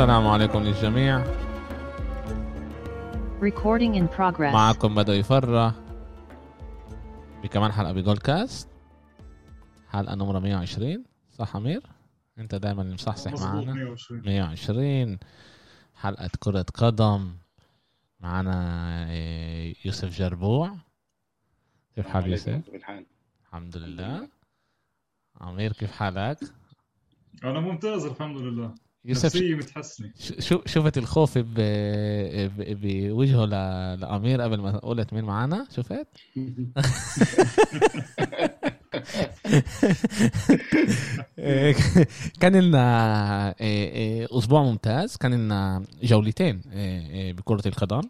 السلام عليكم للجميع. Recording in progress. معكم بدو يفرح بكمان حلقة بجول كاست. حلقة نمرة 120 صح أمير؟ أنت دايما مصحصح معنا. 120 120 حلقة كرة قدم. معنا إيه، يوسف جربوع. كيف حال يوسف؟ الحمد لله. عمير كيف حالك؟ أنا ممتاز الحمد لله. يوسف ش- شو شفت الخوف ب- ب- بوجهه ل- لأمير قبل ما قلت مين معانا؟ شفت؟ كان لنا أسبوع ممتاز. كان لنا جولتين بكرة القدم.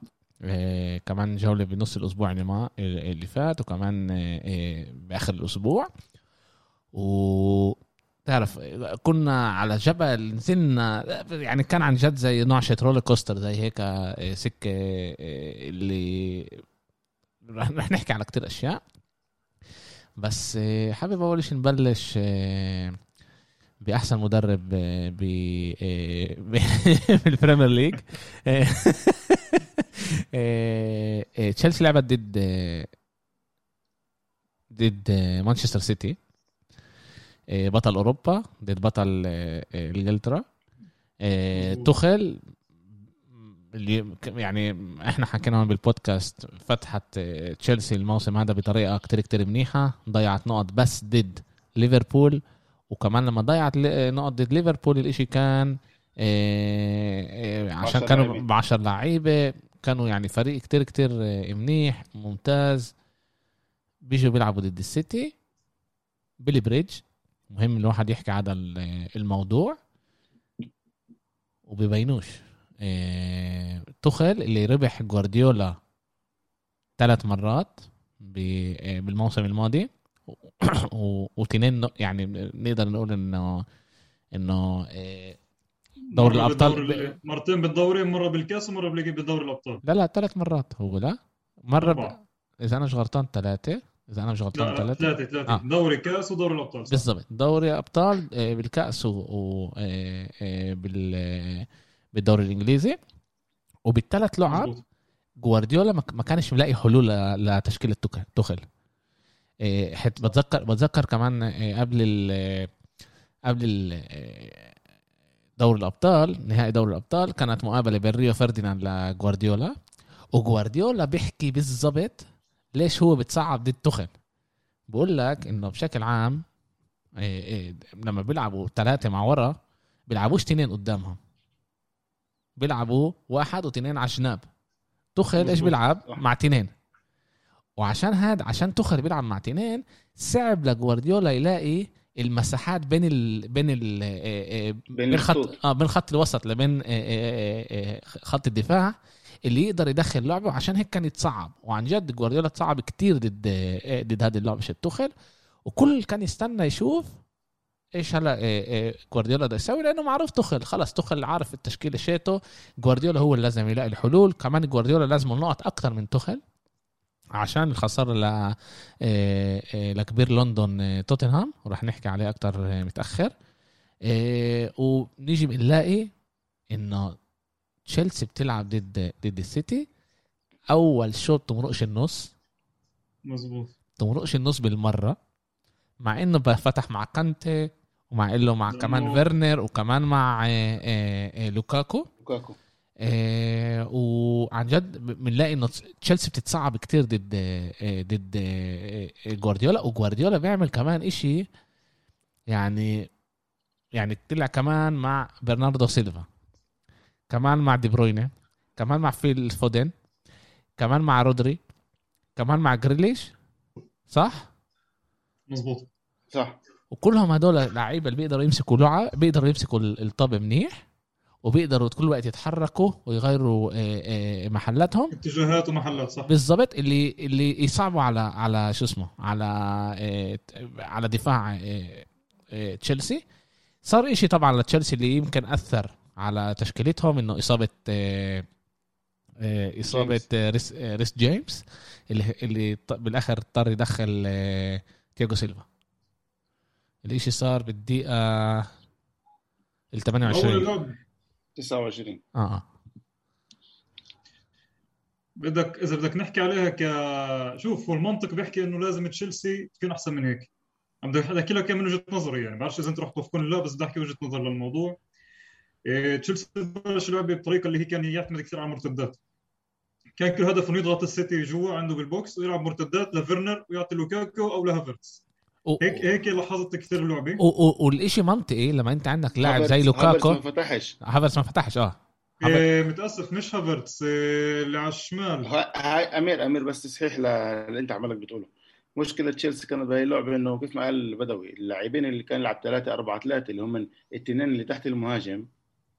كمان جولة بنص الأسبوع اللي ما اللي فات وكمان بآخر الأسبوع. و تعرف كنا على جبل نزلنا يعني كان عن جد زي نوع roller coaster زي هيك آه، سكة آه، اللي رح نحكي على كتير أشياء. بس آه، حابب أول شيء نبلش بأحسن مدرب بال Premier League تشيلسي لعبت ضد ضد مانشستر سيتي بطل أوروبا ضد بطل آه، آه، إنجلترا آه،. تخل اللي يعني إحنا حكينا بالبودكاست فتحت آه، تشيلسي الموسم هذا بطريقة كتير كتير منيحة ضيعت نقط بس ضد ليفربول وكمان لما ضيعت آه، نقط ضد ليفربول الإشي كان آه، آه، عشان كانوا. ب 10 لعيبة كانوا يعني فريق كتير كتير آه، منيح ممتاز بيجوا بيلعبوا ضد السيتي بيلي بريدج مهم الواحد يحكي على ال- الموضوع وبيبينوش. إيه، تخل اللي ربح جوارديولا ثلاث مرات إيه، بالموسم الماضي. وتنين يعني نقدر نقول انه إنه إيه، دوري الأبطال بالدوري- مرتين بالدوري مرة بالكاس ومرة بلقي بدوري الأبطال. لا لا ثلاث مرات هو لا. مرة ب... إذا أنا مش غلطان ثلاثة إذا أنا مش غلطان لا لا ثلاثة ثلاثة ثلاثة آه. دوري كأس ودوري الأبطال. بالضبط. دوري أبطال آه، بالكأس و- و آه، آه، بال بالدوري الإنجليزي. وبالثلاث لعب. جوارديولا ما كانش ملاقي حلول لتشكيلة تخل- حت بتذكر بتذكر كمان قبل ال قبل ال دوري الأبطال نهائي دوري الأبطال كانت مقابلة بين ريو فرديناند لجوارديولا. وجوارديولا بيحكي بالضبط ليش هو بتصعب ضد تخل بقول لك إنه بشكل عام إيه إيه لما بيلعبوا ثلاثة مع ورا بيلعبوش تنين قدامهم بيلعبوا واحد وتنين على الجناب تخل إيش. بيلعب. مع تنين وعشان هاد عشان تخل بيلعب مع تنين صعب لجوارديولا يلاقي المساحات بين ال بين ال إيه إيه بين خط الخطوط. آه بين خط الوسط لبين إيه إيه إيه إيه خط الدفاع اللي يقدر يدخل لعبه عشان هيك كان يتصعب. وعن جد جوارديولا تصعب كتير ضد إيه ضد هذه اللعبة مش التخل وكل كان يستنى يشوف إيش هلا إيه إيه جوارديولا ده يسوي لأنه معروف تخل خلص تخل عارف التشكيلة شيته. جوارديولا هو اللي لازم يلاقي الحلول. كمان جوارديولا لازم النقط أكتر من تخل عشان الخسارة ل لكبير لندن توتنهام. وراح نحكي عليه إيه متأخر. ونيجي بنلاقي إنه تشيلسي بتلعب ضد ضد السيتي. أول شوط تمرقش النص. مظبوط. تمرقش النص بالمرة مع إنه فتح مع كانتي ومع له مع كمان فيرنر وكمان مع آه، آه، آه، لوكاكو. لوكاكو. وعن جد بنلاقي إنه تشيلسي بتتصعب كتير ضد ضد جوارديولا. وجوارديولا بيعمل كمان إشي يعني يعني طلع كمان مع برناردو سيلفا. كمان مع دي بروينة كمان مع فيل فودن كمان مع رودري كمان مع جريليش صح؟ مظبوط. صح. وكلهم هدول لعيبة اللي بيقدروا يمسكوا لعب بيقدروا يمسكوا ال- الطابة منيح وبيقدروا كل وقت يتحركوا ويغيروا آه، آه، محلاتهم. اتجاهات ومحلات صح. بالضبط. اللي اللي يصعبوا على على شو اسمه على آه، على دفاع تشيلسي. صار إشي طبعا لتشيلسي اللي يمكن أثر على تشكيلتهم إنه إصابة آه، آه، إصابة جيمس. آه، ريس ريس جيمس اللي اللي بالآخر اضطر يدخل تياجو سيلفا. الإشي صار بالدقيقة ال أول 28 لعب 29 آه بدك إذا بدك نحكي عليها ك شوف هو المنطق بيحكي إنه لازم تشيلسي تكون أحسن من هيك. عم بدي أحكي لك من وجهة نظري يعني. بعرفش إذا أنت رح توافقني لأ بس بدي أحكي وجهة نظر للموضوع. تشيلسي بلش لعبه بطريقة اللي هي كان يعتمد كثير على المرتدات كان كل إنه يضغط السيتي جوا عنده بال box ويلعب مرتدات لفيرنر ويعطي لوكاكو أو لهافرتس. و- هيك هيك لاحظت كثير اللعبة. و- و- والإشي منطقي لما أنت عندك لاعب زي لوكاكو. هافرتز ما فتحش. هافرتس ما فتحش آه. هافرتز- إيه متأسف مش هافرتس إيه اللي على الشمال. ها- هاي امير أمير بس تصحيح للي أنت عمالك بتقوله. مشكله تشيلسي كانت بهي اللعبة إنه كيف ما قال بدوي اللاعبين اللي كان يلعب 3 4 3 اللي هم الاثنين اللي تحت المهاجم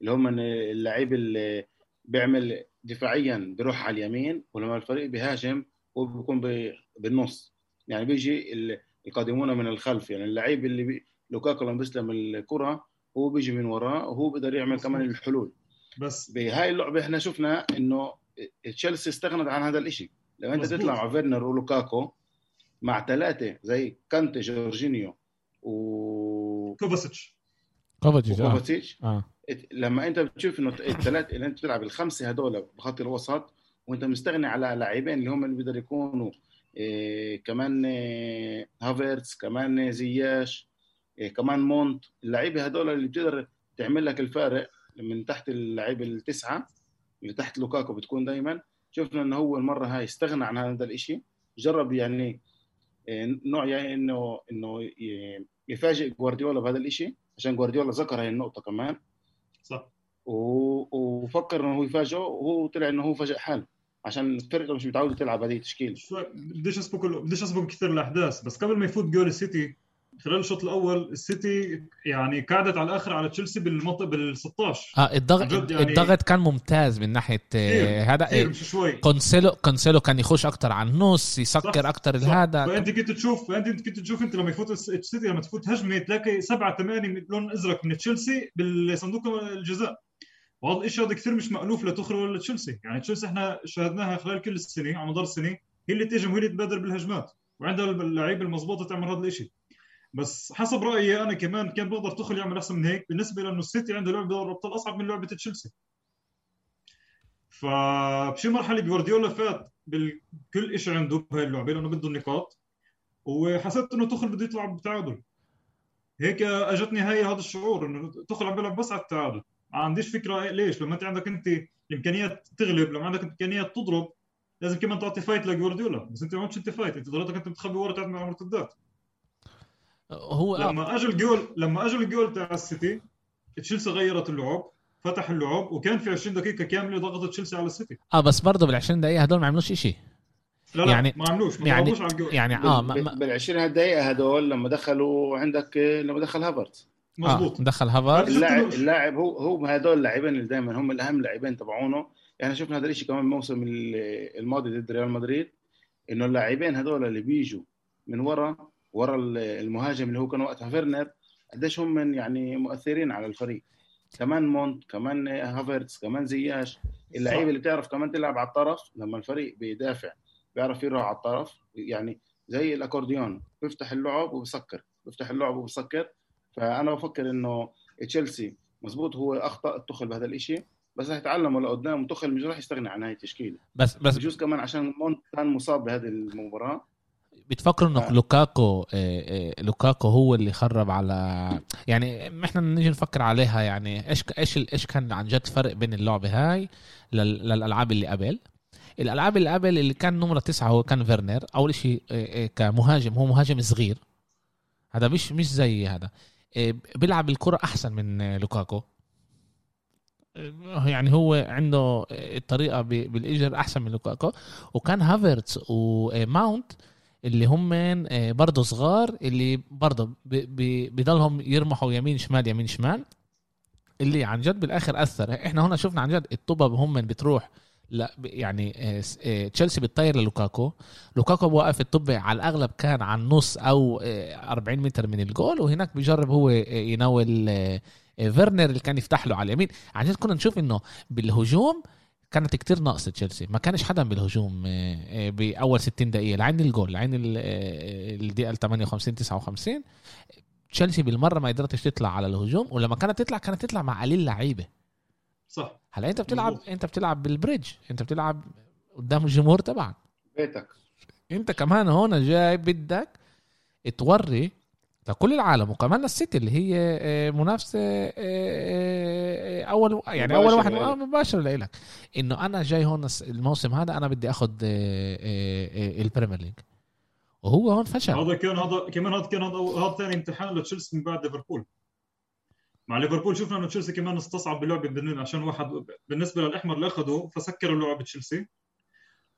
اللي هم اللاعب اللي بيعمل دفاعيا بيروح على اليمين ولما الفريق بيهاجم هو بيكون ب- بالنص. يعني بيجي ال- القادمون من الخلف. يعني اللعيب اللي بي... لوكاكو لما بيستلم الكرة هو بيجي من وراه وهو بيقدر يعمل كمان الحلول. بس بهاي اللعبة إحنا شفنا إنه تشيلسي استغنت عن هذا الشيء لما أنت. تطلع مع فيرنر ولوكاكو مع ثلاثة زي كانتي جورجينيو و كوفاسيتش. آه. وكوفاسيتش آه. لما أنت بتشوف إنه الثلاث اللي أنت بتلعب الخمسة هدول بخط الوسط وأنت مستغني على لاعبين اللي هم اللي بيقدروا يكونوا إيه كمان إيه هافرتس كمان إيه زياش إيه كمان مونت اللعيبة هدول اللي بتقدر تعمل لك الفارق من تحت اللعيبه التسعة اللي تحت لوكاكو بتكون دائما شفنا إنه هو المره هاي استغنى عن هذا الإشي. جرب يعني إيه، نوع يعني إنه إنه يفاجئ جوارديولا بهذا الإشي عشان جوارديولا ذكر هاي النقطة كمان. صح. وفكر إنه هو يفاجئه وهو طلع إنه هو فاجئ حاله عشان الفرقة مش متعودة تلعب هذه التشكيلة. بديش أسبق بديش أسبق كثير الأحداث بس قبل ما يفوت جول السيتي خلال الشوط الأول السيتي يعني قعدت على الآخر على تشيلسي بالمنطقة بال 16 آه الضغط يعني- الضغط كان ممتاز من ناحية آه، هذا شوي. كونسيلو كونسيلو كان يخش أكتر على النص يسكر صح، أكتر صح. هذا فانت كنت تشوف فانت كنت تشوف أنت لما يفوت الس- السيتي لما تفوت هجمة تلاقي سبعة ثمانية لون أزرق من تشيلسي بالصندوق الجزاء. وهذا الشيء هذا كثير مش مألوف لتخرج تشيلسي. يعني تشيلسي إحنا شاهدناها خلال كل السنة على مدار السنة هي اللي تهجم وهي اللي تبادر بالهجمات. وعندها اللعيبه المضبوطة تعمل هذا الشيء بس حسب رأيي أنا كمان كان بقدر تخل يعمل أحسن من هيك بالنسبة لأنه السيتي عنده لعبة دوري الأبطال أصعب من لعبة تشيلسي. فبشي مرحلة جوارديولا فات بكل شيء عنده بهاي اللعبة لأنه بده النقاط وحسيت إنه توخل بده يطلع بتعادل. هيك اجتني هاي هذا الشعور إنه توخل عم بيلعب بس على التعادل. ما عنديش فكرة ليش؟ لما أنت عندك أنت الامكانيات تغلب لما عندك إمكانيات تضرب لازم كمان تعطي fight لجوارديولا. بس أنت ما عملتش أنت fight أنت ضرورتك أنت بتخبي ورا تعمل على مرتدات. هو آه. لما اجى الجول لما اجى الجول تاع السيتي تشيلسي غيرت اللعب فتح اللعب وكان في 20 دقيقة كاملة ضغطت تشيلسي على السيتي. آه بس برضه بال 20 دقيقة هدول ما عملوش شيء لا لا يعني- ما عملوش ما يعني- على الجول. يعني آه بال 20 دقيقة هدول لما دخلوا عندك لما دخل هافرتز آه مزبوط دخل هافر بس اللاعب. اللاعب هو هو هدول اللاعبين اللي دائما هم الأهم لاعبين تبعونه. يعني شفنا هذا الشيء كمان الموسم ال- الماضي ضد ريال مدريد إنه اللاعبين هدول اللي بيجوا من ورا ورا ال- المهاجم اللي هو كان وقتها فيرنر قديش هم من يعني مؤثرين على الفريق. كمان مونت كمان هافرتس كمان زياش. اللعيبة اللي بتعرف كمان تلعب على الطرف لما الفريق بيدافع بيعرف يروح على الطرف يعني زي الأكورديون. بيفتح اللعب وبسكر بيفتح اللعب وبسكر. فأنا بفكر إنه تشيلسي مزبوط هو أخطأ توخل بهذا الإشي. بس رح يتعلموا لقدام توخل مش راح يستغني عن هاي التشكيلة. بس بس بجوز كمان عشان مونت كان مصاب بهذه المباراة. بتفكروا إنه آه. لوكاكو آه، آه، لوكاكو هو اللي خرب على يعني إحنا نيجي نفكر عليها يعني إيش إيش إيش كان عن جد فرق بين اللعبة هاي لل- للألعاب اللي قبل. الألعاب اللي قبل اللي كان نمرة تسعة هو كان فيرنر أول شيء آه، كمهاجم هو مهاجم صغير. هذا مش مش زي هذا. بيلعب الكرة أحسن من لوكاكو. يعني هو عنده الطريقة ب- بالإجر أحسن من لوكاكو. وكان هافرتس وماونت اللي هم آه، برضه صغار اللي برضه بضلهم يرمحوا يمين شمال يمين شمال اللي عن جد بالآخر أثر. إحنا هنا شفنا عن جد الطابة هم بتروح لا يعني آه، آه، تشيلسي بتطير للوكاكو. لوكاكو واقف الطابة على الأغلب كان على النص أو آه، 40 متر من الجول وهناك بيجرب هو يناول فيرنر اللي كان يفتح له على اليمين. عن جد كنا نشوف إنه بالهجوم كانت كتير ناقصة تشيلسي. ما كانش حدا بالهجوم آه، آه، بأول 60 دقيقة. لعين الجول لعين آه، الدقيقة 58 59 تشيلسي بالمرة ما قدرتش تطلع على الهجوم ولما كانت تطلع كانت تطلع مع قليل لعيبة. صح. هلا انت بتلعب. انت بتلعب بالبريدج. انت بتلعب قدام الجمهور تبعك. بيتك. انت كمان هون جاي بدك توري لكل العالم وكمان للسيتي اللي هي آه، منافسة آه، آه، أول يعني أول واحد مباشر لك إنه أنا جاي هون الموسم هذا أنا بدي أخذ ال Premier League. وهو هون فشل. هذا كان هذا كمان هذا كان هذا هذا ثاني امتحان لتشيلسي من بعد ليفربول. مع ليفربول شفنا إنه تشيلسي كمان استصعب بالن- عشان واحد بالنسبة للأحمر اللي أخذه فسكروا لعبة تشيلسي.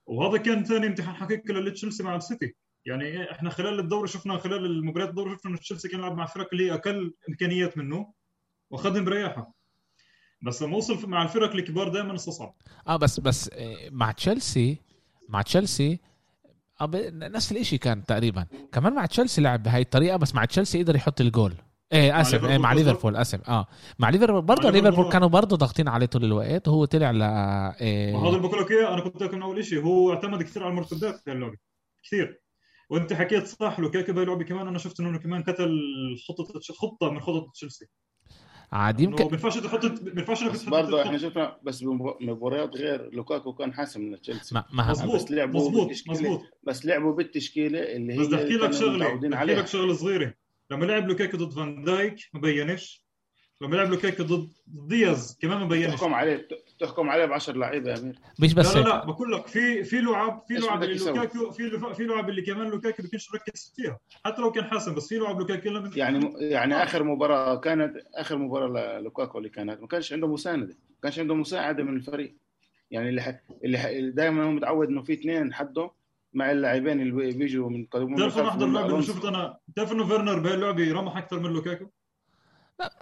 وهذا كان ثاني امتحان حقيقي لتشيلسي مع السيتي. يعني إحنا خلال الدوري شفنا خلال المباريات الدوري شفنا إنه تشيلسي كان يلعب مع فرق اللي هي أقل إمكانيات منه واخذهم برياحه. بس لما وصل مع الفرق الكبار دائما استصعب. آه بس بس آه، مع تشيلسي مع تشيلسي آه، نفس الإشي كان تقريبا. كمان مع تشيلسي لعب بهاي الطريقة بس مع تشيلسي قدر يحط الجول. إيه آسف إيه مع؟ ليفربول آسف آه. مع ليفربول برضه ليفربول. كانوا برضه ضاغطين عليه طول الوقت. وهو طلع ل إيه وهذا اللي بقول لك اياه أنا كنت لك من أول شيء هو اعتمد كثير على المرتدات في اللعبه كثير. وانت حكيت صح لوكاكو بهاللعبه كمان. أنا شفت إنه كمان كتل خطة خطة من خطط تشيلسي. عاد إنه يمكن ما ينفعش تحط ما ينفعش انك بس برضه إحنا شفنا بس بمباريات غير لوكاكو كان حاسم من تشيلسي. ما, ما مظبوط بس لعبوا مظبوط بالتشكيلة- مظبوط. بس لعبوا بالتشكيلة اللي هي بس بدي احكي لك شغلة بدي احكي لك شغلة صغيرة. لما لعب لوكاكو ضد فان دايك ما بينش. لما لعب لوكاكو ضد دياز كمان ما بينش تحكم عليه تحكم عليه ب 10 لعيبة يا أمير مش بس لا لا. لا بقول لك في في لعب في لعب اللي؟ لوكاكو في لف- في لعب اللي كمان لوكاكو بيكونش مركز فيها حتى لو كان حاسم بس في لعب لوكاكو لما يعني يعني آه. آخر مباراة كانت آخر مباراة للوكاكو اللي كانت ما كانش عنده مساندة ما كانش عنده مساعدة من الفريق يعني اللي ح... اللي, ح... اللي دائما هو متعود إنه في اثنين حده مع اللاعبين اللي بي- بيجوا من قدمون بتعرف أنا أحضر من لعبة اللي. شفت أنا بتعرف إنه فيرنر بهاللعبة رمح أكثر من لوكاكو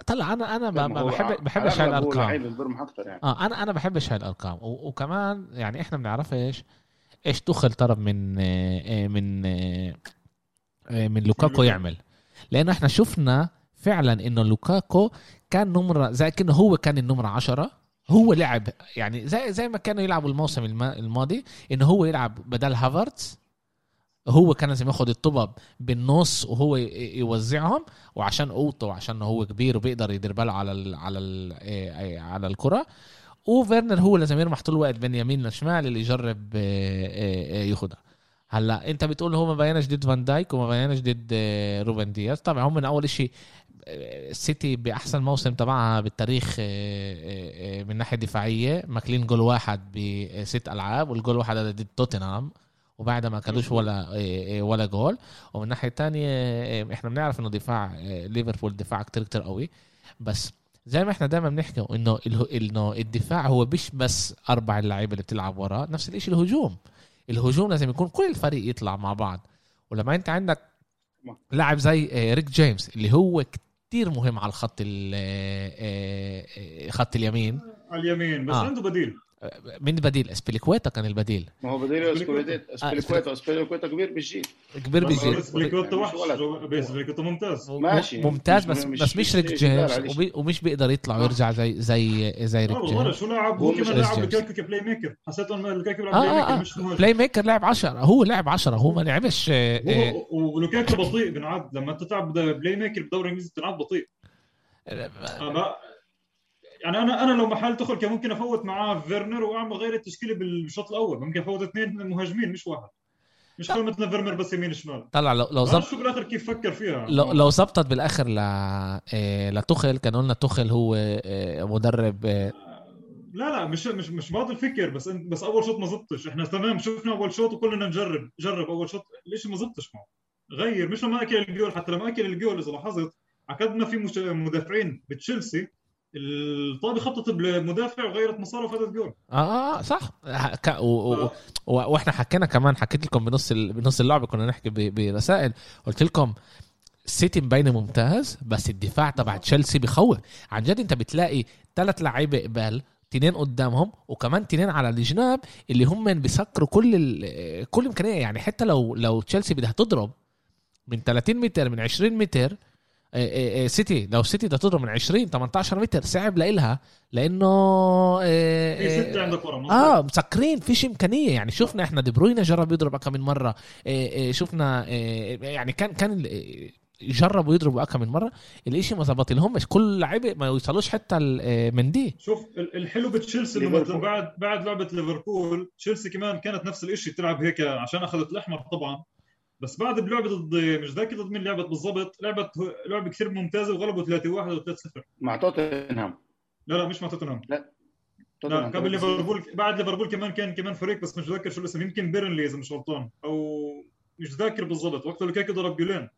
طلع أنا أنا ما بحب بحبش هاي الأرقام. أكثر يعني. آه أنا أنا بحبش هاي الأرقام. وكمان يعني إحنا بنعرفش إيش تخل طلب من آه، آه، من آه، من لوكاكو. يعمل. لأنه إحنا شفنا فعلا إنه لوكاكو كان نمرة زي كأنه هو كان النمرة عشرة. هو لعب يعني زي زي ما كانوا يلعبوا الموسم الم- الماضي إنه هو يلعب بدل هافرتز هو كان لازم ياخد الطبب بالنص وهو يوزعهم وعشان قوته وعشان هو كبير وبيقدر يدير باله على ال على ال آه، على الكرة. وفيرنر هو لازم يرمح طول الوقت بين يمين لشمال اللي يجرب آه، ياخدها. هلأ انت بتقول هو ما بينش ضد فان دايك وما بينش ضد روبن دياز. طبعا هم من أول شيء السيتي بأحسن موسم تبعها بالتاريخ من ناحية دفاعية. ماكلين جول واحد بست ألعاب والجول واحد ضد توتنهام. وبعدها ما كانوش ولا آه، آه، ولا جول. ومن الناحيه الثانية إحنا بنعرف إنه دفاع ليفربول دفاع كتير كتير قوي. بس زي ما إحنا دائما بنحكي إنه إنه الدفاع هو مش بس أربع اللعيبة اللي بتلعب وراه نفس الشيء الهجوم. الهجوم لازم يكون كل الفريق يطلع مع بعض. ولما أنت عندك لاعب زي ريس جيمس اللي هو كتير مهم على الخط ال- خط اليمين. على اليمين بس آه. عنده بديل. من بديل؟ اسبيليكويتا كان البديل. ما هو بديل اسبيليكويتا. اسبيليكويتا اسبيليكويتا كبير بالجيل كبير اسبيليكويتا مش وحش. اسبيليكويتا ممتاز. ماشي. ممتاز بس مش- بس مش ريس جيمس. ومش بيقدر يطلع ويرجع زي زي زي ريس جيمس. شو لاعب هو كمان جيمس. لوكاكو ك playmaker حسيت إنه لوكاكو playmaker مش آه. مهاجم. play maker لعب 10 هو لعب 10 هو ما لعبش آه، آه، هو ولوكاكو بطيء بنعد لما انت تلعب playmaker بالدوري الإنجليزي بتلعب بطيء. يعني أنا أنا لو محل توخل كان ممكن أفوت معاه فيرنر وأعمل غير التشكيلة بالشوط الأول. ممكن أفوت اثنين مهاجمين مش واحد. مش كل مثل فيرنر بس يمين شمال. طلع لو لو زبط شو بالاخر كيف فكر فيها. لو لو زبطت بالآخر ل آه، لتخل كان قلنا تخل هو آه، مدرب آه، لا لا مش مش مش بعض الفكر بس انت بس أول شوط ما زبطش إحنا تمام شفنا أول شوط وكلنا نجرب جرب أول شوط. ليش ما زبطش معه. غير مش لما أكل الجول حتى لما أكل الجول إذا لاحظت عقدنا في مدافعين بتشيلسي الطابه خطت بالمدافع وغيرت مساره وفاتت جول آه آه، صح. ك- و- و- و- وإحنا حكينا كمان حكيت لكم بنص ال... بنص اللعبة كنا نحكي ب... برسائل. قلت لكم السيتي مبينة ممتاز بس الدفاع تبع تشيلسي بخوف. عن جد أنت بتلاقي ثلاث لعيبة قبال تنين قدامهم وكمان تنين على الجناب اللي هم بيسكروا كل ال... كل إمكانية. يعني حتى لو لو تشيلسي بدها تضرب من 30 متر من 20 متر آه، آه، آه، سيتي. لو سيتي بدها تضرب من 20 18 متر صعب لإلها. لأنه في آه، سته عندك ورا. آه مسكرين فيش إمكانية. يعني شفنا إحنا دي بروين جرب يضرب كم من مرة. إيه إيه شفنا إيه يعني كان كان ال- جربوا يضربوا اكم من مرة. الإشي ما زبط لهمش كل لعيبة ما يوصلوش حتى ال- من دي. شوف ال- الحلو بتشيلسي إنه بعد بعد لعبة ليفربول تشيلسي كمان كانت نفس الشيء تلعب هيك عشان أخذت الأحمر طبعا. بس بعد بلعبة ضد مش ذاكر ضد مين لعبت بالضبط. لعبه لعبة كثير ممتازة وغلبوا 3-1 و 3-0 مع توتنهام. لا لا مش مع توتنهام. لا. توتنهام قبل ليفربول بعد ليفربول كمان كان كمان فريق بس مش ذاكر شو الاسم. يمكن بيرنلي إذا مش غلطان. أو مش ذاكر بالضبط. وقت لوكاكو ضرب جولين.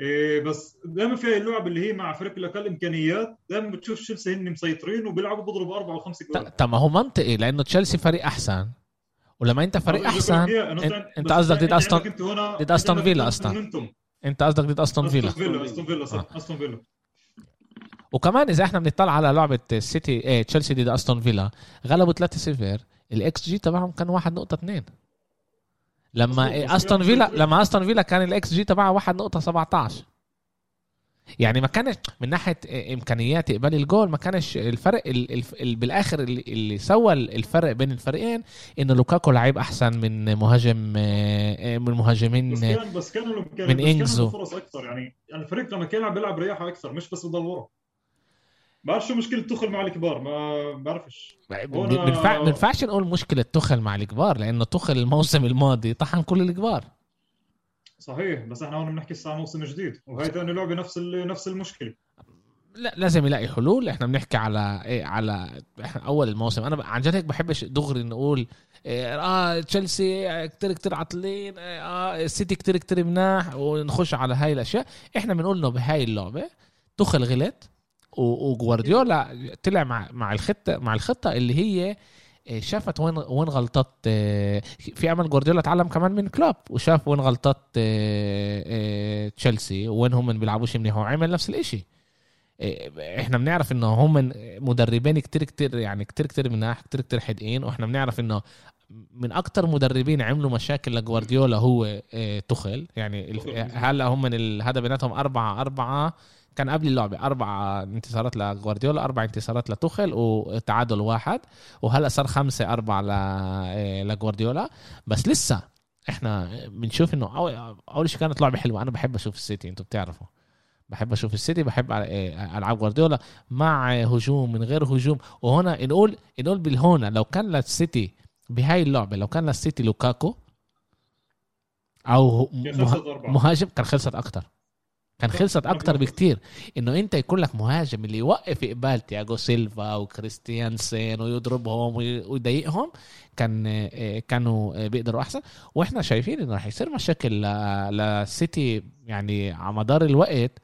إيه بس دائما في هاي اللعب اللي هي مع فريق الاقل إمكانيات دائما بتشوف تشيلسي هن مسيطرين وبيلعبوا بيضربوا أربعة وخمسة جول ط- طب ما هو منطقي لأنه تشيلسي فريق أحسن. ولما انت فريق أحسن أنت قصدك ضد أستون- ضد أستون فيلا أصلاً. أنت قصدك ضد أستون فيلا أستون فيلا. أستون فيلا صح. أستون فيلا. وكمان إذا إحنا بنطلع على لعبة السيتي إيه تشيلسي ضد أستون فيلا غلبوا 3-0 ال XG تبعهم كان 1.2 لما إيه أستون كان فيلا لما أستون فيلا كان ال XG تبعها 1.17 يعني ما كانش من ناحية إمكانيات إقبال الجول ما كانش الفرق ال ال ال بالآخر اللي, سوى الفرق بين الفريقين انه لوكاكو لعيب أحسن من مهاجم آه، من مهاجمين بس كان بس كان من. له فرص أكثر يعني الفريق لما كان يلعب بيلعب رياحه أكثر مش بس بضل ورا. بعرف شو مشكلة تخل مع الكبار ما بعرفش. ما ينفعش نقول مشكلة تخل مع الكبار لأنه تخل الموسم الماضي طحن كل الكبار. صحيح بس إحنا هون بنحكي الساعة موسم جديد وهي ثاني لعبة نفس نفس المشكلة. لا لازم يلاقي حلول. إحنا بنحكي على إيه على إحنا أول الموسم. أنا عن جد هيك بحبش دغري نقول إيه، آه تشيلسي كتير كتير عاطلين آه السيتي كتير كتير مناح ونخش على هاي الأشياء. إحنا بنقول إنه بهاي اللعبة تخل غلط وجوارديولا طلع مع مع الخطه مع الخطة اللي هي شافت وين وين غلطات إيه، في امل جوارديولا اتعلم كمان من كلوب وشاف وين غلطات إيه، تشيلسي وين هم ما بيلعبوش منيح وعمل نفس الإشي إحنا بنعرف إنه هم مدربين كتير كتير يعني كتير كتير مناح كتير كتير حدقين وإحنا بنعرف إنه من أكتر مدربين عملوا مشاكل لجوارديولا هو تخل يعني. هلأ هم من هذا بيناتهم أربعة أربعة كان قبل اللعبة أربعة انتصارات لجوارديولا أربع انتصارات لتخل وتعادل واحد وهلأ صار خمسة أربعة ل- إيه، لجوارديولا بس لسه إحنا بنشوف إنه أول شيء كانت لعبة حلوة. أنا بحب أشوف السيتي أنتوا بتعرفوا. بحب أشوف السيتي بحب إيه، ألعاب جوارديولا مع هجوم من غير هجوم. وهنا نقول نقول بالهنا لو كان للسيتي بهاي اللعبة لو كان للسيتي لوكاكو أو. مهاجم كان خلصت أكتر. كان خلصت أكتر. بكتير. إنه أنت يكون لك مهاجم اللي يوقف إقبال تياجو سيلفا وكريستيانسن ويضربهم وي- ويضايقهم كان آه، كانوا آه، بيقدروا أحسن. وإحنا شايفين إنه رح يصير مشاكل للسيتي يعني على مدار الوقت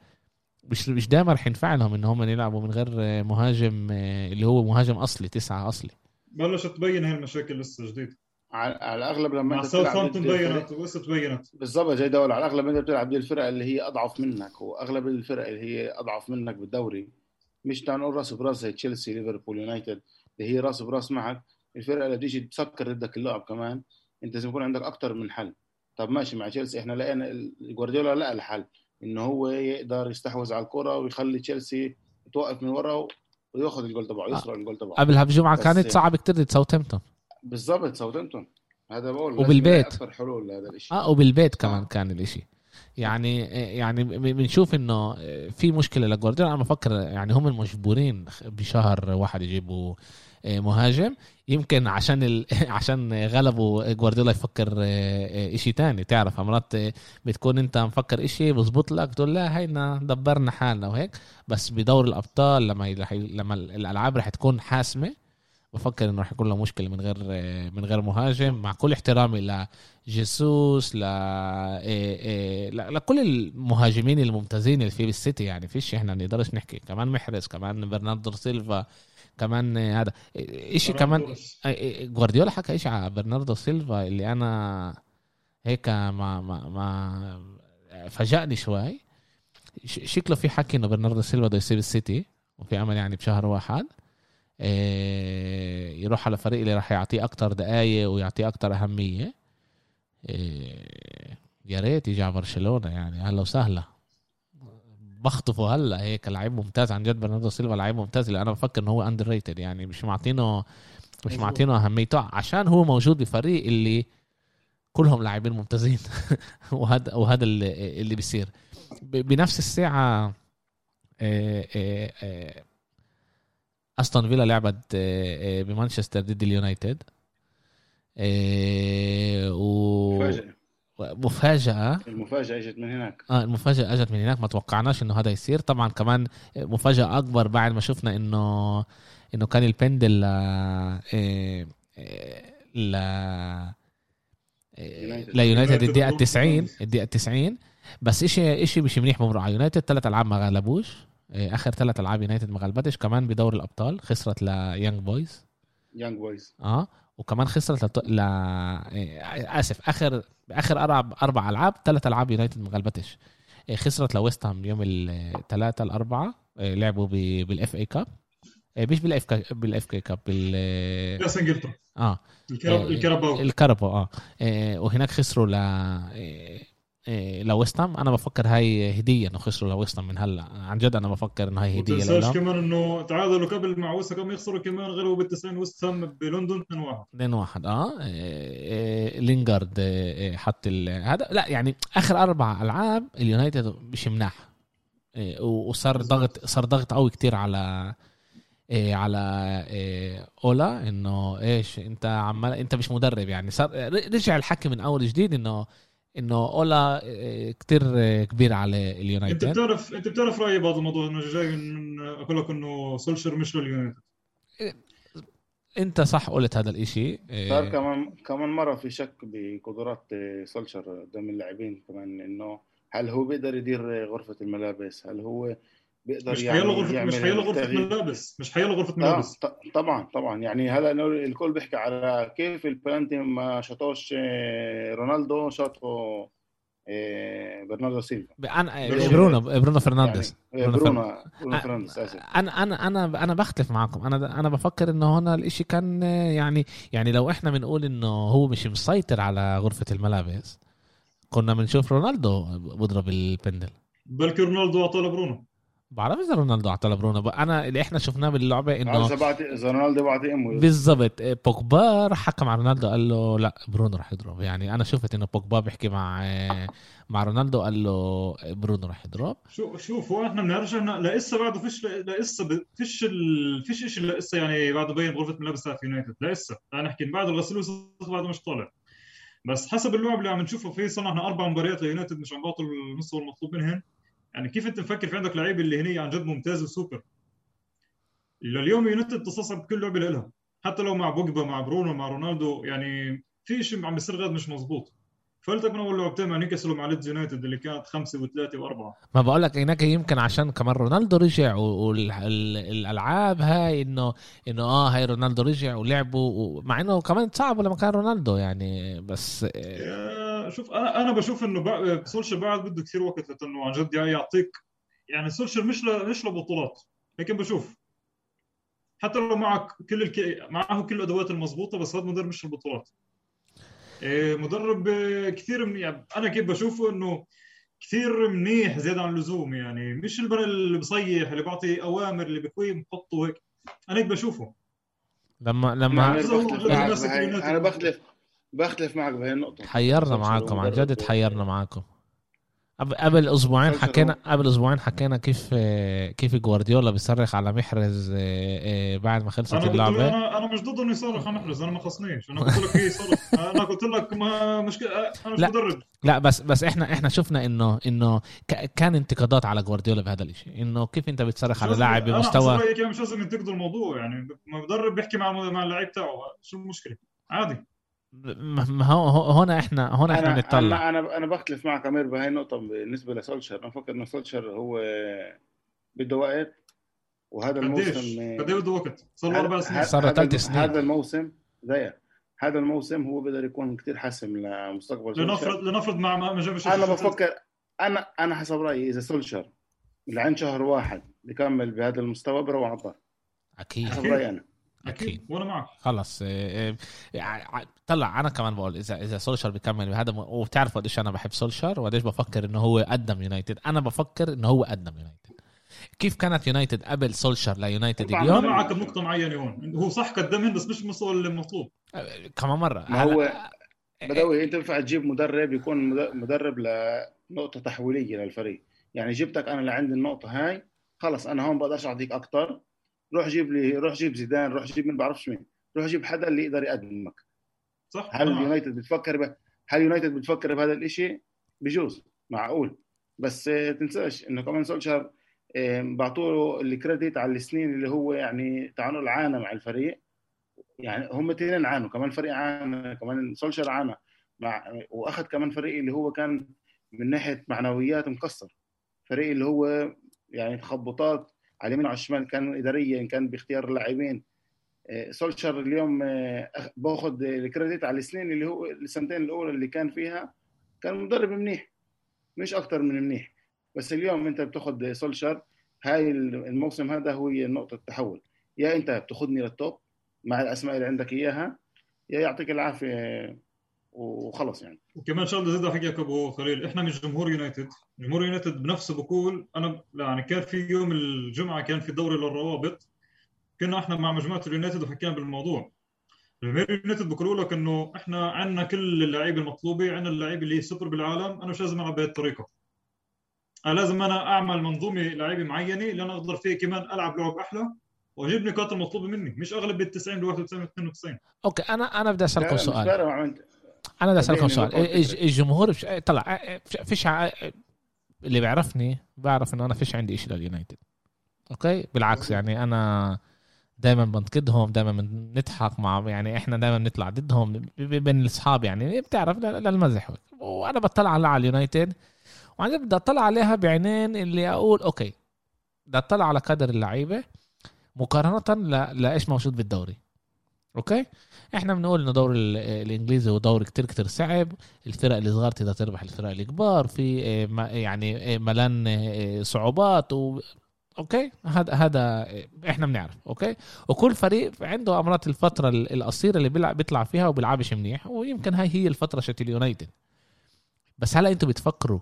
مش مش دائما رح ينفع لهم ان هم يلعبوا من غير آه، مهاجم اللي هو مهاجم أصلي تسعة أصلي. بلشت تبين هاي المشاكل لسه جديد. على على الأغلب لما مع أنت بتلعب ساوثهامبتون بينت ولسه تبينت بالضبط زي دول على الأغلب أنت بتلعب ضد الفرق اللي هي أضعف منك وأغلب الفرق اللي هي أضعف منك بالدوري. مش تعال نقول راس براس زي تشيلسي ليفربول يونايتد اللي هي راس براس معك. الفرقة اللي بتيجي تسكر ضدك اللعب كمان أنت لازم يكون عندك أكتر من حل. طب ماشي مع تشيلسي إحنا لقينا جوارديولا لقى الحل انه هو يقدر يستحوذ على الكرة ويخلي تشيلسي توقف من ورا وياخذ الجول تبعه يسرق الجول تبعه. قبلها بجمعه كانت صعبة كتير ضد ساوثهامبتون. بالضبط ساوثهامبتون هذا بقول وبالبيت. أكثر حلول لهذا الشيء آه وبالبيت كمان آه. كان الإشي. يعني يعني بنشوف إنه في مشكلة لجوارديولا. أنا بفكر يعني هم المجبورين بشهر واحد يجيبوا آه، مهاجم. يمكن عشان ال... عشان غلبوا جوارديولا يفكر آه، إشي تاني. تعرف مرات بتكون أنت مفكر إشي بزبط لك تقول لا هينا دبرنا حالنا وهيك. بس بدور الأبطال لما ي- لما الألعاب رح تكون حاسمة بفكر إنه رح يكون له مشكلة من غير من غير مهاجم مع كل احترامي لجيسوس ل... إيه إيه ل- لكل المهاجمين الممتازين اللي في بالسيتي يعني. فيش إحنا نقدرش نحكي. كمان محرز كمان برناردو سيلفا كمان هذا إيه، إشي كمان جوارديولا حكى إشي على برناردو سيلفا اللي أنا هيك ما ما ما فاجأني شوي. شكله في حكي إنه برناردو سيلفا بده يسيب السيتي وفي أمل يعني بشهر واحد. يروح على فريق اللي راح يعطيه أكتر دقايق ويعطيه أكتر أهمية. إيه، يا ريت يجي على برشلونة يعني هلا وسهلا. بخطفه هلا هيك لعيب ممتاز. عن جد برناردو سيلفا لعيب ممتاز اللي أنا بفكر إنه هو underrated يعني مش معطينه مش مظبوط. معطينه أهميته عشان هو موجود بفريق اللي كلهم لاعبين ممتازين. وهذا وهذا اللي, اللي بيصير. بنفس الساعة آه، آه، آه، أستون فيلا لعبت آه، آه، بمانشستر ضد اليونايتد. آه، و مفاجأة. مفاجأة. المفاجأة إجت من هناك. آه المفاجأة إجت من هناك ما توقعناش إنه هذا يصير. طبعا كمان مفاجأة أكبر بعد ما شفنا إنه إنه كان البندل ل ل يونايتد. ليونايتد الدقيقة يونايتد 90 الدقيقة 90 بس إشي إشي مش منيح بمرق على يونايتد ثلاث ألعاب ما غلبوش. آخر ثلاث ألعاب يونايتد ما غلبتش. كمان بدور الأبطال خسرت ليانج بويز يانج بويز آه وكمان خسرت لط... ل... إيه، آسف آخر آخر أربع أربع ألعاب ثلاث ألعاب يونايتد ما غلبتش. خسرت لويست هام يوم الثلاثاء الاربعاء إيه، لعبوا ب... بال FA Cup مش بال FA Cu... بال FA Cup بال كاس انجلترا آه ال Carab- ال Carabao ال Carabao آه. وهناك خسروا ل إيه، لويست هام. أنا بفكر هاي هدية إنه خسروا لويست هام من هلأ. عن جد أنا بفكر إنه هاي هدية لهم. كمان إنه تعادلوا قبل مع وسط كم يخسروا كمان غلبوا بال 90 وست هام بلندن 2 1 2 1 آه إيه، إيه، لينجارد إيه، إيه، حط. هذا لا يعني آخر أربع ألعاب اليونايتد مش مناح. إيه، وصار ضغط صار ضغط قوي كتير على إيه على إيه أولا إنه إيش أنت عمال أنت مش مدرب يعني. صار رجع الحكي من أول جديد إنه إنه أولا إيه كتير إيه كبير على أنت اليونايتد. بتعرف أنت بتعرف رأيي بهذا الموضوع إنه جاي من أقول لك إنه سولشر مش لليونايتد. أنت صح قلت هذا الإشي. صار كمان كمان مرة في شك بقدرات سولشر قدام اللاعبين كمان إنه هل هو بيقدر يدير غرفة الملابس؟ هل هو بيقدر مش يعني غرفه يعمل مش حيلا غرفة تغيير؟ ملابس. مش حيلا غرفة آه ملابس. طبعا طبعا. يعني هلا الكل بيحكي على كيف البلانتي ما شاطوش آه، رونالدو شاطه آه، برناردو سيلفا. أنا برونو. برونو برونو فرنانديز. يعني آه، برونو برونو فرنانديز أسف. أنا أنا أنا أنا بختلف معكم أنا أنا بفكر إنه هنا الإشي كان يعني يعني لو إحنا بنقول إنه هو مش مسيطر على غرفة الملابس كنا بنشوف رونالدو بضرب البندل. بلكي رونالدو أعطاه لبرونو. بعرف إذا رونالدو أعطى لبرونو ب- أنا اللي إحنا شفناه باللعبة اذا إنه بعطي إذا رونالدو بعطي امه بالضبط. بوجبا راح حكى مع رونالدو قال له لا برونو راح يضرب. يعني أنا شفت إنه بوجبا بيحكي مع مع رونالدو قال له برونو راح يضرب. شو شوف هو إحنا بنعرفش إحنا لسه بعده فيش لسه فيش ال... فيش شيء لسه يعني بعده بين غرفة ملابس تاعت يونايتد. لسه تعال نحكي بعد الغسيل وسخ بعده مش طالع. بس حسب اللعب اللي عم نشوفه في إحنا أربع مباريات ليونايتد مش عم بعطوا المستوى المطلوب منهن يعني كيف انت مفكر في عندك لعيبه اللي هني عن جد ممتاز وسوبر؟ لليوم يونايتد تصصب بكل لعبة لها. حتى لو مع بوجبا مع برونو مع رونالدو يعني في شيء عم بيصير غاد مش مزبوط قلت لك من اول لعبتين مع نيوكاسل ومع ليدز يونايتد اللي كانت خمسة وثلاثة وأربعة. ما بقول لك هناك يمكن عشان كمان رونالدو رجع والالعاب هاي انه إنه آه هاي رونالدو رجع ولعبوا مع إنه كمان صعب لما كان رونالدو يعني بس شوف أنا أنا بشوف إنه سولشر بعد بده كثير وقت لأنه عن جد يعني يعطيك يعني سولشر مش ل... مش لبطولات. لكن بشوف. حتى لو معك كل الك... معه كل الأدوات المضبوطة بس هذا مدرب مش البطولات إيه، مدرب كثير من... يعني أنا كيف بشوفه إنه كثير منيح زيادة عن اللزوم يعني مش البنا اللي بصيح اللي بعطي أوامر اللي بكوي بحطه هيك أنا هيك بشوفه. لما لما اليونايتد. أنا بختلف بختلف معك بهي النقطة. تحيرنا معاكم عن جد تحيرنا معاكم. قبل- قبل أسبوعين حكينا قبل أسبوعين حكينا كيف كيف جوارديولا بيصرخ على محرز آه، آه، بعد ما خلصت أنا اللعبة. أنا أنا مش ضد إنه يصرخ على محرز أنا ما خصنيش. أنا قلت لك هي صرخ أنا قلت لك ما مشكله أنا مش لا. مدرب. لا بس بس إحنا إحنا شفنا انه إنه كان انتقادات على جوارديولا بهذا الشيء إنه كيف أنت بتصرخ على لاعب أنا بمستوى رأيك يعني مش لازم ينتقدوا الموضوع. يعني مدرب بيحكي مع مع اللعيب تاعه شو المشكلة؟ عادي. هنا إحنا هنا إحنا بنطلع. أنا أنا أنا بختلف معك أمير بهي النقطة بالنسبة لسولشر. أنا بفكر إنه سولشر هو بده وقت وهذا الموسم قد إيه بده وقت؟ صار له أربع سنين. هذا- صار ثلاث سنين. هذا الموسم زيك. هذا الموسم هو بقدر يكون كتير حاسم لمستقبل سولشر. لنفرض لنفرض مع ما ما جابش أنا بفكر أنا أنا حسب رأيي إذا سولشر لعند شهر واحد بكمل بهذا المستوى بروح على الدار أكيد. حسب رأيي أنا. أكيد. وأنا معك. خلص آه، آه، ع- طلع أنا كمان بقول إذا إذا سولشر بيكمل بهذا م- وبتعرف قديش أنا بحب سولشر وقديش بفكر إنه هو قدم يونايتد. أنا بفكر إنه هو قدم يونايتد. كيف كانت يونايتد قبل سولشر ليونايتد طبعاً أنا اليوم معك بنقطة معينة هون. هو صح قدمهن بس مش المستوى المطلوب آه، كمان مرة. ما هو- بدوي انت ينفع تجيب مدرب يكون مد- مدرب لنقطة تحويلية للفريق. يعني جبتك أنا لعند النقطة هاي خلص أنا هون بقدرش أعطيك أكثر روح جيب لي روح جيب زيدان روح جيب من بعرفش مين. روح جيب حدا اللي يقدر يقدمك. صح هل أنا- يونايتد بتفكر ب... هل يونايتد بتفكر بهذا الإشي؟ بجوز معقول. بس آه، تنساش إنه كمان سولشر آه، بعطوا له الكريديت على السنين اللي هو يعني تعانوا عانى مع الفريق. يعني هم اثنين عانوا كمان الفريق عانى كمان سولشر عانى. مع وأخذ كمان فريق اللي هو كان من ناحية معنويات مكسر. فريق اللي هو يعني تخبطات على اليمين وعلى الشمال كان اداريا كان باختيار اللاعبين. آه، سولشر اليوم آه، باخذ ال credit على السنين اللي هو السنتين الأولى اللي كان فيها. كان مدرب منيح مش أكثر من منيح. بس اليوم أنت بتاخذ سولشر هاي الموسم هذا هو نقطة التحول. يا أنت بتاخذني لل top مع الأسماء اللي عندك إياها يا يعطيك العافية وخلص يعني. وكمان شغله زيادة حكيك أبو خليل. إحنا مش جمهور يونايتد. جمهور يونايتد بنفسه بقول أنا يعني كان في يوم الجمعة كان في دوري للروابط. كنا إحنا مع مجموعة اليونايتد وحكينا بالموضوع. جماهير اليونايتد بيقولوا لك إنه إحنا عندنا كل اللعيبة المطلوبة عندنا اللعيبة اللي هي سوبر بالعالم. أنا مش لازم ألعب بهي الطريقة. أنا لازم أنا أعمل منظومة لعيبة معينة اللي أنا أقدر فيها كمان ألعب لعب أحلى وأجيب النقاط المطلوبة مني. مش أغلب ال 90 ل 91 92 أوكي أنا أنا بدي أسألكم مش سؤال. فارق مع أنت. أنا بدي أسألكم صدقني سؤال. الجمهور بش... طلع فيش ع... اللي بيعرفني بعرف إنه أنا فيش عندي شيء لليونايتد. أوكي؟ بالعكس يعني أنا دائما بنتقدهم دائما بنضحك مع يعني إحنا دائما بنطلع ضدهم بين الأصحاب يعني. بتعرف للمزح. وأنا بطلع على اليونايتد. وعندي بدي أطلع عليها بعينين اللي أقول أوكي بدي أطلع على قدر اللعيبة مقارنة. لإيش موجود بالدوري. أوكي؟ إحنا بنقول إنه دوري ال- الإنجليزي هو دوري كتير كتير صعب. الفرق الصغار تقدر تربح الفرق الكبار في آه، ما- يعني آه، ملان آه، صعوبات و أوكي؟ هذا هذا آه، إحنا بنعرف أوكي؟ وكل فريق عنده امرات الفترة ال- القصيرة اللي بيلعب بيطلع فيها وبيلعبش منيح. ويمكن هاي هي الفترة تاعت اليونايتد. بس هلا أنتوا بتفكروا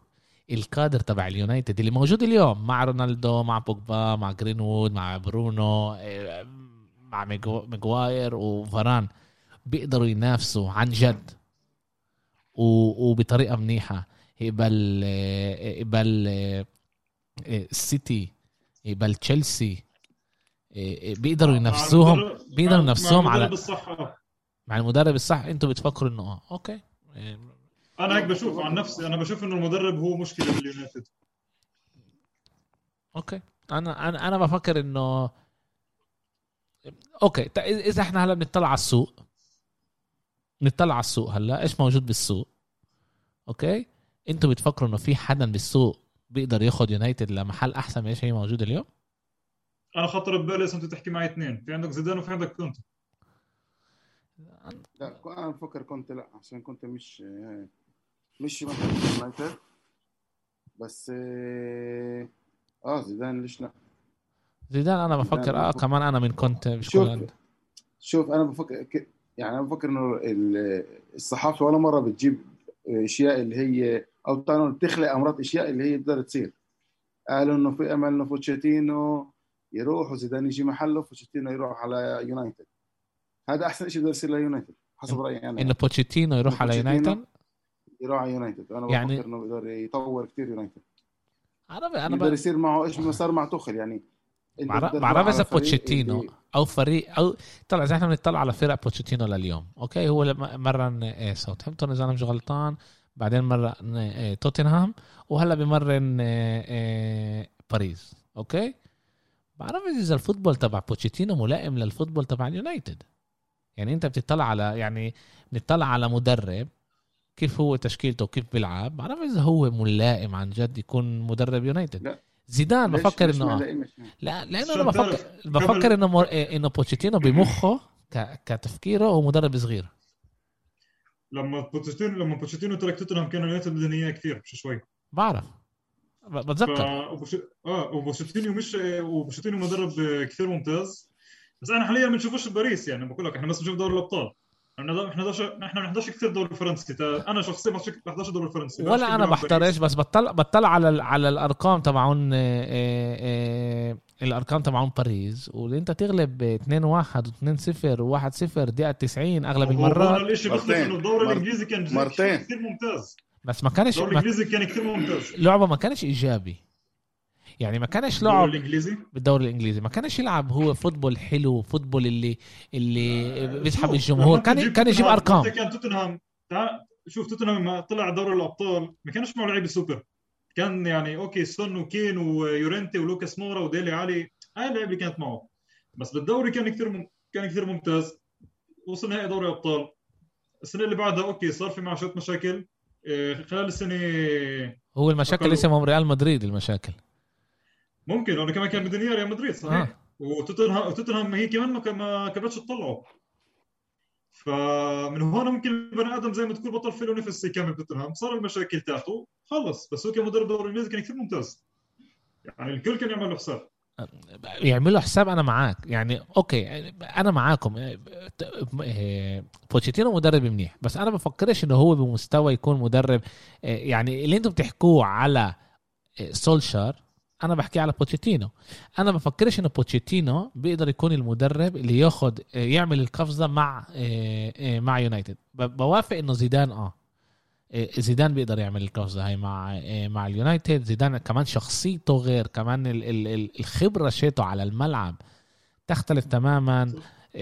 الكادر تبع اليونايتد اللي موجود اليوم مع رونالدو مع بوجبا مع جرينوود مع برونو آه، مع ماغواير وفاران بيقدروا ينافسوا عن جد وبطريقة منيحة. مقابل مقابل السيتي مقابل تشيلسي. بيقدروا ينافسوهم بيقدروا ينافسوهم على. مع المدرب الصح. أنتوا بتفكروا انه آه أوكي. أنا هيك بشوف عن نفسي أنا بشوف إنه المدرب هو مشكلة باليونايتد أوكي. أنا أنا أنا بفكر إنه أوكي اذا إحنا هلأ بنطلع على السوق نطلع على السوق هلأ إيش موجود بالسوق؟ أوكي؟ إنتوا بتفكروا إنه في حدا بالسوق بيقدر ياخد يونايتد لمحل أحسن من إيش هي موجود اليوم؟ أنا خطر ببالي انت تحكي معي اثنين في عندك زيدان وفي عندك كونتي. لا أنا بفكر كنت لا عشان كنت مش مش يونايتد. بس آه آه، زيدان ليش لا؟ زيدان أنا بفكر آه كمان أنا من كنت مش شوف كل شوف أنا بفكر ك- يعني أنا بفكر إنه ال- الصحافة ولا مرة بتجيب أشياء اللي هي أو بتخلق أمراض أشياء اللي هي تقدر تصير. قالوا إنه في امل إنه بوتشيتينو يروح وزيدان يجي محله بوتشيتينو يروح على يونايتد. هذا أحسن شيء بده يصير ليونايتد حسب رأيي أنا. إنه بوتشيتينو يروح على يونايتد؟ يروح على يونايتد. أنا يعني- بفكر إنه بيقدر يطور كثير يونايتد. أنا ب... أنا يقدر ب... يصير معه إيش ما صار مع توخل يعني. أنت بعرف اذا بوتشيتينو أو فريق أو طلع إذا إحنا بنطلع على فرق بوتشيتينو لليوم أوكي؟ هو مرن آه، ساوثهامبتون إذا أنا مش غلطان بعدين مرن آه، توتنهام وهلا بمرن آه، باريس أوكي؟ بعرف إذا ال football تبع بوتشيتينو ملائم لل football تبع اليونايتد. يعني أنت بتطلع على يعني بنطلع على مدرب كيف هو تشكيلته وكيف بيلعب؟ بعرف اذا هو ملائم عن جد يكون مدرب يونايتد. لا. زيدان بفكر انه؟ لا لأنه أنا بفكر بفكر إنه مر... إيه، إنه بوتشيتينو بمخه ك... كتفكيره هو مدرب صغير. لما بوتشيتينو لما بوتشيتينو ترك توتنهام كان اليونايتد بدهم اياه كثير مش شوي. بعرف. ب- ف... بتذكر وبوش... آه وبوتشيتينو مش وبوتشيتينو مدرب كثير ممتاز. بس أنا حاليا ما بنشوفوش بباريس يعني بقول لك إحنا بس بنشوف دوري الأبطال. إحنا إحنا إحنا ما بنحضرش كثير الدوري الفرنسي أنا شخصيا ما بحضرش الدوري الفرنسي ولا أنا بحضرش بس بطلع بطلع على على الأرقام تبعون آه، آه، الأرقام تبعون باريس. واللي انت تغلب 2 1 و2 0 و1 0 دقيقة 90 أغلب المرات. الشيء بيختلف إنه الدوري الإنجليزي كان مرتين كثير ممتاز؟ بس ما كانش الدوري الإنجليزي كان كثير ممتاز. لعبة ما كانش إيجابي. يعني ما كانش لعب بالدوري الإنجليزي؟ بالدوري الإنجليزي. ما كانش يلعب هو football حلو football اللي اللي آه بيسحب الجمهور. كان كان يجيب أرقام. كان توتنهام شوف توتنهام لما طلع دوري الأبطال ما كانش معه لعيبه سوبر كان يعني أوكي سون وكين ويورينتي ولوكاس مورا وديلي علي هاي اللعيبه اللي كانت معه. بس بالدوري كان كثير مم... كان كثير ممتاز. وصل نهائي دوري ابطال السنة اللي بعدها أوكي صار في معه شوية مشاكل. آه، خلال السنة هو المشاكل اسمهم ريال مدريد المشاكل. ممكن لأنه كمان كان بدهم ريال مدريد صحيح؟ آه. وتوتنهام وتوتنهام هي كمان ما ما كانتش تطلعه فمن هون ممكن البني آدم زي ما تقول بطل فيه نفس يكمل توتنهام. صار المشاكل تاعته خلص. بس هو كمدرب دوري إنجليزي كان كثير ممتاز. يعني الكل كان يعمل له حساب. يعملوا حساب أنا معاك. يعني okay أنا معاكم. بوتشيتينو مدرب منيح بس أنا بفكرش إنه هو بمستوى يكون مدرب. يعني اللي أنتم بتحكوه على سولشار أنا بحكي على بوتشيتينو. أنا بفكرش إنه بوتشيتينو بيقدر يكون المدرب اللي ياخد يعمل القفزه مع مع يونايتد. بوافق إنه زيدان آه زيدان بيقدر يعمل القفزه هاي مع مع اليونايتد. زيدان كمان شخصيته غير كمان الخبرة شيته على الملعب تختلف تماما.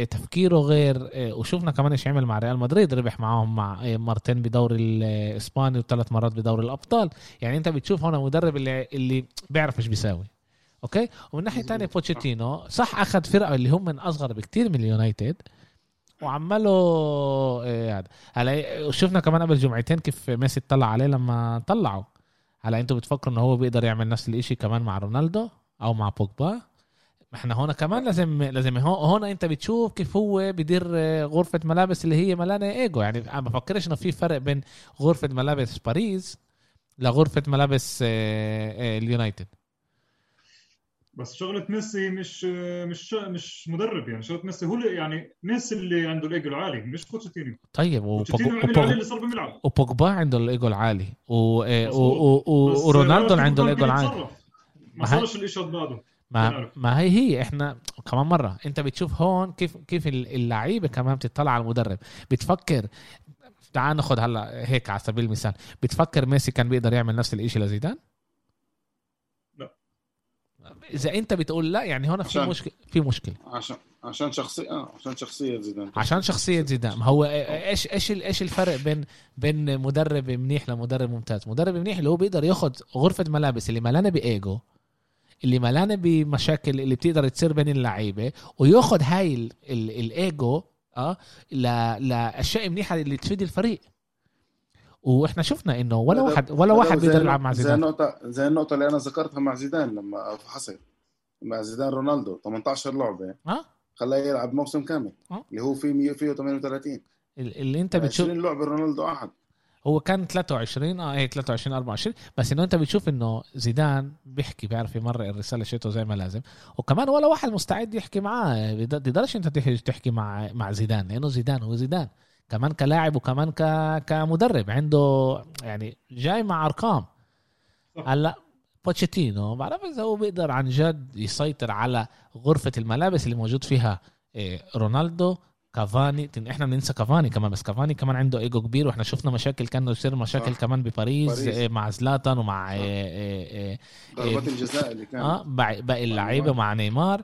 تفكيره غير وشفنا كمان إيش عمل مع ريال مدريد ربح معاهم مع مرتين بدوري الإسباني وثلاث مرات بدوري الأبطال. يعني أنت بتشوف هنا مدرب اللي اللي بيعرف إيش بيساوي. okay؟ ومن ناحية ثانية بوتشيتينو صح أخذ فرقة اللي هم من أصغر بكتير من اليونايتد وعمله هذا. هلا شفنا كمان قبل جمعتين كيف ميسي طلع عليه لما طلعوا. هلا أنتوا بتفكروا إنه هو بيقدر يعمل نفس الإشي كمان مع رونالدو أو مع بوجبا؟ إحنا هون كمان لازم لازم هون انت بتشوف كيف هو بدير غرفة ملابس اللي هي ملانة إيجو. يعني أنا بفكرش إنه في فرق بين غرفة ملابس باريس لغرفة ملابس آه، آه، اليونايتد. بس شغلة ميسي مش مش مش مدرب يعني. شغلة ميسي هو اللي يعني ميسي اللي عنده الإيجو العالي مش بوتشيتينو. طيب وبوجبا عنده الإيجو العالي ورونالدو عنده الإيجو العالي. ما صارش الاشي بعده. ما ما هي هي إحنا كمان مرة أنت بتشوف هون كيف كيف اللعيبة كمان بتطلع على المدرب. بتفكر تعال ناخذ هلأ هيك على سبيل المثال بتفكر ميسي كان بيقدر يعمل نفس الشيء لزيدان؟ إذا أنت بتقول لا يعني هون في مشكله في مشكلة. عشان عشان شخصية آه عشان شخصية زيدان. عشان شخصية زيدان. ما هو إيش إيش إيش الفرق بين بين مدرب منيح لمدرب ممتاز؟ مدرب منيح اللي هو بيقدر ياخذ غرفة ملابس اللي ملانة بإيجو اللي ملانة بمشاكل اللي بتقدر تصير بين اللعيبة وياخذ هاي ال ال الإيجو آه لأشياء منيحة اللي تفيد الفريق. وإحنا شفنا إنه ولا واحد ولا واحد بيقدر يلعب مع زيدان. زي النقطه زي النقطة اللي أنا ذكرتها مع زيدان لما فحصت مع زيدان رونالدو 18 لعبة آه. خلاه يلعب موسم كامل أه؟ اللي هو فيه فيه 38 اللي أنت بتشوف 20 لعبة رونالدو احد هو كان 23 آه هي 23 24 بس إنه أنت بتشوف إنه زيدان بيحكي بيعرف يمرق الرسالة شيته زي ما لازم. وكمان ولا واحد مستعد يحكي معاه. بتقدرش أنت تحكي مع مع زيدان لأنه زيدان هو زيدان. كمان كلاعب وكمان ك... كمدرب عنده يعني جاي مع أرقام. هلأ بوتشيتينو ما بعرف إذا هو بيقدر عن جد يسيطر على غرفة الملابس اللي موجود فيها إيه، رونالدو كافاني إحنا بننسى كافاني كمان بس كافاني كمان عنده إيجو كبير وإحنا شفنا مشاكل كانوا يصير مشاكل آه. كمان بباريس إيه مع زلاتان ومع إيه إيه ضربات الجزاء اللي كان. آه باقي اللعيبة مع نيمار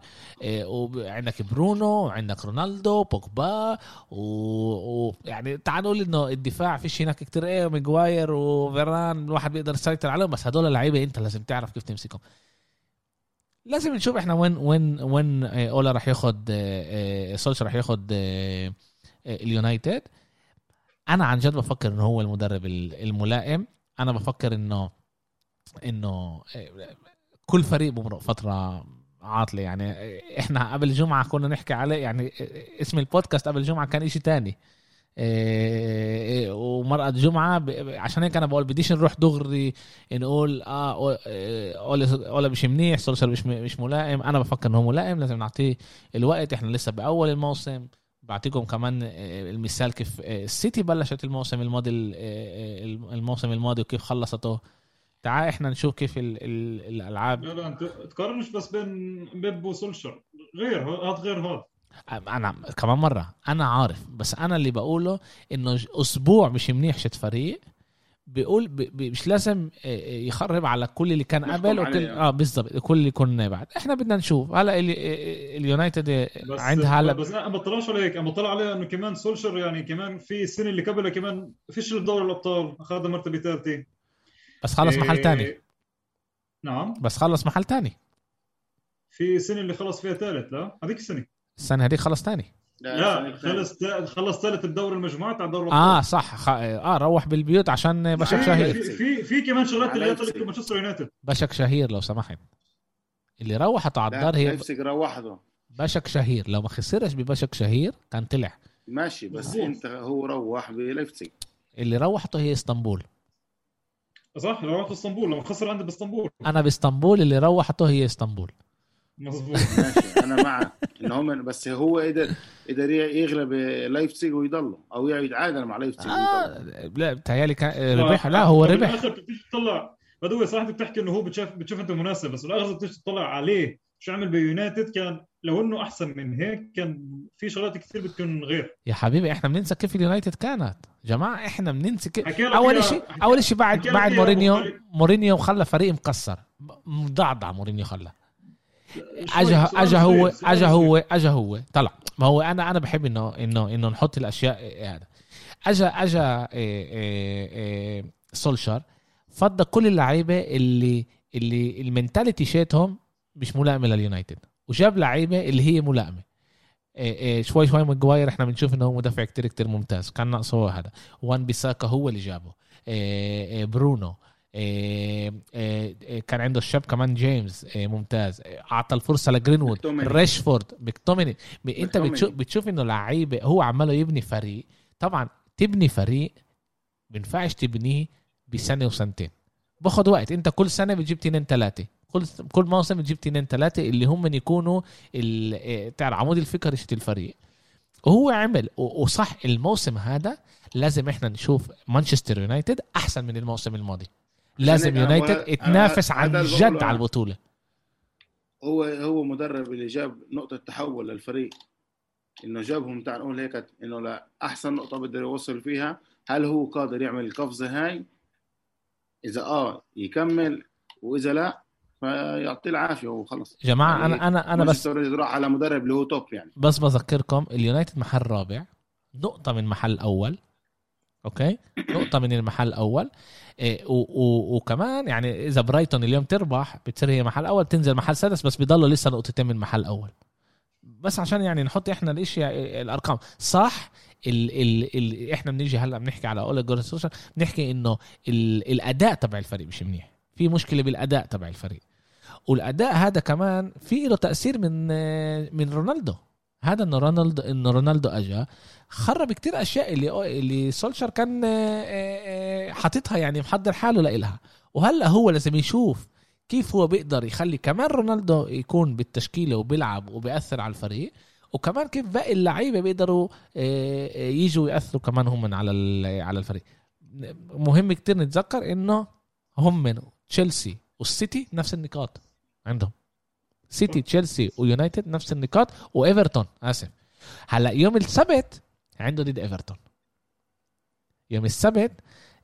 وعندك برونو وعندك رونالدو بوجبا ويعني و... تعال نقول إنه الدفاع فيش هناك كتير إيه ميغواير وفيران الواحد بيقدر يسيطر عليهم بس هدول اللعيبة أنت لازم تعرف كيف تمسكهم. لازم نشوف إحنا وين وين وين آه، أولا راح ياخد آه، آه، سولش راح ياخد اليونايتد. أنا عن جد بفكر إنه هو المدرب الملائم. أنا بفكر إنه إنه كل فريق بمرق فترة عاطلة يعني. إحنا قبل جمعة كنا نحكي عليه يعني اسم البودكاست قبل جمعة كان إشي تاني. إيه، إيه، ومرأة جمعة عشان هيك أنا بقول بديش نروح دغري نقول آه ولا مش منيح سولشر مش مش ملائم. أنا بفكر إنه هو ملائم لازم نعطيه الوقت. إحنا لسه بأول الموسم. بعطيكم كمان آه، المثال كيف آه، السيتي بلشت الموسم الماضي ال- آه، آه، الموسم الماضي وكيف خلصته. تعال إحنا نشوف كيف ال- ال- الألعاب. لا لا أنت تقارنش بس بين بيب وسولشر. غير هذا غير هذا. أنا كمان مرة. أنا عارف بس أنا اللي بقوله إنه أسبوع مش منيح شت فريق. بيقول ب- ب- مش لازم آه، يخرب على كل اللي كان قبل وكل. آه بالضبط كل اللي كنا بعد. إحنا بدنا نشوف. هلأ ال- آه، اليونايتد عندها هلأ بس أنا بطلعش على هيك. أنا بطلع عليه إنه كمان سولشر يعني كمان في السنة اللي قبلها كمان فشل بدوري الأبطال. اخذ مرتبة ثالثة. بس خلص محل إيه، تاني نعم. بس خلص محل تاني. في السنة اللي خلص فيها ثالث لا؟ هذيك السنة. السنة هذيك خلص تاني لا خلص خلص ثالث بدوري المجموعات على دوري آه صح. خ... آه روح بالبيوت عشان بشك شهير. في في كمان شغلات اللي قتلت مانشستر يونايتد. بشك شهير لو سمحت. اللي روحت على الدار هي نفسك روحته. بشك شهير. لو ما خسرش ببشك شهير كان طلع. ماشي بس مظبوط. انت هو روح بليبزيج اللي روحته هي اسطنبول. صح لو رحت اسطنبول لما خسر عندي باسطنبول. أنا باسطنبول اللي روحته هي اسطنبول. مظبوط ماشي. أنا معك إن هم بس هو قدر قدر يغلب لايبزيج ويضله أو يتعادل مع لايبزيج آه ويضله. لا بتهيألي كان ربح لا هو ربح بالاخر بتيجي تطلع بدوي صح أنت بتحكي إنه هو بتشوف بتشوف أنت مناسب بس بالاخر بتيجي تطلع عليه. شو عمل بيونايتد كان لو إنه أحسن من هيك كان في شغلات كثير بتكون غير. يا حبيبي إحنا بننسى كيف اليونايتد كانت. جماعة إحنا بننسى كيف. أول شيء أول شيء بعد بعد مورينيو. مورينيو خلى فريق مكسر. مضعضع مورينيو خلى. اجا اجا صغير، هو اجا سولشار. هو اجا هو. طلع. ما هو أنا أنا بحب انه انه إنه نحط الأشياء هذا. اجا اجا إيه إيه إيه سولشار فضى كل اللعيبة اللي اللي ال mentality شيتهم مش ملائمة لليونايتد. وجاب لعيبة اللي هي ملائمة. إيه إيه شوي شوي ماجواير إحنا بنشوف إنه هو مدافع كتير كتير ممتاز. كان ناقصه هذا. وان بيساكا هو اللي جابه. إيه إيه برونو. كان عنده الشاب كمان جيمس إيه ممتاز. أعطى الفرصة لجرينوود. ريشفورد ماكتوميني ب- انت. بتشوف بتشوف إنه لعيبة هو عماله يبني فريق. طبعا تبني فريق بينفعش تبنيه بسنة وسنتين. باخد وقت. أنت كل سنة بتجيب تنين ثلاثة كل كل موسم بتجيب تنين ثلاثة اللي هم يكونوا ال- إيه، تعرف عمود الفكر شت الفريق. وهو عمل وصح الموسم هذا لازم إحنا نشوف مانشستر يونايتد أحسن من الموسم الماضي. لازم يونايتد هذا عن جد على. البطولة. هو هو مدرب اللي جاب نقطة تحول للفريق. إنه جابهم تعال نقول هيك إنه لا احسن نقطة بده يوصل فيها. هل هو قادر يعمل القفزة هاي؟ إذا آه يكمل. وإذا لا فيعطيه العافية وخلص. جماعة يعني أنا أنا أنا بس راح على مدرب اللي هو top يعني. بس بذكركم اليونايتد محل رابع. نقطة من محل أول okay؟ نقطة من المحل و وكمان يعني إذا برايتون اليوم تربح بتصير هي محل أول بتنزل محل سادس بس بيضلوا لسه نقطتين من محل أول. بس عشان يعني نحط إحنا الأشياء الأرقام. صح ال ال ال إحنا بنيجي هلأ بنحكي على اولي جونر سولشار بنحكي إنه ال الأداء تبع الفريق مش منيح. في مشكلة بالأداء تبع الفريق. والأداء هذا كمان في له تأثير من من رونالدو. هذا انه رونالدو انه رونالدو اجى خرب كتير أشياء اللي اللي سولشر كان آه، آه، حاططها يعني محضر حاله لإلها. وهلأ هو لازم يشوف كيف هو بيقدر يخلي كمان رونالدو يكون بالتشكيلة وبيلعب وبيأثر على الفريق وكمان كيف باقي اللعيبة بيقدروا آه، يجوا يأثروا كمان هم على على الفريق. مهم كتير نتذكر إنه هم تشيلسي والسيتي نفس النقاط عندهم. سيتي تشيلسي ويونايتد نفس النقاط وايفرتون آسف. هلا يوم السبت عنده ضد ايفرتون يوم السبت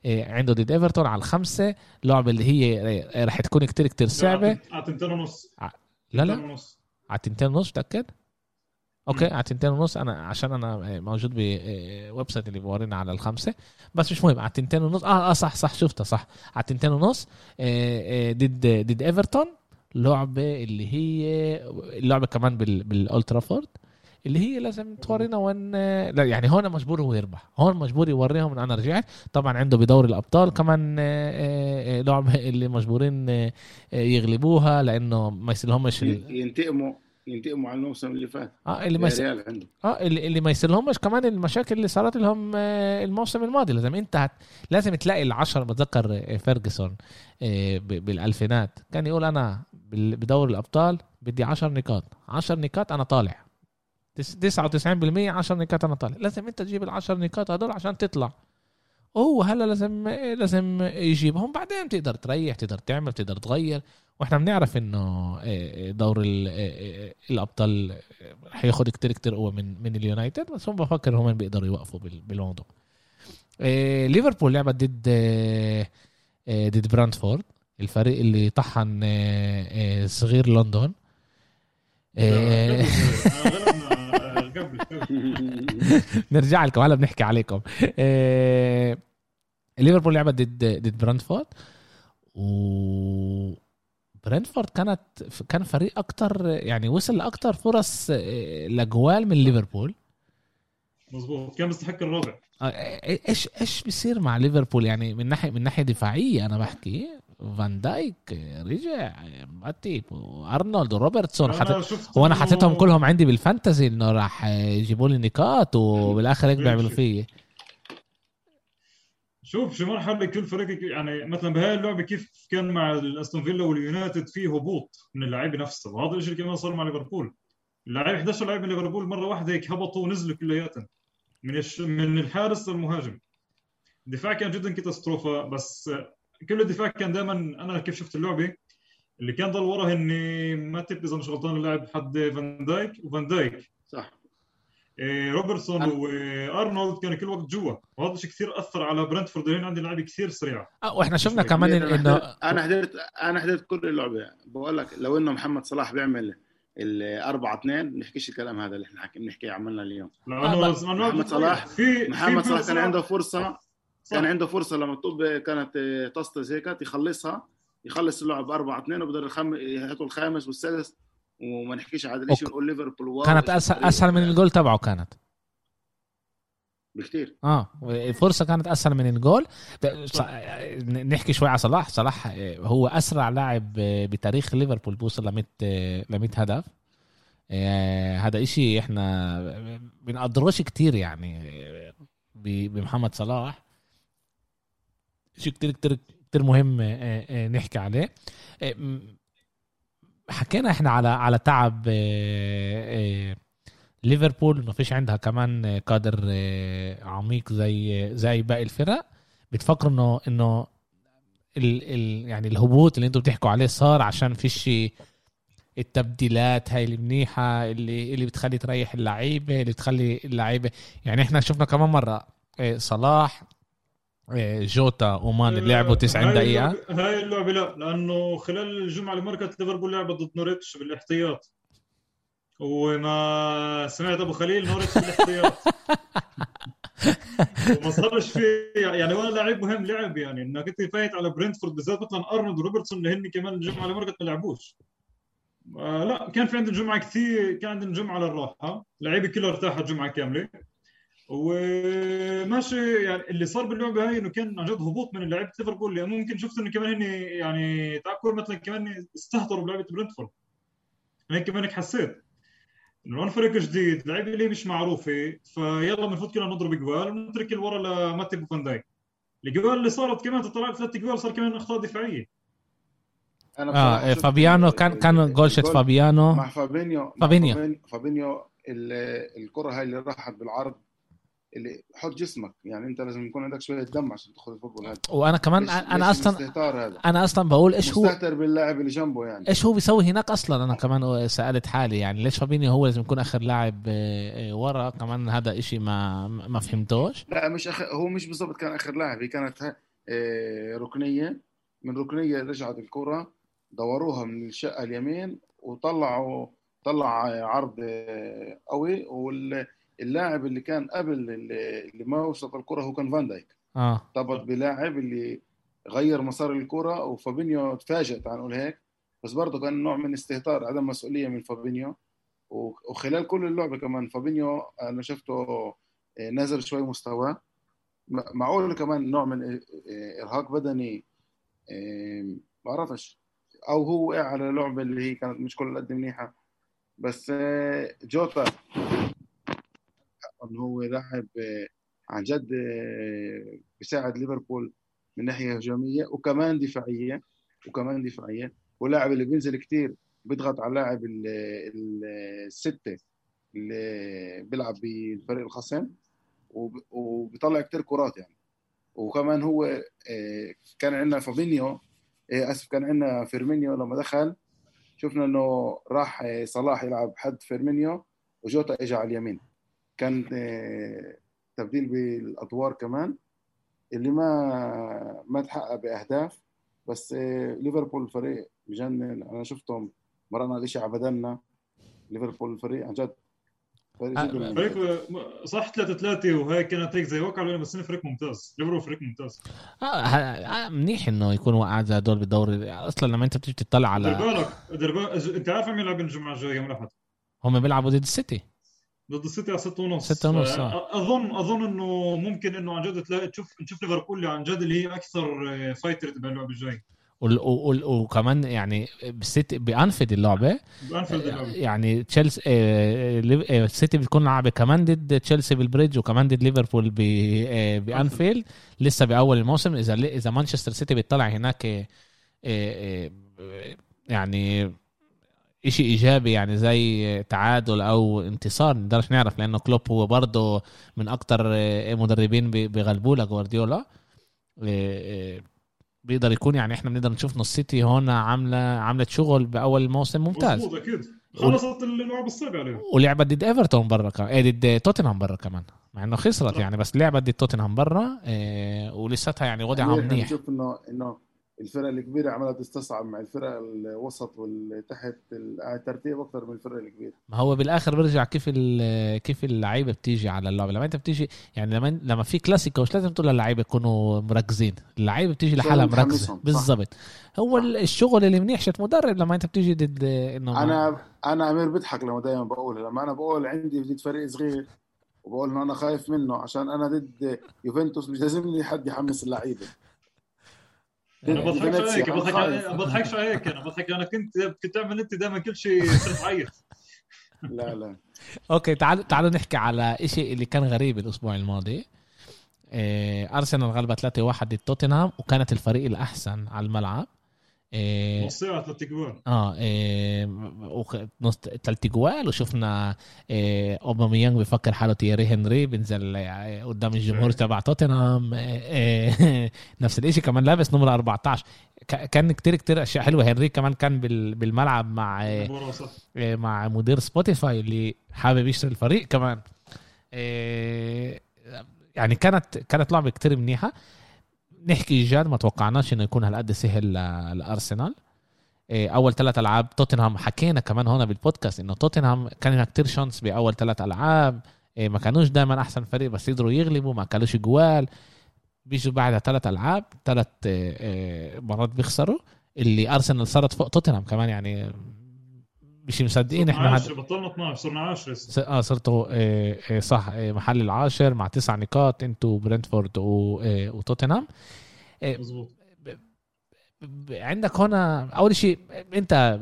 آه، عنده ضد ايفرتون على الخمسة. لعبه اللي هي آه، رح تكون كتير كتير صعبة. على تنتين ونص. لا لا. ونص. على تنتين ونص متاكد okay. على تنتين ونص. أنا عشان أنا موجود ب website اللي بورينا على الخمسة. بس مش مهم على تنتين ونص. آه آه صح صح شفتها صح. على تنتين ونص آه، آه، ضد ضد ايفرتون لعبه اللي هي اللعبة كمان بال بالاولترافورد اللي هي لازم تورينا وين لا يعني هون مجبور هو يربح. هون مجبور يوريهم إن أنا رجعت. طبعا عنده بدوري الأبطال كمان آه، آه، آه، لعبة اللي مجبورين يغلبوها لأنه ما يصيرهمش ينتقموا. ينتقموا على الموسم اللي فات. آه اللي ما يصير ريال عنده آه اللي, اللي ما يصيرلهمش كمان المشاكل اللي صارت لهم آه، الموسم الماضي. لازم انت هت... لازم تلاقي العشر بتذكر آه، فيرجسون آه، بالألفينات. كان يقول أنا بدور الأبطال بدي عشر نقاط. عشر نقاط أنا طالع. تس- 99% 10 نقاط أنا طالع. لازم أنت تجيب ال 10 نقاط هدول عشان تطلع. هو هلا لازم لازم يجيبهم. بعدين تقدر تريح تقدر تعمل تقدر تغير. وإحنا بنعرف انه إيه، دور ال- إيه، الأبطال حياخد كتير كتير قوة من من اليونايتد بس هم بفكر هم بيقدروا يوقفوا بال- بالموضوع ليفربول لعبت ضد ضد برانتفورد الفريق اللي طحن صغير لندن. نرجع لكم هلا بنحكي عليكم. ليفربول لعبت ضد ضد برنتفورد و برنتفورد كانت كان فريق أكتر يعني وصل لأكتر فرص إيه، لجوال من ليفربول. مظبوط. كان مستحق الرابع آه، إيش إيش بيصير مع ليفربول؟ يعني من ناحية من ناحية دفاعية أنا بحكي فان دايك رجع ماتيب وارنولد وروبرتسون حتى أنا شفت هو أنا إنه- حطيتهم كلهم عندي بال fantasy إنه راح يجيبوا لي نقاط وبالآخر هيك بيعملوا فيي شوف شو مرحلة كل فريق يعني مثلا بهاي اللعبة كيف كان مع الاستون فيلا واليونايتد في هبوط من اللعيبة نفسه وهذا الشيء كمان صار مع ليفربول. اللاعب 11 لاعب من ليفربول مرة واحدة هيك هبطوا ونزلوا كلياتهم من الش... من الحارس للمهاجم. الدفاع كان جدا catastrophe بس كل الدفاع كان دائما أنا كيف شفت اللعبة؟ اللي كان ضل ورا هني ماتيب إذا مش غلطان اللاعب حد فان دايك. وفان دايك روبرتسون أنا- وأرنولد كانوا كل وقت جوا. وهذا الشيء كثير أثر على برنتفورد هنا عندي لعيبه كثير سريعة. آه، وإحنا شفنا كمان إنه أنا حضرت أنا حضرت كل اللعبة. بقول لك لو إنه محمد صلاح بيعمل الأربعة اثنين نحكيش الكلام هذا اللي إحنا حكي بنحكيه عملنا اليوم. لأنه آه، لأنه محمد صلاح- في محمد صلاح كان صلاح- عنده فرصة صح. كان عنده فرصة لما الطب كانت تصطز هيك يخلصها يخلص اللعب 4 2 وبقدر الخم... يحطوا الخامس والسادس. وما نحكيش على هذا الشيء نقول ليفربول كانت اسهل فريق أسهل من الجول تبعه كانت. بكثير آه الفرصة كانت أسهل من الجول. نحكي شوي على صلاح. صلاح آه، هو أسرع لاعب آه، بتاريخ ليفربول بوصل ل 100 ل 100 هدف. آه، هذا إشي إحنا بنقدروش كتير يعني بمحمد صلاح. شيء كتير كتير كتير مهم نحكي عليه. حكينا إحنا على على تعب آه، آه، ليفربول ما فيش عندها كمان كادر آه، عميق زي زي باقي الفرق. بتفكر انه انه ال ال يعني الهبوط اللي أنتم بتحكوا عليه صار عشان فيش التبديلات هاي المنيحة اللي اللي بتخلي تريح اللعيبة اللي بتخلي اللعيبة يعني إحنا شفنا كمان مرة آه، صلاح جوتا ومان اللي لعبوا 90 هاي دقيقة. اللعبة- هاي اللعبة لا لأنه خلال الجمعة اللي مرقت ليفربول لعبت ضد نوريتش بالاحتياط. وما سمعت أبو خليل نوريتش بالاحتياط. وما صارش في يعني ولا لاعب مهم لعب يعني. إنك أنت فايت على برنتفورد بالذات مثلا أرنولد وروبرتسون اللي هن كمان الجمعة اللي مرقت ما لعبوش. آه لا كان في عندهم جمعة كثير كان عندهم جمعة للراحة. لعيبة كلها ارتاحت جمعة كاملة. وماشي يعني اللي صار باللعبة هاي إنه كان عن جد هبوط من لعيبه ليفربول لأنه ممكن شفت إنه كمان هن يعني تعال مثلا كمان استهتروا بلعبة برنتفورد. أنا هيك كمان هيك حسيت. إنه هون فريق جديد لعيبه اللي مش معروفه فيلا بنفوت كلنا نضرب جوال ونترك الورا لماتيب وفان دايك الجوال اللي صارت كمان تطلع ثلاث جوال صار كمان أخطاء دفاعية. أنا آه فابيانو كان كان جول شت فابيانو. مع فابينيو. فابينيو. فابين- فابينيو ال- الكرة هاي اللي راحت بالعرض. اللي حط جسمك يعني انت لازم يكون عندك شوية دم عشان تاخذ الفوتبول هذا وأنا كمان مش- أنا مش أصلا هذا؟ أنا أصلا بقول إيش هو مستهتر باللاعب اللي جنبه يعني. إيش هو بيسوي هناك أصلا؟ أنا كمان سألت حالي يعني ليش فابينيو هو لازم يكون آخر لاعب آه، آه، ورا؟ كمان هذا إشي ما ما فهمتوش. لا مش أخ... هو مش بالضبط كان آخر لاعب هي كانت آه، ركنية. من ركنية رجعت الكرة دوروها من الشقة اليمين وطلعوا طلع عرض قوي واللاعب اللي كان قبل اللي اللي ما وصلت الكرة هو كان فان دايك. آه. ارتبط بلاعب اللي غير مسار الكرة وفابينيو تفاجئ تعال نقول هيك بس برضه كان نوع من استهتار عدم مسؤولية من فابينيو. وخلال كل اللعبة كمان فابينيو أنا شفته آه، نزل شوي مستواه. معقول كمان نوع من آه، آه، إرهاق بدني ما بعرفش أو هو وقع على لعبة اللي هي كانت مش كل قد منيحة. بس جوتا. انه هو لاعب آه، عن جد آه، بيساعد ليفربول من ناحية هجومية وكمان دفاعية وكمان دفاعية. ولاعب اللي بينزل كتير بيضغط على اللاعب ال- ال- الستة اللي بيلعب بالفريق الخصم وب- وبيطلع كتير كرات يعني. وكمان هو آه، كان عندنا فابينيو آسف كان عندنا فيرمينيو لما دخل. شفنا إنه راح صلاح يلعب حد فيرمينيو وجوتا اجى على اليمين. كان آه، تبديل بالأدوار كمان اللي ما ما تحقق بأهداف. بس آه، ليفربول فريق بجنن. أنا شفتهم مرنا الاشي على بدلنا ليفربول فريق عن جد فريق آه،. فريق صح 3 3 وهيك كانت هيك زي وقع بس فريق ممتاز. ليفربول فريق ممتاز. ه- آه، منيح إنه يكون وقعات زي هدول بالدوري. أصلا لما أنت بتيجي تطلع دير على بالك دير بالك أنت عارف مين يلعب الجمعة الجاية؟ يوم الاحد هم بيلعبوا ضد السيتي. ضد السيتي على 6 ونص. ستة ونص، آه. اظن أظن إنه ممكن إنه عن جد تلاقي تشوف نشوف ليفربول اللي عن جد اللي هي أكثر آه، fighter باللعب الجاي. وكمان يعني بالسيتي بأنفيلد اللعبة. بأنفيلد اللعب. يعني تشيلسي آه، آه، السيتي بتكون لعبة كمان ضد تشيلسي بالبريدج وكمان ضد ليفربول آه، بأنفيلد لسه بأول الموسم. إذا إذا مانشستر سيتي بيطلع هناك آه، آه، آه، يعني شيء إيجابي يعني زي تعادل أو انتصار نقدرش نعرف لأنه كلوب هو برضه من أكتر آه، مدربين بي- بيغلبوا لجوارديولا آه، آه، بيقدر يكون يعني إحنا بنقدر نشوف نص سيتي هون عاملة عملت شغل بأول موسم ممتاز. مظبوط أكيد. خلصت اللعب الصعب عليهم. ولعبت ضد إيفرتون برا كمان. إيه ضد توتنهام برا كمان. مع إنه خسرت. يعني بس لعبت ضد توتنهام برا إيه ولساتها يعني وضعها منيح. منيح إنه إنه الفرق الكبيرة عماله تستصعب مع الفرق الوسط والتحت الترتيب أكثر من الفرق الكبيرة. ما هو بالآخر بيرجع كيف كيف اللعيبة بتيجي على اللعبة. لما أنت بتيجي يعني لما لما في كلاسيكو مش لازم تقول للعيبة يكونوا مركزين. اللعيبة بتيجي لحالها مركزه صح. بالضبط. هو ال- الشغل اللي منيح شت مدرب لما أنت بتيجي ضد إنه أنا أنا أمير بضحك لما دائما بقول لما أنا بقول عندي ضد فريق صغير وبقول إنه أنا خايف منه عشان أنا ضد يوفنتوس مش لازمني حد يحمس اللعيبة. أنا بضحكش عليك بضحك. عليك بضحكش عليك أنا بضحك أنا كنت كنت تعمل أنت دائما كل شيء صرت تعيط لا لا. okay تعالوا تعالوا نحكي على شيء اللي كان غريب الأسبوع الماضي. إيه أرسنال غلبت 3-1 ضد توتنهام وكانت الفريق الأحسن على الملعب. إيه نص ساعه ثلاث جوال آه إيه وخ- نص ثلاث جوال وشفنا إيه اوباميانج بفكر حاله تيري هنري بينزل قدام الجمهور تبع توتنهام إيه نفس الشيء كمان لابس نمرة 14 ك- كان كتير كتير اشياء حلوة هنري كمان كان بال- بالملعب مع إيه، مع مدير Spotify اللي حابب يشتري الفريق كمان إيه، يعني كانت كانت لعبه كتير منيحه نحكي جد ما توقعناش إنه يكون هالقد سهل لأرسنال. إيه، أول ثلاث ألعاب توتنهام حكينا كمان هون بالبودكاست إنه توتنهام كان لها كتير chance بأول ثلاث ألعاب. إيه، ما كانوش دائما أحسن فريق بس يقدروا يغلبوا ما كانوش جوال. بيجوا بعدها ثلاث ألعاب ثلاث مرات بيخسروا. اللي أرسنال صارت فوق توتنهام كمان يعني مش مصدقين إحنا. 10 بطلنا 12 صرنا 10 س- آه صرتوا آه، آه، صح آه، محل العاشر مع تسع نقاط أنتوا برنتفورد و- آه، وتوتنهام. مظبوط. عندك هنا أول شيء أنت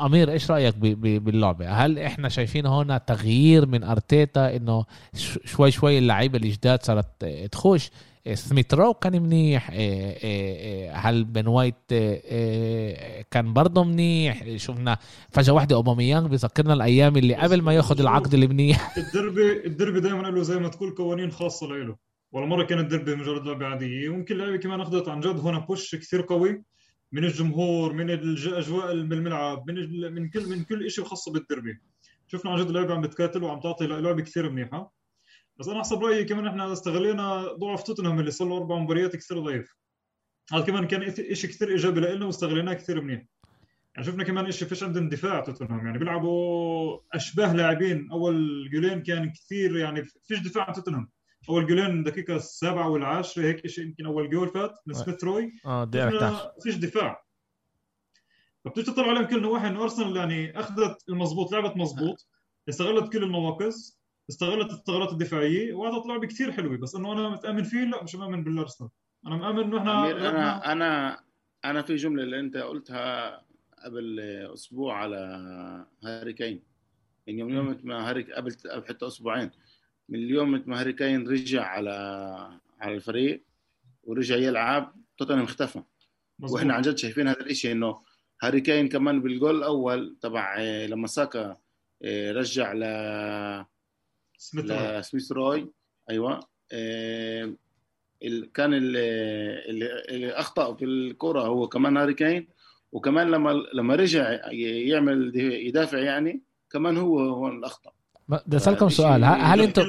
أمير إيش رأيك باللعبة؟ هل إحنا شايفين هنا تغيير من أرتيتا إنه شوي شوي اللعيبة الجداد صارت تخش؟ سميث رو كان منيح هل بن وايت كان برضه منيح شفنا فجاه واحدة اوباميانج بذكرنا الأيام اللي قبل ما ياخذ العقد المنيح الدربي الدربي دائما له زي ما تقول قوانين خاصة له. ولا مره كان الدربي مجرد لعبه عاديه ويمكن اللعبة كمان أخذت عن جد. هنا push كثير قوي من الجمهور من الاجواء بالملعب من من كل من كل شيء خاص بالدربي. شفنا عن جد اللعبه عم بتكاتل وعم تعطي لعبة كثير منيحة. بس أنا حسب رأيي كمان إحنا استغلينا ضعف توتنهام اللي صار له أربع مباريات كثير ضعيف. هذا كمان كان شيء كثير إيجابي لنا واستغليناه كثير منيح. يعني شفنا كمان شيء فيش عندهم دفاع توتنهام. يعني بيلعبوا أشباه لاعبين. أول جولين كان كثير يعني فيش دفاع عن توتنهام. أول جولين دقيقة السابعة والعاشرة هيك شيء يمكن أول جول فات من سميث روي. آه فيش دفاع. فبتيجي تطلع عليهم كل نواحي انه أرسنال يعني أخذت المضبوط لعبت مضبوط استغلت كل النواقص استغلت الثغرات الدفاعية واعطت لعبه كثير حلوة بس إنه أنا متأمن فيه لا مش مؤمن بالأرسنال. أنا مؤمن إنه إحنا أنا أنا أنا في جملة اللي أنت قلتها قبل أسبوع على هاري كين. يعني من يوم ما هاري قبل حتى أسبوعين من اليوم ما هاري كين رجع على على الفريق ورجع يلعب توتنهام اختفى. مظبوط. وإحنا عن جد شايفين هذا الشيء إنه هاري كين كمان بالجول الأول تبع آه، لما ساكا آه، رجع ل سميث رو أيوه. آه، ال- كان ال- اللي اللي أخطأ في الكرة هو كمان هاري كين وكمان لما لما رجع ي- يعمل يدافع يعني كمان هو هو اللي اخطا بدي أسألكم فإشي- سؤال هل أنتم.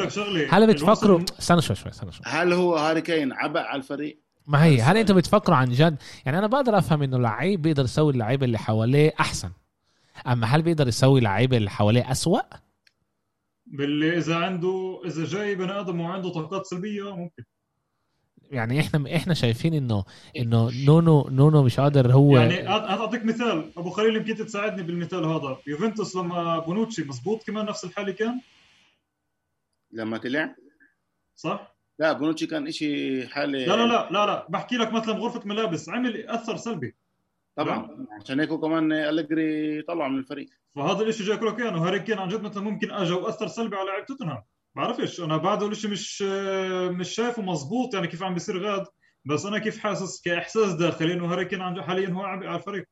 هل بتفكروا الوصل- استنى شوي شوي استنى شوي. هل هو هاري كين عبء على الفريق؟ ما هي هل. أنتم بتفكروا عن جد؟ يعني أنا بقدر أفهم إنه لعيب بيقدر يسوي اللعيبة اللي حواليه أحسن أما هل بيقدر يسوي اللعيبه اللي حواليه أسوأ؟ باللي إذا عنده إذا جاي بني آدم وعنده طاقات سلبية ممكن. يعني إحنا إحنا شايفين إنه إنه نونو نونو مش قادر هو يعني أعطيك مثال. أبو خليل يمكن تساعدني بالمثال هذا. يوفنتوس لما بونوتشي مزبوط كمان نفس الحالة كان؟ لما طلع؟ صح؟ لا بونوتشي كان إشي حالة لا لا لا لا لا. بحكي لك مثلا غرفة ملابس. عمل أثر سلبي. طبعا. عشان هيك كمان أليجري طلع من الفريق. فهذا الشيء جاي كله كان وهاري كين عن جد مثلا ممكن اجى وأثر سلبي على لاعب توتنهام. بعرفش أنا بعده الشيء مش مش شايفه مزبوط يعني كيف عم بيصير غاد. بس أنا كيف حاسس؟ كإحساس داخلي إنه هاري كين عن جد حاليا هو عبء على الفريق.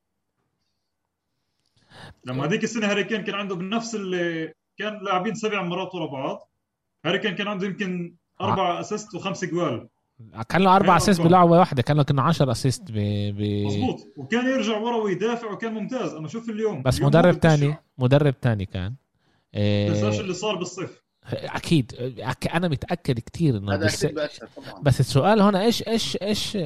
لما هذيك السنة هاري كين كان عنده بنفس اللي كان لاعبين سبع مرات ورا بعض. هاري كين كان عنده يمكن أربع assist وخمس جوال. كان له أربع اسيست أربعة. بلعبة واحدة كان له كنا 10 assist ب... ب... مزبوط وكان يرجع ورا ويدافع وكان ممتاز. اما شوف اليوم. بس اليوم مدرب. تاني مدرب تاني كان. تنساش إيه اللي صار بالصيف. أكيد. أك- أنا متأكد كتير إنه بس... بس السؤال هنا إيش إيش إيش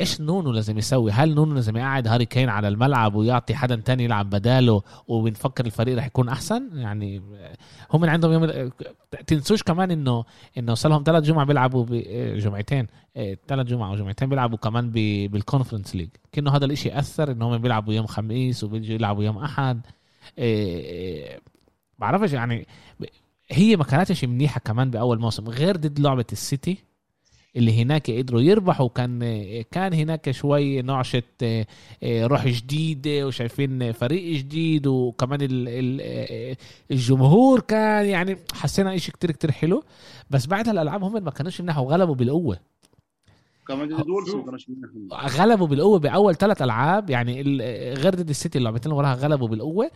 إيش نونو لازم يسوي؟ هل نونو لازم يقعد هاري كين على الملعب ويعطي حدا تاني يلعب بداله وبنفكر الفريق رح يكون أحسن؟ يعني هم عندهم يوم تنسوش كمان انه إنه صار لهم ثلاث جمعة بيلعبوا. جمعتين ثلاث جمعة أو جمعتين بيلعبوا كمان. بال Conference League كأنه هذا الإشي أثر إنه هم بيلعبوا يوم خميس وبيجوا يلعبوا يوم أحد إيه... بعرفش يعني هي ما كانتش منيحة كمان بأول موسم غير ضد لعبة السيتي اللي هناك قدروا يربحوا. كان كان هناك شوي نعشة آه، آه، روح جديدة وشايفين فريق جديد وكمان آه، الجمهور كان يعني حسينا إشي كتير كتير حلو. بس بعد الألعاب هم ما كانوش منحوا وغلبوا بالقوة. غلبوا بالقوة بأول ثلاث ألعاب. يعني غير ضد السيتي اللعبتين اللي وراها غلبوا بالقوة.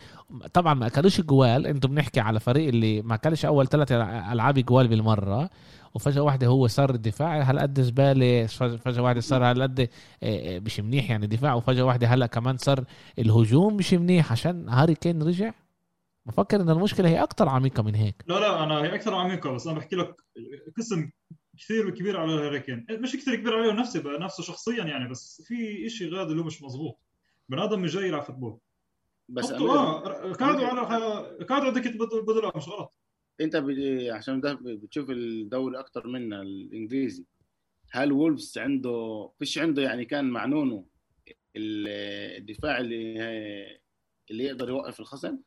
طبعا ما أكلوش الجوال أنتم بنحكي على فريق اللي ما أكلش أول ثلاث ألعاب جوال بالمرة. وفجأة واحدة هو صار الدفاع هالقد زبالة؟ فجأة واحدة صار هالقد آه، آه، مش منيح يعني دفاع وفجأة واحدة هلا كمان صار الهجوم مش منيح عشان هاري كين رجع؟ بفكر ان المشكلة هي أكثر عميقة من هيك. لا لا أنا هي أكثر عميقة بس أنا بحكي لك قسم كثير كبير على هاري كين. مش كثير كبير عليه نفسه بقى نفسه شخصيا يعني بس في شيء غاد اللي هو مش مزبوط بني آدم مش جاي يلعب football. بس آه قعدوا على قعدوا على دكه بدل بدل مش غلط. انت عشان ده بتشوف الدوري أكتر منا الانجليزي. هل وولفز عنده فيش عنده يعني كان مع نونو ال- الدفاع اللي اللي يقدر يوقف الخصم؟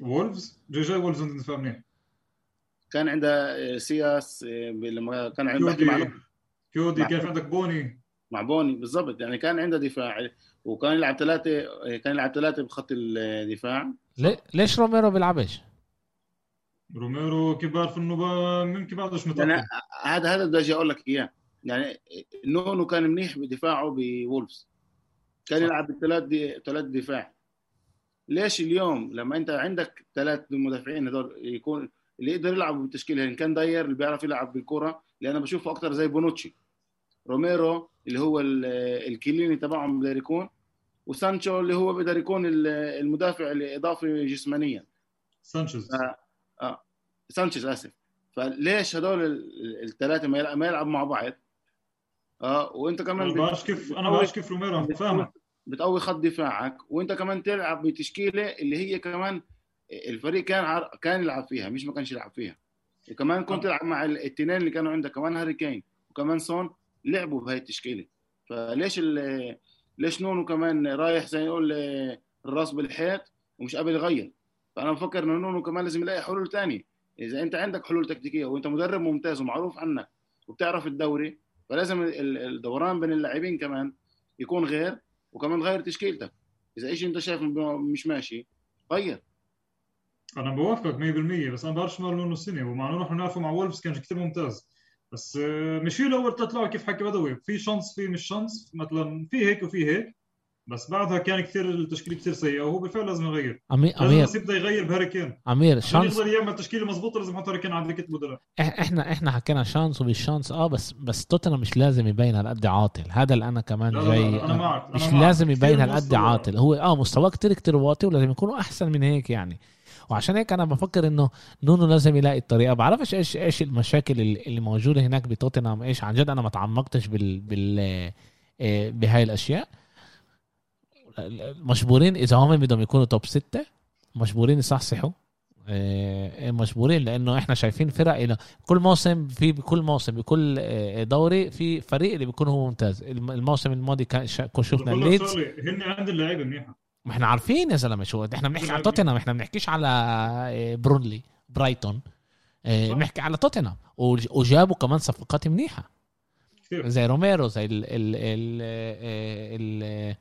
وولفز؟ جاي جاي وولفز عندهم دفاع منيح كان عنده سايس لما كان عنده كيودي كيودي كيف عندك بولي؟ مع بولي بالضبط. يعني كان عنده دفاع وكان يلعب ثلاثة كان يلعب ثلاثة بخط الدفاع. ليش روميرو بيلعبش؟ روميرو كبار في النوبة ممكن يعني متأكد هذا هذا بدي أجي أقول لك إياه. يعني نونو كان منيح بدفاعه بولفز. كان. يلعب بالثلاث دي... ثلاث دفاع. ليش اليوم لما أنت عندك ثلاث مدافعين هذول يكون اللي يقدر يلعب بالتشكيلة؟ ان كان داير اللي بيعرف يلعب بالكرة اللي أنا بشوفه أكثر زي بونوتشي. روميرو اللي هو ال- الكيليني تبعهم بيقدر يكون وسانشو اللي هو بيقدر يكون ال- المدافع الإضافي جسمانيا. سانشيز آه. سانشيز آسف. فليش هدول الثلاثه ما يلعب ما يلعبوا مع بعض؟ آه وإنت كمان أنا بعرفش كيف أنا بعرفش كيف روميرو فاهمك. بتقوي خط دفاعك وإنت كمان تلعب بتشكيلة اللي هي كمان الفريق كان عر... كان يلعب فيها مش ما كانش يلعب فيها. وكمان كنت تلعب مع الاثنين اللي كانوا عندك كمان هاري كين وكمان سون لعبوا بهاي التشكيلة. فليش ال... ليش نونو كمان رايح زي يقول الراس بالحيط ومش قابل يغير؟ فأنا بفكر إنه نونو كمان لازم يلاقي حلول تانية إذا أنت عندك حلول تكتيكية وأنت مدرب ممتاز ومعروف عنك وبتعرف الدوري فلازم ال- الدوران بين اللاعبين كمان يكون غير وكمان غير تشكيلتك. إذا إيش أنت شايف مش ماشي غير. أنا بوافقك 100% بس أنا بعرفش مال نونو السنة. ومع إنه نحن نعرفه مع وولفز كان كثير ممتاز. بس آه، مشي له اول ثلاث لعب كيف حكي بدوي؟ في chance في مش chance. مثلا في هيك وفي هيك. بس بعدها كان كثير التشكيله كثير سيئه وهو بالفعل لازم يغير. امير لازم أمير. بس يبدا يغير بهاري كين عشان chance. يقدر يعمل تشكيلة مضبوطة لازم يحط هاري كين على دكه بدلاء إح- إحنا إحنا حكينا chance ومش chance آه بس بس توتنهام مش لازم يبين هالقد عاطل. هذا اللي أنا كمان لا لا جاي لا أنا معك أنا مش معك. لازم كثير يبين هالقد. عاطل. هو آه مستواه كتير كتير واطي ولازم يكونوا أحسن من هيك يعني. وعشان هيك أنا بفكر إنه نونو لازم يلاقي الطريقة. بعرفش إيش إيش المشاكل اللي اللي موجودة هناك بتوتنهام. إيش عن جد أنا ما تعمقتش بال بال آه، بهاي الأشياء. مجبورين إذا هم بدهم يكونوا top ستة مجبورين يصحصحوا. آه، مجبورين لأنه إحنا شايفين فرق إلى كل موسم في بكل موسم بكل آه، دوري في فريق اللي بيكون هو ممتاز. الم- الموسم الماضي كان شفنا الليدز شغلة، هن عند اللعيبة منيحة. ما إحنا عارفين يا زلمة شو إحنا بنحكي على توتنهام إحنا بنحكيش على بيرنلي برايتون آه، صح. بنحكي على توتنهام. وج- وجابوا كمان صفقات منيحة. زي روميرو زي ال ال ال ال آه،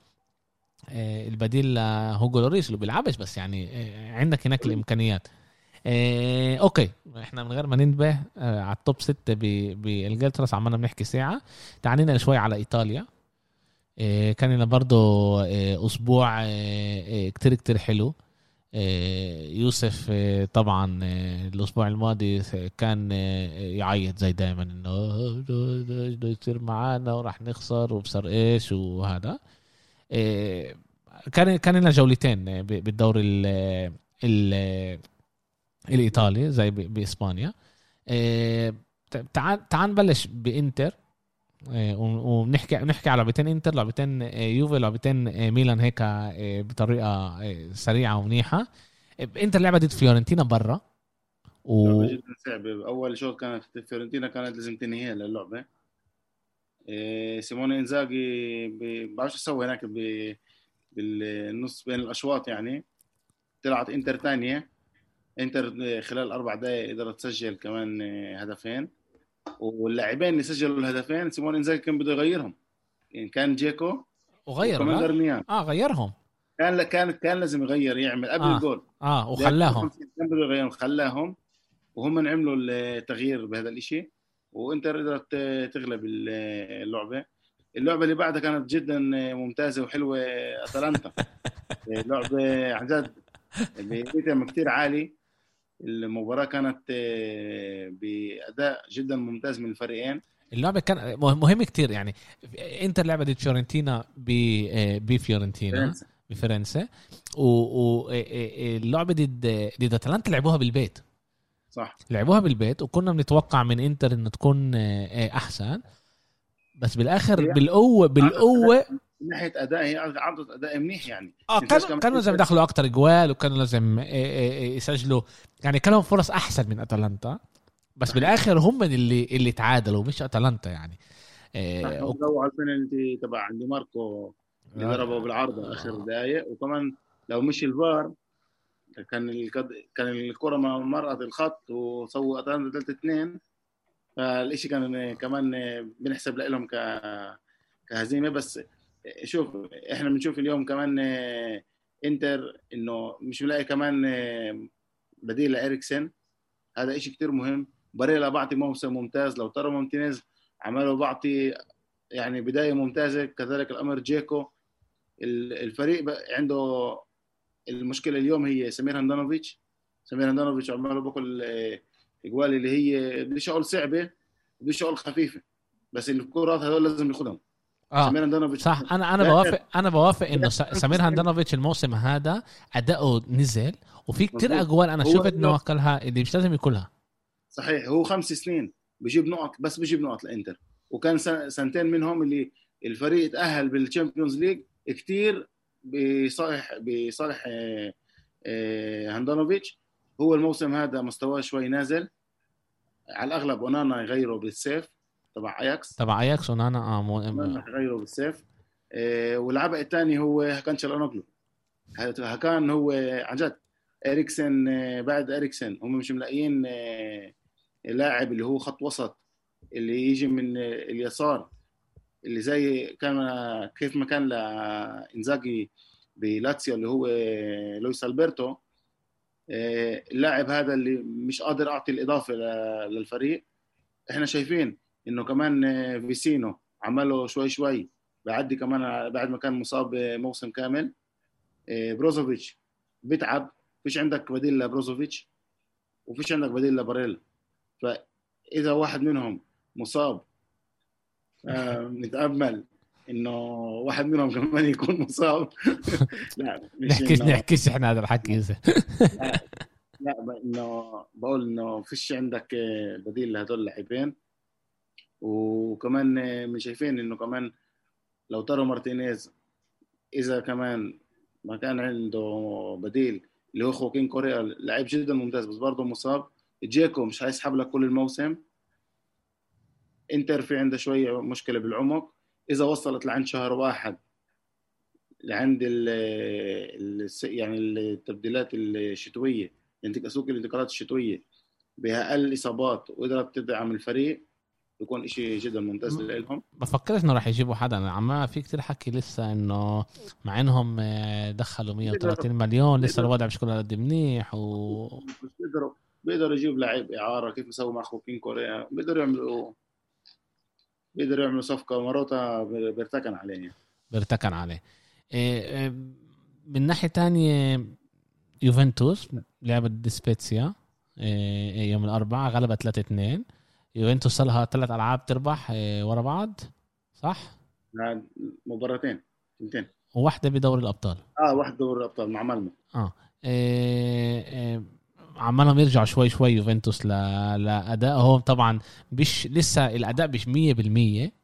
البديل لهوجو لوريس اللي بيلعبش بس يعني آه، عندك هناك الإمكانيات. آه، okay إحنا من غير ما ننتبه آه، على ال top 6 بإنجلترا عمالنا بنحكي ساعة. تعالينا شوي على إيطاليا. آه، كان لنا برضو آه، أسبوع آه، آه، كتير كتير حلو. آه، يوسف آه، طبعا آه، الأسبوع الماضي كان آه، يعيط زي دائما إنه آه، يصير معانا وراح نخسر وبصر إيش وهذا. آه، كان كان لنا جولتين آه، بالدوري ال ال الإيطالي زي بإسبانيا. آه، تعال تعال نبلش بإنتر. آه، و- ونحكي نحكي على لعبتين إنتر لعبتين آه، يوفي لعبتين آه، ميلان هيك آه، بطريقة آه، سريعة ومنيحة. آه، إنتر لعبه ضد فيورنتينا برا. و صعبة. أول شوط كانت فيورنتينا كانت لازم تنهيها للعبة. إيه، سيموني إنزاجي ب- بعرفش شو سوى هناك ب- بالنص بين الأشواط يعني. طلعت إنتر تانية. إنتر خلال أربع دقائق قدرت تسجل كمان إيه، هدفين. واللاعبين اللي سجلوا الهدفين سيموني إنزاجي كان بده يغيرهم. يعني كان جيكو وغير وكمان لا؟ دارميان آه غيرهم. كان كان كان لازم يغير يعمل قبل آه. الجول. آه وخلاهم. كان بده يغيرهم خلاهم. وهم عملوا التغيير بهذا الإشي. وانتر قدرت تغلب اللعبة. اللعبة اللي بعدها كانت جدا ممتازة وحلوة أتلانتا. لعبه عن جد بريتم كثير عالي. المباراة كانت بأداء جدا ممتاز من الفريقين. اللعبة كان مه- مهم كتير يعني. إنتر لعبه ضد فيورنتينا آه، بفيورنتينا فرنسا. بفرنسا. واللعبه ضد ضد أتلانتا لعبوها بالبيت. صح. لعبوها بالبيت وكنا بنتوقع من إنتر إنه تكون آه، آه، أحسن. بس بالآخر هي- بالقوة بالقوة من ناحية أداء هي عرضت أداء منيح يعني. آه كانوا كمان كانوا لازم يدخلوا أكتر جوال وكانوا لازم آه، يسجلوا. يعني كان لهم فرص أحسن من أتلانتا. بس بالآخر هم اللي اللي تعادلوا مش أتلانتا يعني. آه، صح ضووا على البنالتي تبع دي ماركو اللي ضربه بالعارضه آخر دقائق وكمان لو مش الفار كان الكد... كان الكرة ما مرقت الخط وسووا اتلانتا 3 2 فالشيء كان كمان بنحسب لهم ك كهزيمة. بس شوف إحنا بنشوف اليوم كمان إنتر إنه مش ملاقي كمان بديل لإريكسن هذا شيء كتير مهم. باريلا بعطي موسم ممتاز. لاوتارو مارتينيز عماله بعطي يعني بداية ممتازة كذلك الأمر جيكو. الفريق عنده المشكلة اليوم هي سمير هندانوفيتش سمير هندانوفيتش عماله باكل إجوال اللي هي بديش أقول صعبة بديش أقول خفيفة بس الكرات هذول لازم ياخذهم آه سمير هندانوفيتش صح. أنا أنا بوافق أنا بوافق إنه سمير هندانوفيتش الموسم هذا أداؤه نزل وفي مظبوط. أجوال أنا شفت إنه أكلها اللي مش لازم ياكلها. صحيح. هو خمس سنين بجيب نقط بس بجيب نقط لإنتر. وكان سن- سنتين منهم اللي الفريق تأهل بال Champions League كثير بصالح بصالح آه، آه، هندانوفيتش هو الموسم هذا مستواه شوي نازل. على الأغلب أونانا يغيره بالسيف تبع أياكس. تبع أياكس ونانا آه مو... أونانا يغيره بالسيف. آه، والعبء الثاني هو هكان شالانوغلو هكان هو عن جد إريكسن آه، بعد إريكسن. هم مش ملاقيين آه، لاعب اللي هو خط وسط اللي يجي من آه، اليسار. اللي زي كان كيف ما كان لإنزاجي بلاتسيو اللي هو آه، لويس ألبرتو آه، اللاعب هذا اللي مش قادر أعطي الإضافة للفريق. إحنا شايفين إنه كمان آه، فيسينو عماله شوي شوي بعدي كمان بعد ما كان مصاب موسم كامل. آه، بروزوفيتش بيتعب. فيش عندك بديل لبروزوفيتش وفيش عندك بديل لباريلا. فإذا واحد منهم مصاب آه، نتأمل إنه واحد منهم كمان يكون مصاب. لا مش نحكيش نحكيش إحنا هذا الحكي. لا إنه بقول إنه فيش عندك بديل لهدول اللاعبين. وكمان من شايفين إنه كمان لو ترى مارتينيز إذا كمان ما كان عنده بديل اللي هو خوكين كوريا لعيب جدا ممتاز بس برضه مصاب. جيكو مش هيسحب لك كل الموسم. انتر في عنده شوية مشكلة بالعمق. إذا وصلت لعند شهر واحد لعند ال ال يعني التبديلات الشتوية سوق الانتقالات الشتوية باقل إصابات وقدرت تدعم الفريق بيكون شيء جدا ممتاز لهم بفكرش إنه راح يجيبوا حدا. عم في كتير حكي لسه إنه مع إنهم آه، دخلوا 130 مليون. لسه الوضع مش كله قد منيح و بيقدروا بيقدروا يجيبوا لعيب إعارة كيف سووا مع خوكين كوريا؟ بيقدروا يعملوا بيقدروا يعملوا صفقة مروتا بيرتكن عليه بيرتكن عليه إيه، إيه، من ناحية تانية يوفنتوس لعبت ديسبيتسيا إيه، يوم الأربعاء غلبت 3 2 يوفنتوس صار لها ثلاث ألعاب تربح ورا بعض صح؟ مباراتين اثنتين. وواحدة بدوري الأبطال. آه واحدة دوري الأبطال مع مالمو. آه إيه إيه عمالهم يرجعوا شوي شوي يوفنتوس لادائهم طبعا مش لسه الأداء مش 100%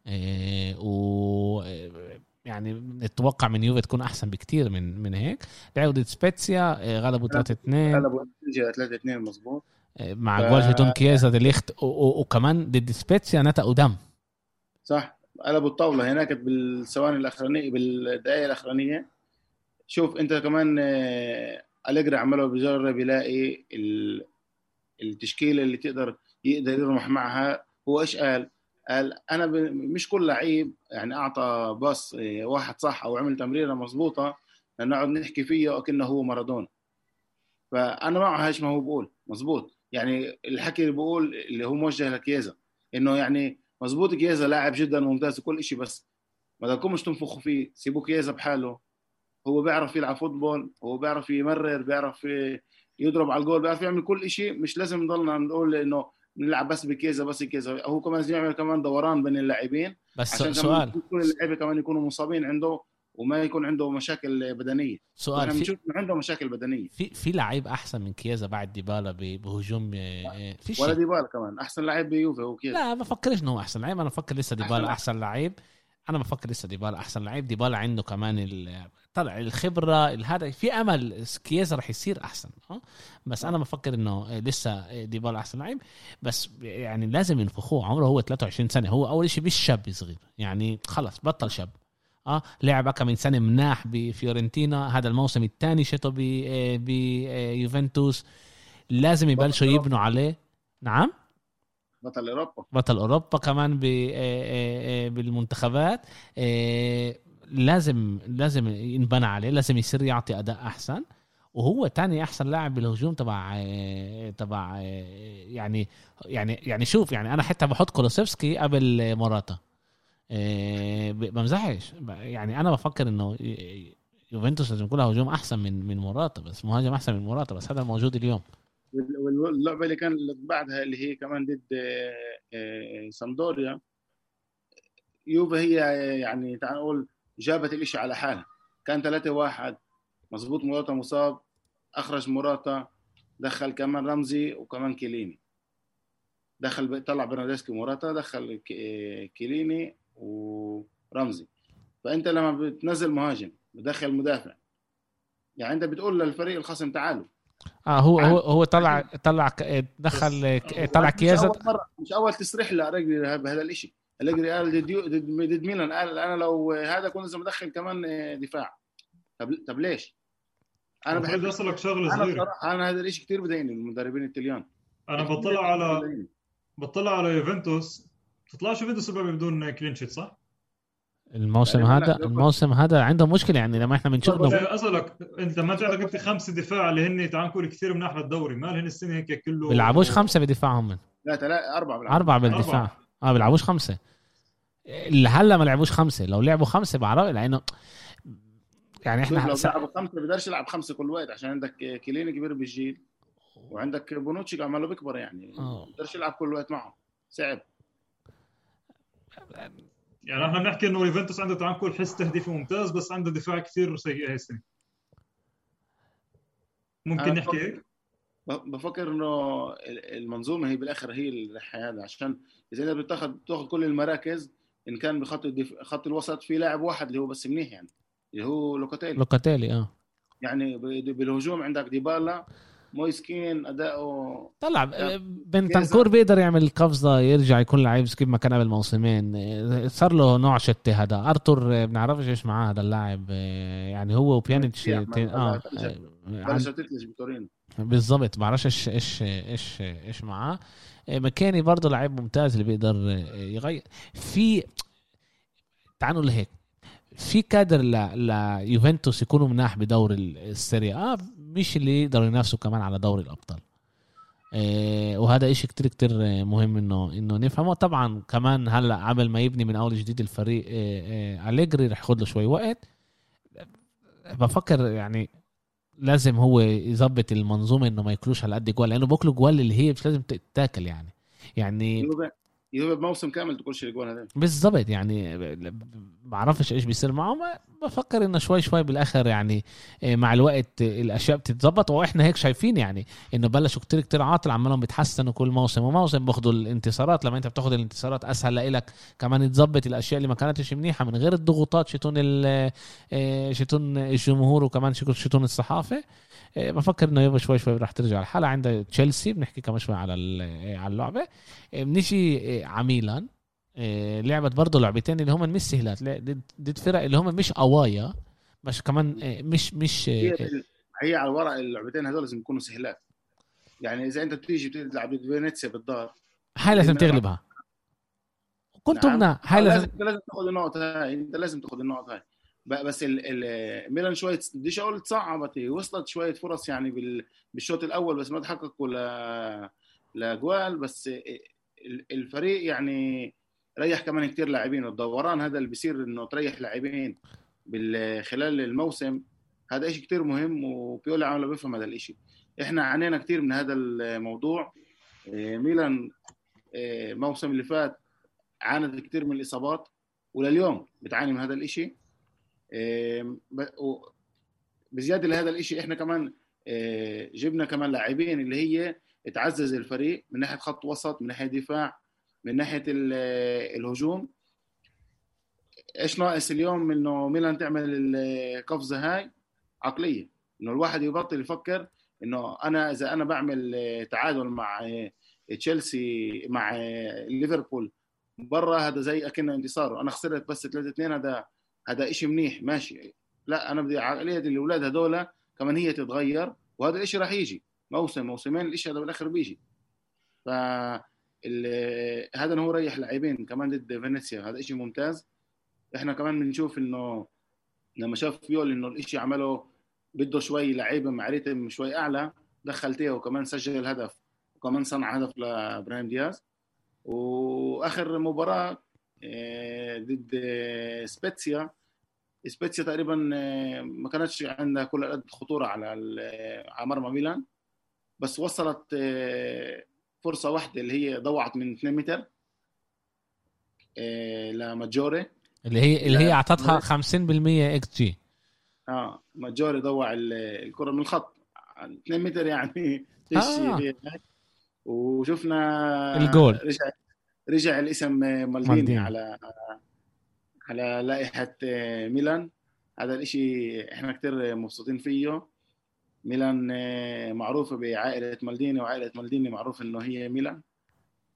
إيه و يعني نتوقع من يوفي تكون أحسن بكتير من من هيك. لعبوا ضد سبيتسيا إيه، غلبوا 3 2 غلبوا 3 2 مظبوط. مع ف... جول دون كيزا ديليخت وكمان ضد سبيتسيا نتقوا دم. صح. قلبوا الطاولة هناك بالثواني الأخرانية بالدقائق الأخرانية. شوف أنت كمان آه، أليجري عمله بيجرب يلاقي التشكيلة اللي تقدر يقدر يرمح معها. هو إيش قال؟ قال أنا مش كل لعيب يعني أعطى باص آه، واحد صح أو عمل تمريرة مضبوطه نقعد نحكي فيه وكأنه هو مارادونا. فأنا مع إيش ما هو بقول مضبوط يعني الحكي اللي بقول اللي هو موجه لكيزا إنه يعني مزبوط كيزا لاعب جدا ممتاز وكل شيء بس ما مش تنفخوا فيه سيبوا كيزا بحاله. هو بيعرف يلعب فوتبول هو بيعرف يمرر بيعرف يضرب على الجول بيعرف يعمل كل شيء مش لازم نضلنا نقول إنه نلعب بس بكيزا بس كيزا. هو كمان يعمل كمان دوران بين اللاعبين. بس عشان سؤال. كل اللعيبة كمان يكونوا مصابين عنده وما يكون عنده مشاكل بدنية. سؤال في بنشوف عنده مشاكل بدنية. في في لعيب أحسن من كيازا بعد ديبالا بهجوم آه، في ولا ديبالا كمان. أحسن لعيب بيوفي هو كيازا لا ما بفكرش إنه هو أحسن لعيب. أنا بفكر لسه ديبالا أحسن لعيب. أنا بفكر لسه ديبالا أحسن لعيب. ديبالا عنده كمان طلع الخبرة هذا في أمل كيازا رح يصير أحسن آه بس أنا بفكر إنه لسه ديبالا أحسن لعيب بس يعني لازم ينفخوه. عمره هو 23 سنة هو أول شيء مش شاب صغير يعني خلص بطل شاب آه لعب كم من سنة مناح بفيورنتينا هذا الموسم الثاني شتو بيوفنتوس لازم يبلشوا يبنوا عليه. نعم؟ بطل أوروبا. بطل أوروبا كمان بالمنتخبات. لازم لازم ينبنى عليه لازم يصير يعطي أداء أحسن. وهو تاني أحسن لاعب بالهجوم تبع تبع يعني يعني يعني شوف يعني أنا حتى بحط كولوسيفسكي قبل موراتا. آه، بمزحش. يعني أنا بفكر إنه يوفنتوس لازم يكون هجوم أحسن من من موراتا بس مهاجم أحسن من موراتا بس هذا الموجود اليوم. واللعبة اللي كان بعدها اللي هي كمان ضد آه، آه، سامبدوريا يوفي هي يعني تعال نقول جابت الإشي على حالها. كان 3 1 مظبوط موراتا مصاب أخرج موراتا دخل كمان رمزي وكمان كيليني. دخل طلع برناردسكي موراتا دخل كيليني ورمزي. فأنت لما بتنزل مهاجم بدخل مدافع يعني أنت بتقول للفريق الخصم تعالوا. آه هو هو هو طلع طلع دخل طلع كيازا مش أول تصريح لأليجري بهذا الشيء أليجري قال ضد ضد ميلان. قال أنا لو هذا كنت لازم ادخل كمان دفاع. طب طب ليش؟ أنا بحب أسألك شغلة صغيرة. أنا هذا الشيء كثير بضايقني المدربين التليان. أنا بطلع على بطلع على يوفنتوس. تطلعش يوفنتوس بدون كلين شيت صح؟ الموسم يعني هذا الموسم هذا عندهم مشكلة يعني لما إحنا بنشوف أسألك أنت لما تعرف انت خمسة دفاع اللي هن تعال نقول كثير مناح للدوري ما هن السنة هيك كله بيلعبوش خمسة بدفاعهم. من لا ثلاثة أربعة بيلعبوا. أربعة بالدفاع. آه بيلعبوش خمسة. هلا ما لعبوش خمسة. لو لعبوا خمسة بعرف لأنه يعني شوف لو إحنا بيلعبوا خمسة بيقدرش يلعب خمسة كل وقت عشان عندك كيليني كبير بالجيل وعندك بونوتشي عماله بيكبر يعني آه. بيقدرش يلعب كل وقت معه. صعب. يعني إحنا بنحكي إنه يوفنتوس عنده تعال نقول حس تهديفي ممتاز بس عنده دفاع كثير سيء هاي السنة. ممكن نحكي هيك؟ بفكر إنه المنظومة هي بالآخر هي الحياة عشان إذا أنت بتاخذ بتاخذ كل المراكز إن كان بخط الدف... خط الوسط في لاعب واحد اللي هو بس منيح يعني اللي هو لوكاتيلي. لوكاتيلي آه. يعني ب- بالهجوم عندك ديبالا مويسكين أداؤه طلع لا. بنتنكور بيقدر يعمل قفزة يرجع يكون لعيب كيف ما كان قبل موسمين. آه، صار له نوع شتى هذا. أرتور آه، بنعرفش إيش معاه هذا اللاعب آه، يعني هو وبيانيتش يعني تين- آه بلش- آه، بلش تتلج بتورينو بالضبط بعرفش إيش إيش إيش إيش معاه. آه، مكاني برضه لعيب ممتاز اللي بيقدر آه، يغير. في تعالوا لهيك. في كادر. ليوفنتوس يكونوا مناح بدور ال- السيريا. آه مش اللي يقدروا ينافسوا كمان على دوري الأبطال. آه وهذا إشي كتير كتير آه، مهم إنه إنه نفهمه. طبعا كمان هلأ قبل ما يبني من أول جديد الفريق آه آه أليجري رح ياخذ له شوي وقت. بفكر يعني لازم هو يظبط المنظومة إنه ما ياكلوش على قد جوال لأنه بياكلوا جوال اللي هي مش لازم تتاكل يعني. يعني يوفي بموسم كامل تقولش الجول هذا بالضبط يعني بعرفش إيش بيصير معه ما بفكر إنه شوي شوي بالآخر يعني إيه، مع الوقت الأشياء بتتظبط. وإحنا هيك شايفين يعني إنه بلشوا كتير كتير عاطل عمالهم بيتحسنوا كل موسم وموسم باخذوا الانتصارات. لما أنت بتاخذ الانتصارات أسهل لإلك كمان تظبط الأشياء اللي ما كانتش منيحة من غير الضغوطات شتون إيه، شتون الجمهور وكمان شتون- الصحافة. بفكر إنه يبقى شوي شوي رح ترجع الحلقة. عند تشيلسي بنحكي كمان شوي على إيه، على اللعبة. إيه، بنيجي إيه، على ميلان. إيه، لعبت برضه لعبتين اللي هم مش سهلات. لا، ضد فرق اللي هم مش قوايا بس كمان إيه، مش مش هي إيه، على الورق اللعبتين هذول لازم يكونوا سهلات. يعني إذا أنت بتيجي بتلعب ضد فينيسيا بالدار هاي لازم. تغلبها. كنت نعم. هاي لازم لازم تاخذ النقط هاي. أنت لازم تاخذ النقط هاي. بس ميلان شوية بديش أقول تصعبت وصلت شوية فرص يعني بال بالشوط الأول بس ما تحققوا ل لجوال بس ال- الفريق يعني ريح كمان كتير لاعبين والدوران هذا اللي بيصير إنه تريح لاعبين خلال الموسم هذا شيء كتير مهم وبيولي عمله بيفهم هذا الشيء إحنا عانينا كتير من هذا الموضوع. ميلان الموسم اللي فات عانت كتير من الإصابات ولليوم بتعاني من هذا و- بزيادة لهذا الإشي إحنا كمان إيه، جبنا كمان لاعبين اللي هي تعزز الفريق من ناحية خط وسط من ناحية دفاع من ناحية ال- الهجوم. إيش ناقص اليوم إنه ميلان تعمل القفزه هاي؟ عقلية. إنه الواحد يبطل يفكر إنه أنا إذا أنا بعمل تعادل مع تشيلسي مع ليفربول برا هذا زي أكنه انتصار. أنا خسرت بس 3 2 هذا هذا شيء منيح ماشي. لا أنا بدي عقلية الأولاد هذول كمان هي تتغير وهذا الشيء راح يجي. موسم موسمين الشيء هذا بالآخر بيجي. ف هذا هو ريح لاعبين كمان ضد فينيسيا هذا شيء ممتاز. إحنا كمان بنشوف إنه لما شاف فيول إنه الإشي عمله بده شوي لعيبة مع ريتم شوي أعلى دخل تيو وكمان سجل هدف وكمان صنع هدف لإبراهيم دياز. وآخر مباراة ضد آه، سبيتسيا سبيتسيا تقريبا آه، ما كانتش عندها كل قد خطورة على آه، على مرمى ميلان بس وصلت آه، فرصة واحدة اللي هي ضوعت من 2 متر آه، لماجوري اللي هي اللي هي أعطتها مرة. 50% إكس جي آه ماجوري ضيع ال- الكرة من الخط 2 متر يعني آه. وشفنا الجول. رجع رجع الاسم مالديني, مالديني. على على لائحة ميلان. هذا الإشي إحنا كتير مبسوطين فيه. ميلان آه، معروفة بعائلة مالديني وعائلة مالديني معروف إنه هي ميلان.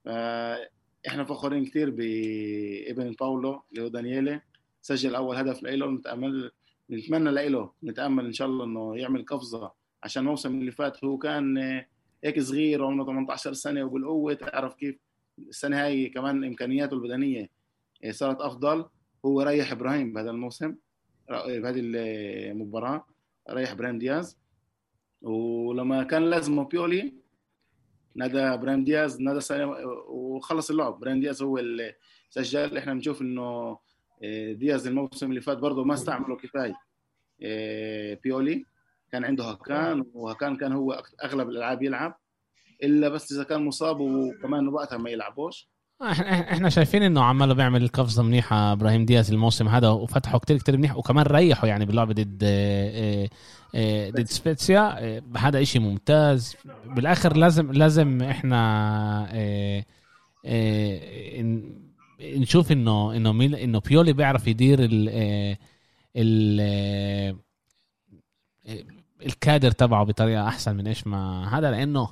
فاحنا فخورين كتير بإبن باولو اللي هو دانييلي. سجل أول هدف له نتامل نتمنى له نتأمل إن شاء الله إنه يعمل قفزة عشان الموسم اللي فات هو كان آه، هيك صغير وعمره 18 سنة وبالقوة. تعرف كيف؟ السنة هاي كمان إمكانياته البدنية آه، صارت أفضل. هو ريح إبراهيم بهذا الموسم بهذه المباراه ريح إبراهيم دياز. ولما كان لازمه بيولي نادى إبراهيم دياز نادى وخلص اللعب. إبراهيم دياز هو اللي سجل. إحنا بنشوف إنه آه، دياز الموسم اللي فات برضه ما استعمله كفاية آه، بيولي. كان عنده هكان وهكان كان هو أغلب الألعاب يلعب. إلا بس إذا كان مصاب وكمان وقتها ما يلعبوش. إحنا إحنا شايفين إنه عماله بيعمل قفزة منيحة إبراهيم دياز الموسم هذا وفتحه كتير كتير منيح وكمان ريحه يعني باللعبة ضد آه، آه، آه، ضد سبيتسيا. هذا إشي ممتاز. بالآخر لازم لازم إحنا ن- نشوف انه إنه ميل إنه بيولي بيعرف يدير ال ال الكادر تبعه بطريقة أحسن من إيش ما هذا لأنه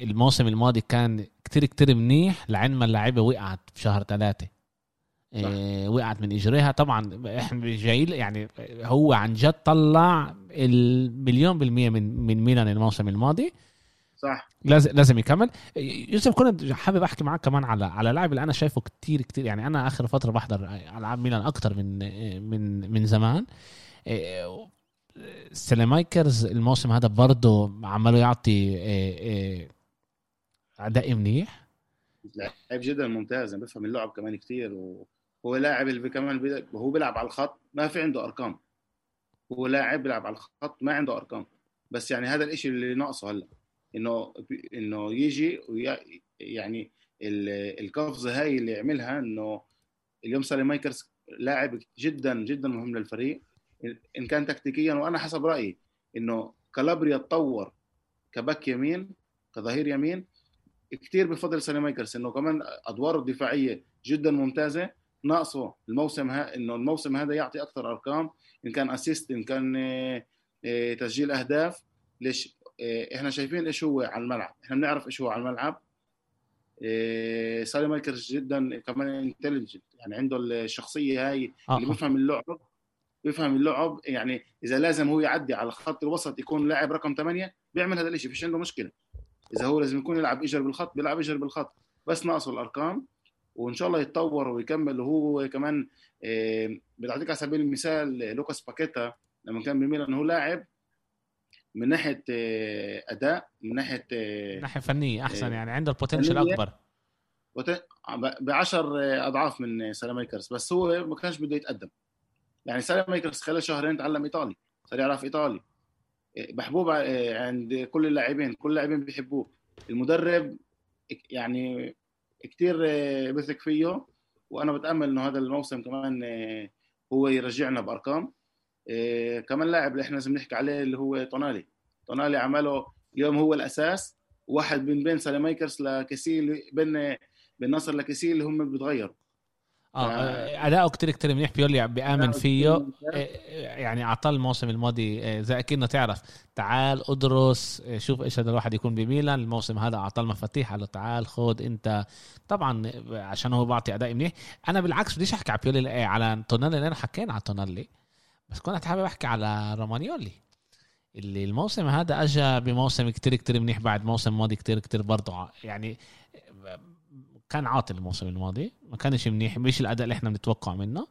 الموسم الماضي كان كتير كتير منيح لعند ما اللعيبة وقعت بشهر ثلاثة إيه وقعت من إجريها. طبعا إحنا جاي يعني هو عن جد طلع المليون بالمية من من ميلان الموسم الماضي. صح. لازم لازم يكمل. يوسف كنت حابب أحكي معك كمان على على لاعب اللي أنا شايفه كتير كتير. يعني أنا آخر فترة بحضر ألعاب ميلان أكتر من من من زمان. إيه، سليمايكرز الموسم هذا برضه عماله يعطي اداء منيح؟ لعيب جدا ممتاز يعني بفهم اللعب كمان كتير وهو لاعب اللي كمان وهو بيلعب على الخط ما في عنده أرقام. هو لاعب بيلعب على الخط ما عنده أرقام. بس يعني هذا الإشي اللي ناقصه هلأ إنه إنه يجي ويا يعني ال- القفزة هاي اللي يعملها إنه اليوم ساليمايكرز لاعب جدا جدا مهم للفريق. إن كان تكتيكيا وأنا حسب رأيي إنه كالابريا تطور ك back يمين كظهير يمين كثير بفضل ساليمايكرز إنه كمان أدواره الدفاعية جدا ممتازة. ناقصه الموسم ها إنه الموسم هذا يعطي أكثر أرقام إن كان assist إن كان آه، آه، تسجيل أهداف. ليش؟ آه، إحنا شايفين إيش هو على الملعب. إحنا بنعرف إيش هو على الملعب. ساليمايكرز جدا كمان intelligent يعني عنده الشخصية هاي اللي آه. بيفهم اللعب بيفهم اللعب. يعني إذا لازم هو يعدي على خط الوسط يكون لاعب رقم 8 بيعمل هذا الشيء فيش عنده مشكلة. إذا هو لازم يكون يلعب اجر بالخط بيلعب اجر بالخط. بس ناقصه الأرقام وإن شاء الله يتطور ويكمل. وهو كمان آه، بدي اعطيك على سبيل المثال لوكاس باكيتا لما كان بميلان هو لاعب من ناحية آه، أداء من ناحية من ناحية فنية أحسن. يعني عنده ال potential. أكبر. ب 10 أضعاف من ساليمايكرز بس هو ما كانش بده يتقدم. يعني ساليمايكرز خلال شهرين تعلم إيطالي صار يعرف إيطالي. محبوب عند كل اللاعبين كل اللاعبين بيحبوه. المدرب يعني كتير بثق فيه وأنا بتأمل إنه هذا الموسم كمان هو يرجعنا بأرقام. كمان لاعب اللي إحنا لازم نحكي عليه اللي هو تونالي. تونالي عمله اليوم هو الأساس واحد من بين سالاميكرز لكسيل بين بين نصر لكسيل اللي هم بيتغيروا آه آه. اداؤه كتير كتير منيح بيولي بيامن فيه. إيه، يعني أعطاه الموسم الماضي إيه، زي كأنه تعرف تعال أدرس إيه، شوف إيش هذا الواحد يكون بميلان. الموسم هذا أعطاه المفاتيح قال له تعال خد أنت. طبعا عشان هو بعطي أداء منيح. أنا بالعكس بديش أحكي على بيولي على تونالي لأن حكينا على تونالي بس كنت حابب أحكي على رومانيولي اللي الموسم هذا اجى بموسم كتير كتير منيح بعد موسم ماضي كتير كتير برضه. يعني كان عاطل الموسم الماضي ما كانش منيح مش الأداء اللي إحنا بنتوقع منه.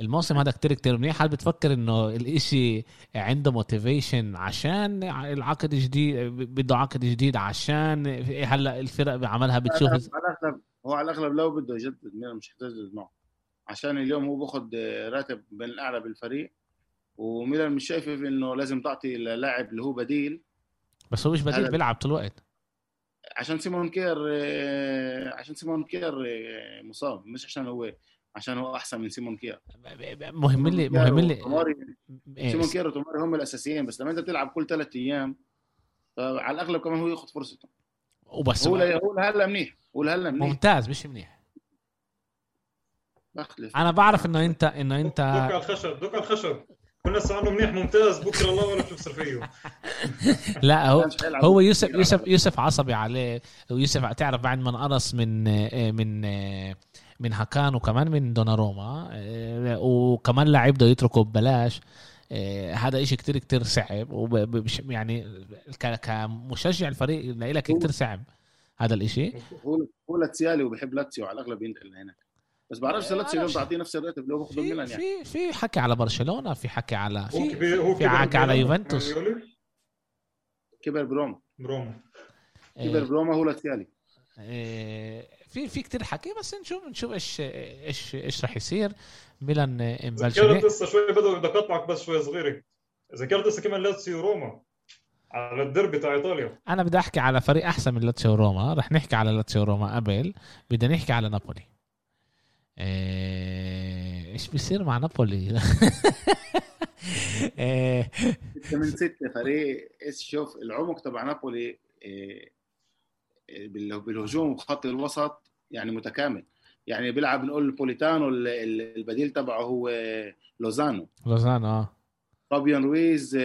الموسم هذا كتير كتير منيح. هل بتفكر إنه الإشي عنده motivation عشان العقد جديد بده عقد جديد عشان هلأ الفرق بعملها بتشوف على الأغلب هو على الأغلب لو بده يجدد مش يجدد معه. عشان اليوم هو باخذ راتب من الاعلى بالفريق وميلان مش شايف إنه لازم تعطي اللاعب اللي هو بديل. بس هو مش بديل بيلعب طول الوقت. عشان سيمون كير آه، عشان سيمون كير آه، مصاب مش عشان هو عشان هو أحسن من سيمون كير. مهم لي مهم لي. إيه، سيمون كير وتوماري هم الأساسيين بس لما أنت بتلعب كل ثلاث أيام فعلى الأغلب كمان هو ياخذ فرصته. وبس هو هو لهلا منيح هو لهلا منيح. ممتاز مش منيح. بختلف أنا بعرف إنه أنت إنه دوك انت على الخشب دوك على الخشب. كنا عنه منيح ممتاز. بكرة الله ولا بتبصر فيه لا هو هو يوسف يوسف يوسف عصبي عليه. ويوسف تعرف بعد ما انقرص من من من هكان وكمان من دوناروما آه، وكمان لاعب بده يتركه ببلاش. آه، هذا إشي كتير كتير صعب. يعني كمشجع الفريق لك كتير صعب هذا الإشي. هو هو لاتسيالي وبيحب لاتسيو على الأغلب ينتقل لهناك بس بعرفش لاتسيو اليوم تعطيه نفس الراتب اللي هو باخذه ميلان يعني. في في حكي على برشلونة في حكي على في كبير في حكي على. يوفنتوس؟ كبر بروما. بروما. كبر بروما هو لاتسيالي. آه، في في كتير حكي بس نشوف نشوف إيش إيش إيش رح يصير. ميلان ذكرت مبلشة لسه شوي بدو بدي أقطعك بس شوي صغيرة. ذكرت لسه كمان لاتسيو روما على الدربي تاع إيطاليا. أنا بدي أحكي على فريق أحسن من لاتسيو روما رح نحكي على لاتسيو روما قبل. بدنا نحكي على نابولي. إيه، إيش بيصير مع نابولي. إيه، ستة من ستة فريق إيش شوف العمق تبع نابولي بال- بالهجوم وخط الوسط يعني متكامل. يعني بيلعب نقول بوليتانو ال- ال- البديل تبعه هو لوزانو. لوزانو آه. فابيان رويز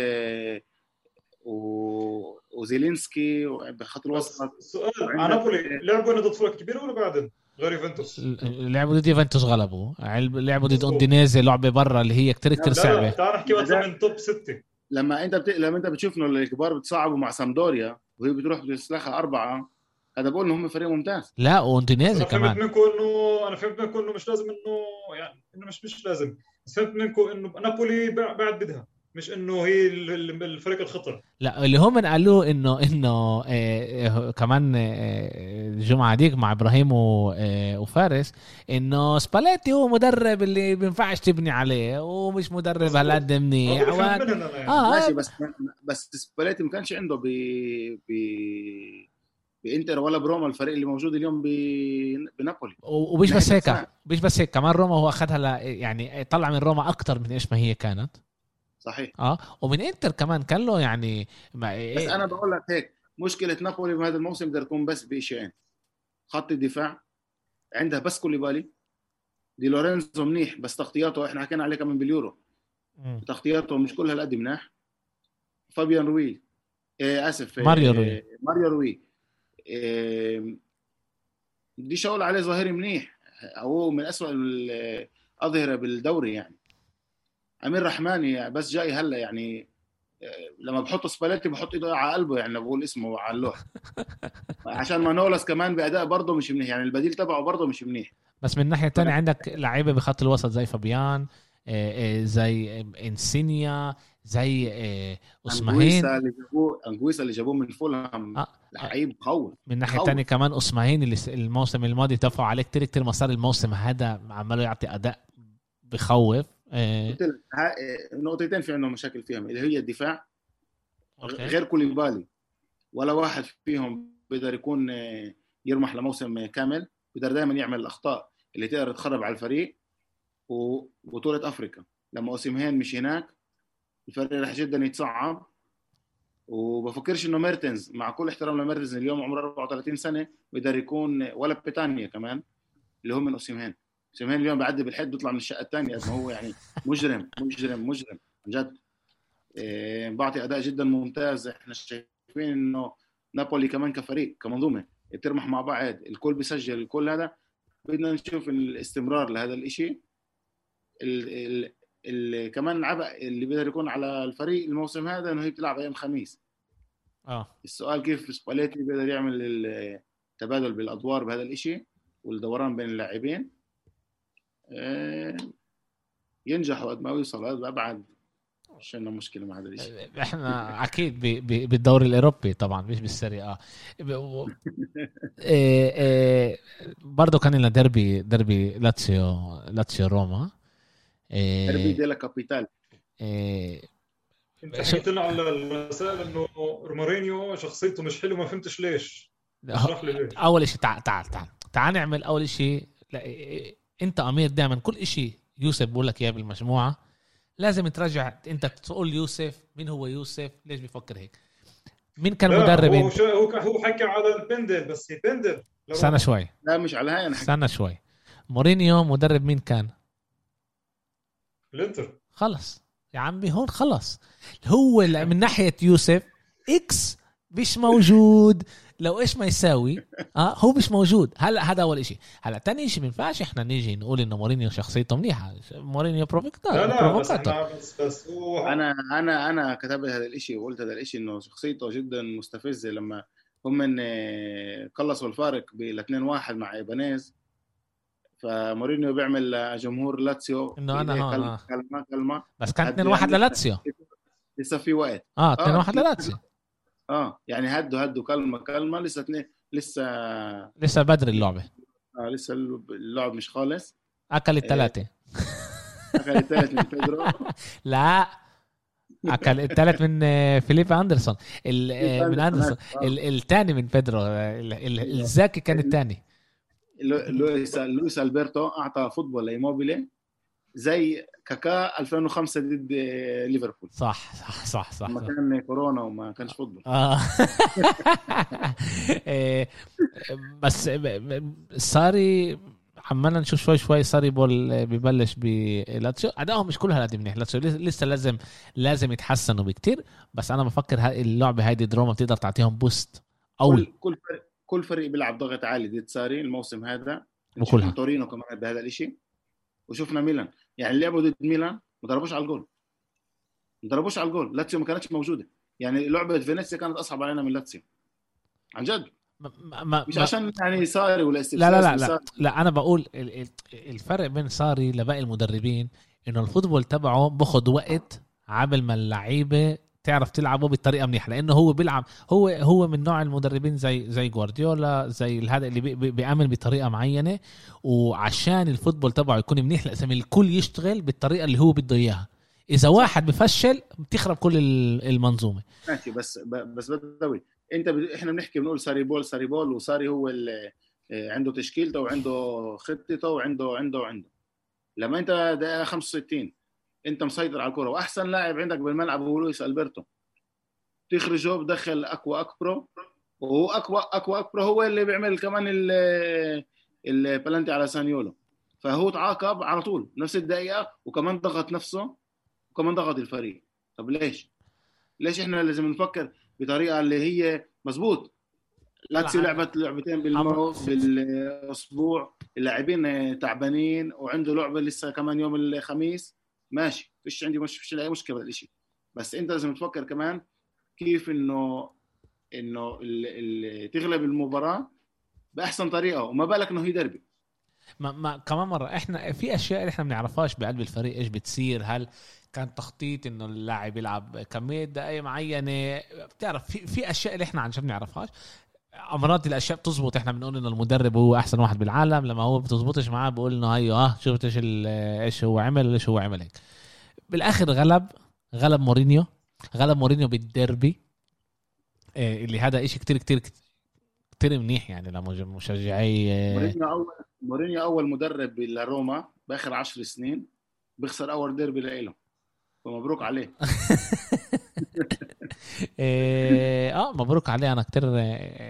و- وزيلينسكي بخط الوسط. سؤال نابولي لعبوا ضد فرق كبيرة ولا بعدين؟ غير يوفنتوس؟ لعبوا ضد يوفنتوس غلبوا. لعبوا ضد أودينيزي لعبه برا اللي هي كتير كتير صعبة. تعال نحكي مثلا من top ستة. لما انت بت... لما انت بتشوف انه الكبار بتصعبوا مع سامبدوريا وهي بتروح بتسلخها أربعة هذا بقول إنه هم فريق ممتاز. لا وأودينيزي أنا فهمت كمان. منكم انه أنا فهمت منكم إنه مش لازم انه يعني إنه مش مش لازم. بس فهمت منكم إنه نابولي بع- بعد بدها. مش إنه هي ال- ال- الفريق الخطر. لا اللي هم قالوه انه إنه آه، آه، كمان آه، الجمعة ديك مع إبراهيم و- آه، وفارس إنه سباليتي هو مدرب اللي بينفعش تبني عليه ومش مدرب هالقد منيح. يعني آه ماشي آه، بس بس سباليتي ما كانش عنده ب ب بإنتر ولا بروما الفريق اللي موجود اليوم ب... بنابولي. ومش من بس هيك. مش بس هيك كمان روما هو أخذها ل- يعني طلع من روما أكتر من إيش ما هي كانت. صحيح. آه ومن إنتر كمان كان له يعني ما بس أنا بقول لك هيك مشكلة نابولي بهذا الموسم بدها تكون بس بشيئين خط الدفاع عندها بس كوليبالي. دي لورينزو منيح بس تغطياته إحنا حكينا عليه كمان باليورو. تغطياته مش كلها هالقد مناح. فابيان روي إيه آسف إيه، ماريو روي. ماريو روي. إيه بديش أقول عليه ظاهري منيح هو من أسوأ الأظهرة بالدوري يعني. أمير رحماني بس جاي هلا يعني لما بحط سباليتي بحط إيده على قلبه يعني بقول اسمه على اللوح. عشان مانولس كمان بأداء برضه مش منيح يعني البديل تبعه برضه مش منيح. بس من الناحيه الثانية عندك لعيبة بخط الوسط زي فابيان آه، آه، زي إنسينيا زي آه، اسماهين انجويسا اللي جابوه انجويسا اللي جابوه من فولهام. آه. لعيب قوي. من الناحيه. الثانية كمان اسماعيل اللي الموسم الماضي دفعوا عليه كتير كتير مصاري الموسم هذا عماله يعطي أداء بخوف. قلت لك ها- نقطتين في عندهم مشاكل فيهم اللي هي الدفاع أوكي. غير كوليبالي. ولا واحد فيهم بيقدر يكون آه، يرمح لموسم كامل بيقدر دائما يعمل الأخطاء اللي تقدر تخرب على الفريق. وبطولة أفريقيا. لما اوسيمهين مش هناك الفريق رح جدا يتصعب. وبفكرش إنه ميرتنز مع كل احترام لميرتنز اليوم عمره 34 سنة بيقدر يكون ولا بيتانيا كمان اللي هم من اوسيمهين اوسيمهين اليوم بعدي بالحد بيطلع من الشقة الثانية ما هو يعني مجرم مجرم مجرم عن جد. إيه، بعطي أداء جدا ممتاز. إحنا شايفين إنه نابولي كمان كفريق كمنظومة بترمح مع بعض الكل بيسجل الكل هذا. بدنا نشوف الاستمرار لهذا الإشي. ال ال ال كمان العبء اللي بيقدر يكون على الفريق الموسم هذا إنه هي بتلعب أيام خميس. آه. السؤال كيف سباليتي بيقدر يعمل التبادل بالأدوار بهذا الإشي والدوران بين اللاعبين؟ ينجح وقت ما يوصل هذا ابعد مش عندنا مشكلة مع هذا الشيء إحنا أكيد بالدوري الأوروبي طبعا مش بال Serie A. إيه إيه برضه كان لنا ديربي ديربي لاتسيو لاتسيو روما. إيه derby della Capitale. انت حكيت لنا على المسائل إنه مورينيو شخصيته مش حلوة ما فهمتش ليش. اشرح لي ليش أول شيء تعال تعال تعال تعال نعمل أول شيء لا انت امير دائما كل شيء يوسف بقول لك إياه بالمجموعة. لازم ترجع انت تقول يوسف مين هو يوسف؟ ليش بيفكر هيك؟ مين كان مدرب هو انت شا- هو هو حكى على البندل بس هي بندل لو- استنى شوي. لا مش على هاي أنا استنى شوي. مورينيو مدرب مين كان؟ الانتر. خلص. يا عمي هون خلص. هو من ناحية يوسف X مش موجود. لو إيش ما يساوي؟ آه هو مش موجود. هلا هذا أول شيء هلا تاني شيء ما ينفعش إحنا نيجي نقول إنه مورينيو شخصيته منيحة. مورينيو provocateur لا لا بس بس بس هو أنا أنا أنا كتبت هذا الإشي وقلت هذا الإشي إنه شخصيته جدا مستفزة. لما هم من آه، خلصوا الفارق ب 2 1 مع إيبانيز فمورينيو بيعمل لجمهور لاتسيو أنا بإيديه هون، كلمه آه. كلمه كلمة. بس كان هد- 2 1 يعني للاتسيو؟ لسه في وقت. آه 2 1 آه. للاتسيو. آه يعني هدوا هدوا كلمة كلمة لسه لسه لسه بدري اللعبة. آه لسه اللعب مش خالص. أكل الثلاثه أكل الثالث من بيدرو. لا أكل الثالث من آه، فيليب أندرسون. آه، من أندرسون آه. الثاني من بيدرو. آه، ال- ال- إلزاكي كان الثاني لو- لويس لويس ألبرتو أعطى football لإيموبيلي. زي كاكا 2005 ضد آه، ليفربول. صح صح صح صح, لما صح. كان كورونا وما كانش football. آه. إيه، بس ساري عمالنا نشوف شوي شوي ساري ball ببلش بلاتسيو ادائهم مش كلها قد منيح. لاتسيو لس- لسه لازم لازم يتحسنوا بكتير. بس أنا بفكر اللعبة هايدي ضد روما بتقدر تعطيهم boost قوي كل كل فريق كل فريق بيلعب ضغط عالي ضد ساري الموسم هذا. وكلها. تورينو كمان بهذا الشيء وشفنا ميلان. يعني لعبوا ضد ميلان ما ضربوش على الجول. ما ضربوش على الجول. لاتسيو ما كانتش موجودة. يعني لعبة فينيسيا كانت أصعب علينا من لاتسيو. عن جد. ما ما مش ما عشان يعني ساري ولا لا لا لا لا. لا أنا بقول ال- ال- الفرق بين ساري لباقي المدربين إنه ال football تبعه باخد وقت عبل ما اللعيبة تعرف تلعبه بطريقة منيحة لأنه هو بيلعب هو هو من نوع المدربين زي زي جوارديولا زي هذا اللي بي- بي- بيعمل بطريقة معينة وعشان ال football تبعه يكون منيح لازم الكل يشتغل بالطريقة اللي هو بده إياها. إذا واحد بفشل بتخرب كل ال- المنظومة. ماشي بس بس بدوي أنت ب... إحنا بنحكي بنقول ساري ball ساري ball وساري هو اللي عنده تشكيلته وعنده خطته وعنده عنده وعنده. لما أنت دقيقة 65 انت مسيطر على الكره وأحسن لاعب عندك بالملعب هو لويس ألبرتو. تخرجه بدخل أكبا أكبرو. وهو أكبا أكبا أكبرو هو اللي بيعمل كمان ال- البلانتي على زانيولو. فهو تعاقب على طول نفس الدقيقة وكمان ضغط نفسه وكمان ضغط الفريق. طب ليش؟ ليش إحنا لازم نفكر بطريقة اللي هي مزبوط لاتسيو لا. لعبت لعبتين بالمو. بالأسبوع. اللاعبين تعبانين وعنده لعبة لسه كمان يوم الخميس. ماشي فيش عندي مش فيش أي مشكلة بهذا الشيء بس أنت لازم تفكر كمان كيف إنه إنه ال- ال- تغلب المباراة بأحسن طريقة وما بالك إنه هي دربي. ما, ما كمان مرة إحنا في أشياء اللي إحنا ما بنعرفهاش بقلب الفريق إيش بتصير هل كان تخطيط إنه اللاعب يلعب كمية دقائق معينة؟ بتعرف في في أشياء اللي إحنا عن جد ما بنعرفهاش. أمراض الأشياء بتزبط. إحنا بنقول إنه المدرب هو أحسن واحد بالعالم. لما هو بتزبطش معاه بقول إنه هيو آه شفت إيش إيش هو عمل ليش هو عمل هيك. بالآخر غلب غلب مورينيو. غلب مورينيو بالديربي. إيه، اللي هذا إشي كتير كتير كتير منيح يعني لمشجعي آه، مورينيو اول مورينيو أول مدرب لروما بآخر عشر سنين بيخسر أول ديربي لإله. فمبروك عليه. إيه، آه مبروك عليه. أنا كتير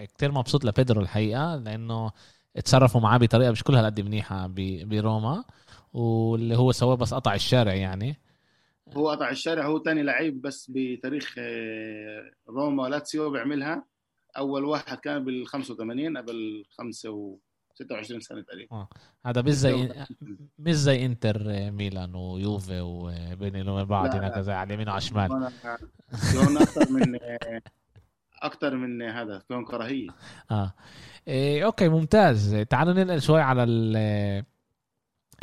كتير مبسوط لبيدرو الحقيقة لأنه اتصرفوا معاه بطريقة مش كلها قد منيحة بروما واللي هو سواه بس قطع الشارع يعني. هو قطع الشارع هو تاني لعيب بس بتاريخ آه، روما لاتسيو بيعملها. أول واحد كان بال 85 قبل 5 و 26 سنة تقريبا. هذا مش زي مش زي انتر ميلان ويوفي وبين وبين بعض لا، هناك زي على اليمين وعلى الشمال أكثر من آه، أكثر من هذا كون كراهية. آه. إيه okay ممتاز. تعالوا ننقل شوي على ال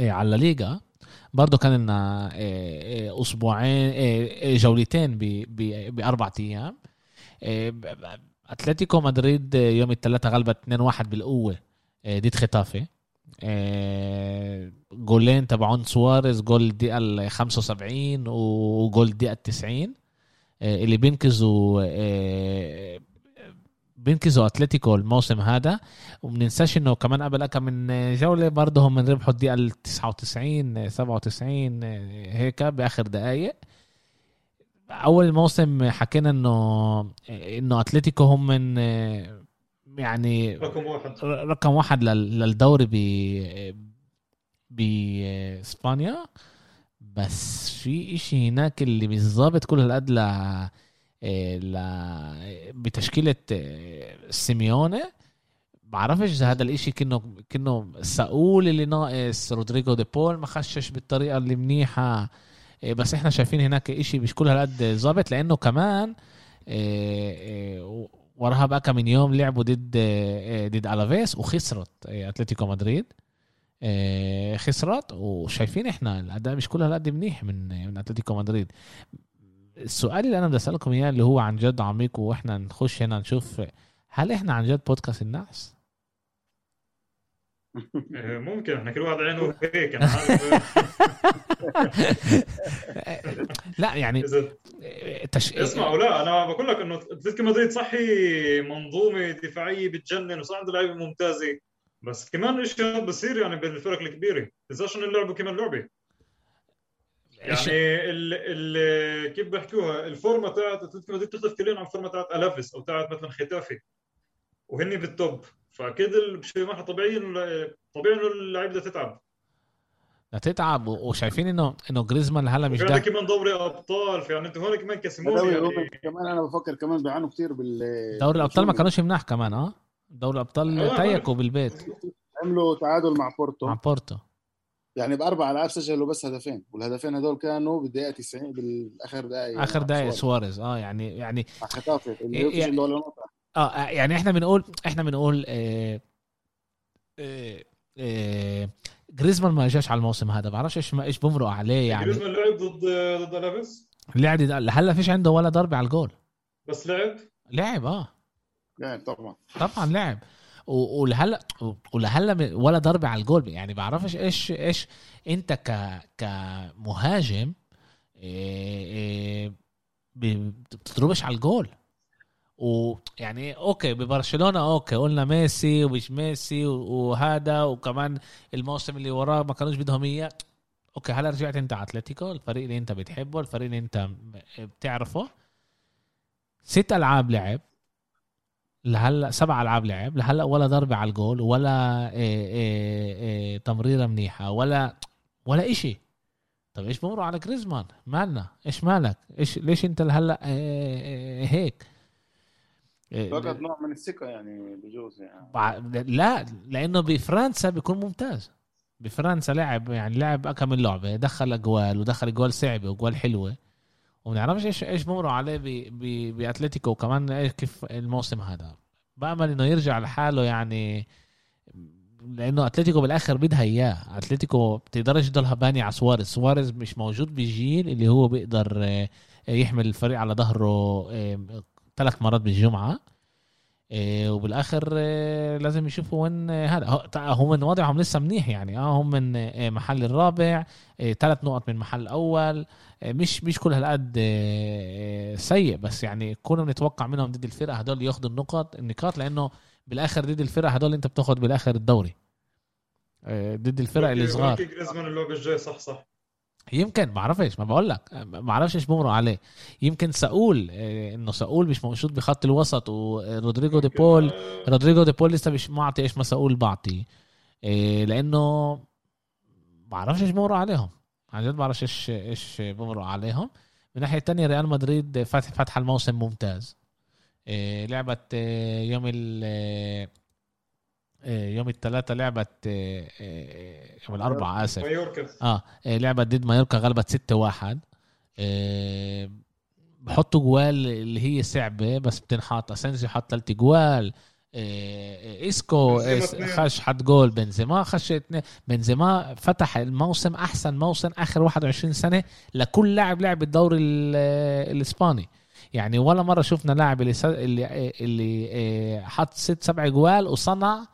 إيه على الليغا. برضه كان لنا إيه أسبوعين إيه جولتين باربع أيام. إيه أتلتيكو مدريد يوم الثلاثاء غلبت 2-1 بالقوة. ضد ختافي جولين تبعون سواريز جول الدقيقه ال 75 وجول الدقيقه 90 إيه اللي بينقذوا بينقذوا اتلتيكو الموسم هذا ومننساش انه كمان قبل كم من جوله برضه هم ربحوا الدقيقه ال 99 97 هيك باخر دقائق اول الموسم حكينا انه انه اتلتيكو هم من يعني رقم واحد. رقم واحد لل- للدوري ب باسبانيا بس في إشي هناك اللي مش ظابط كل هالقد ل ل بتشكيلة سيميوني. بعرفش إذا هذا الإشي كأنه كأنه ساول اللي ناقص. رودريجو دي بول ما خشش بالطريقة اللي منيحة. إيه، بس إحنا شايفين هناك إشي مش كل هالقد ظابط لأنه كمان وراها بقى كم من يوم لعبوا ضد إيه، ضد ألافيس وخسرت إيه، أتلتيكو مدريد إيه، خسرت وشايفين إحنا الأداء مش كل هالقد منيح من من أتلتيكو مدريد السؤال اللي أنا بدي أسألكم إياه اللي هو عن جد عميق وإحنا نخش هنا نشوف هل إحنا عن جد بودكاست الناس؟ إيه، ممكن. إحنا كل واحد عينه هيك أنا لا يعني تش... اسمعوا لا أنا بقول لك إنه اتلتيكو مدريد صحي منظومة دفاعية بتجنن وصار عنده لعيبة ممتازة. بس كمان اشياء بصير يعني بالفرق الكبيرة. تنساش انه لعبوا كمان لعبة؟ يعني ال ال كيف بيحكوها؟ الفورمة تاعت اتلتيكو مدريد تختلف كثير عن الفورمه تاعت الافيس أو تاعت مثلا ختافي وهن بال top فأكيد ال- بشي مرحله طبيعي إنه- طبيعي إنه اللعيبه بدها تتعب. تتعب وشايفين انه إنه جريزمان هلا مش ده كمان دوري أبطال في يعني أنتوا هون كمان دوري يعني. كمان أنا بفكر كمان بيعانوا كثير بال دوري الأبطال ما كانوش مناح كمان آه؟ دوري الأبطال آه، تيكوا بالبيت. عملوا تعادل مع بورتو. مع بورتو. يعني بأربع ألعاب سجلوا بس هدفين والهدفين هدول كانوا بالدقيقة 90 بالآخر دقائق آخر دقائق سواريز. آه يعني يعني مع ختافي اللي إيه، نقطه آه يعني إحنا بنقول إحنا بنقول آه آه آه جريزمان ما جاش على الموسم هذا. بعرفش إيش إيش بمرق عليه يعني. جريزمان لعب ضد ضد الافيس لعب لهلا فيش عنده ولا ضربة على الجول. بس لعب؟ لعب آه. يعني طبعا. طبعا لعب. ولهلا ولهلا م- ولا ضربة على الجول. يعني بعرفش إيش إيش أنت ك كمهاجم إيه إيه بتضربش على الجول. ويعني okay ببرشلونة okay قلنا ميسي ومش ميسي وهذا وكمان الموسم اللي وراه ما كانوش بدهم إياه. okay هلا رجعت أنت أتلتيكو الفريق اللي أنت بتحبه الفريق اللي أنت بتعرفه. ست ألعاب لعب. لهلا سبع ألعاب لعب. لهلا ولا ضربة على الجول ولا إيه إيه إيه تمريرة منيحة ولا ولا إشي. طب إيش بمرق على جريزمان؟ مالنا. إيش مالك؟ إيش ليش أنت لهلا إيه إيه هيك؟ إيه فقط نوع من الثقة يعني بجوز يعني. لا لأنه بفرنسا بيكون ممتاز. بفرنسا لعب يعني لعب كم لعبة. دخل أجوال ودخل أجوال صعبة وأجوال حلوة. وما نعرفش إيش إيش بمرق عليه بأتلتيكو. وكمان كيف الموسم هذا. بأمل إنه يرجع لحاله يعني لأنه أتلتيكو بالآخر بدها إياه. أتلتيكو بتقدرش تضلها باني على سواريز. سواريز مش موجود بالجيل اللي هو بيقدر آه، يحمل الفريق على ظهره ثلاث مرات بالجمعة إيه وبالآخر إيه لازم يشوفوا وين إيه هذا. هم من وضعهم لسه منيح يعني. آه هم من محل الرابع ثلاث نقط من محل اول إيه مش مش كل هالقد سيء بس يعني كنا بنتوقع منهم ضد الفرق هدول ياخذوا النقط النقاط لأنه بالآخر ضد الفرق هدول أنت بتاخذ بالآخر الدوري. ضد الفرق اللي صغار ولكن جريزمان اللعبه الجاي صح صح. يمكن ما بعرفش ما بقول لك ما بعرفش إيش بمرق عليه. يمكن ساقول إيه، إنه ساقول مش موجود بخط الوسط ورودريجو دي بول آه، رودريجو دي بول لسه مش معطي إيش مسؤول بعطي. إيه لأنه بعرفش إيش بمرق عليهم. عن جد بعرفش إيش إيش بمرق عليهم. من الناحيه الثانية ريال مدريد فتح فتح الموسم ممتاز. إيه لعبت إيه يوم ال إيه يوم الثلاثاء لعبت إيه إيه يوم الأربعاء آسف. مايوركا. آه لعبت ضد مايوركا غلبت 6 1 إيه بحطوا جوال اللي هي صعبة بس بتنحط. اسنسيو حط ثلاث جوال. اسكو. خش حط جول. بنزيما خش اثنين. بنزيما فتح الموسم أحسن موسم آخر 21 سنة لكل لاعب لعب الدوري ال- الإسباني. يعني ولا مرة شفنا لاعب اللي اللي اللي حط ست سبع جوال وصنع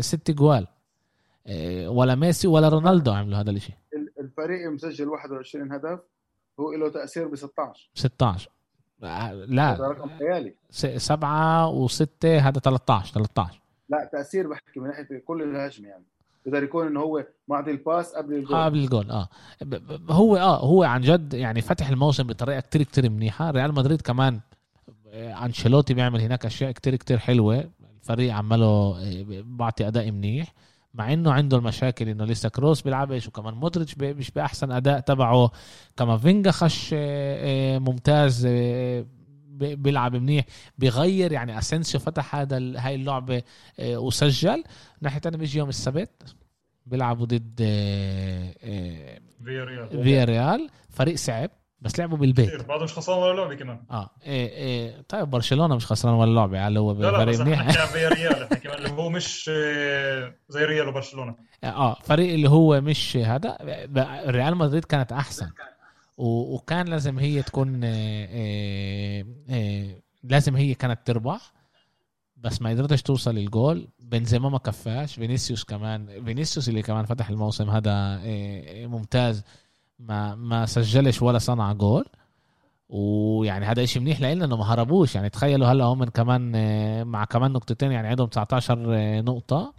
ست جوال. إيه، ولا ميسي ولا رونالدو عملوا هذا الشيء ال- الفريق مسجل 21 هدف هو له تأثير ب 16 16 آه، هذا لا رقم خيالي. سبعة وستة هذا 13 13 لا تأثير بحكي من ناحية كل الهجمة يعني. بقدر يكون إنه هو معطي ال pass قبل الجول. آه قبل الجول آه. هو آه هو عن جد يعني فتح الموسم بطريقة كتير كتير منيحة. ريال مدريد كمان آه، أنشيلوتي بيعمل هناك أشياء كتير كتير حلوة. الفريق عمله آه، بعطي أداء منيح مع إنه عنده المشاكل إنه لسه كروس بيلعبش وكمان مودريتش مش بأحسن أداء تبعه. كامافينجا خش آه، آه، ممتاز بي- بيلعب منيح بيغير يعني أسينسيو فتح هذا هاي اللعبة وسجل. ناحية تانية بيجي يوم السبت بيلعبوا ضد فيا ريال فيا ريال فريق صعب. بس لعبوا بالبيت. كثير بعده مش خسران ولا لعبة كمان. آه إيه إيه. طيب برشلونة مش خسران ولا لعبة يعني هو لا لا فريق منيح. عن فيا ريال إحنا كمان اللي هو مش آه، زي ريال وبرشلونة. آه فريق اللي هو مش هذا ريال مدريد كانت أحسن. وكان لازم هي تكون آه، آه، آه، لازم هي كانت تربح بس ما قدرتش توصل للجول. بنزيما ما كفاش. فينيسيوس كمان فينيسيوس اللي كمان فتح الموسم هذا إيه، ممتاز. ما ما سجلش ولا صنع جول. ويعني هذا شيء منيح لنا إنه ما هربوش. يعني تخيلوا هلا هم كمان إيه، مع كمان نقطتين يعني عندهم 19 إيه، نقطة.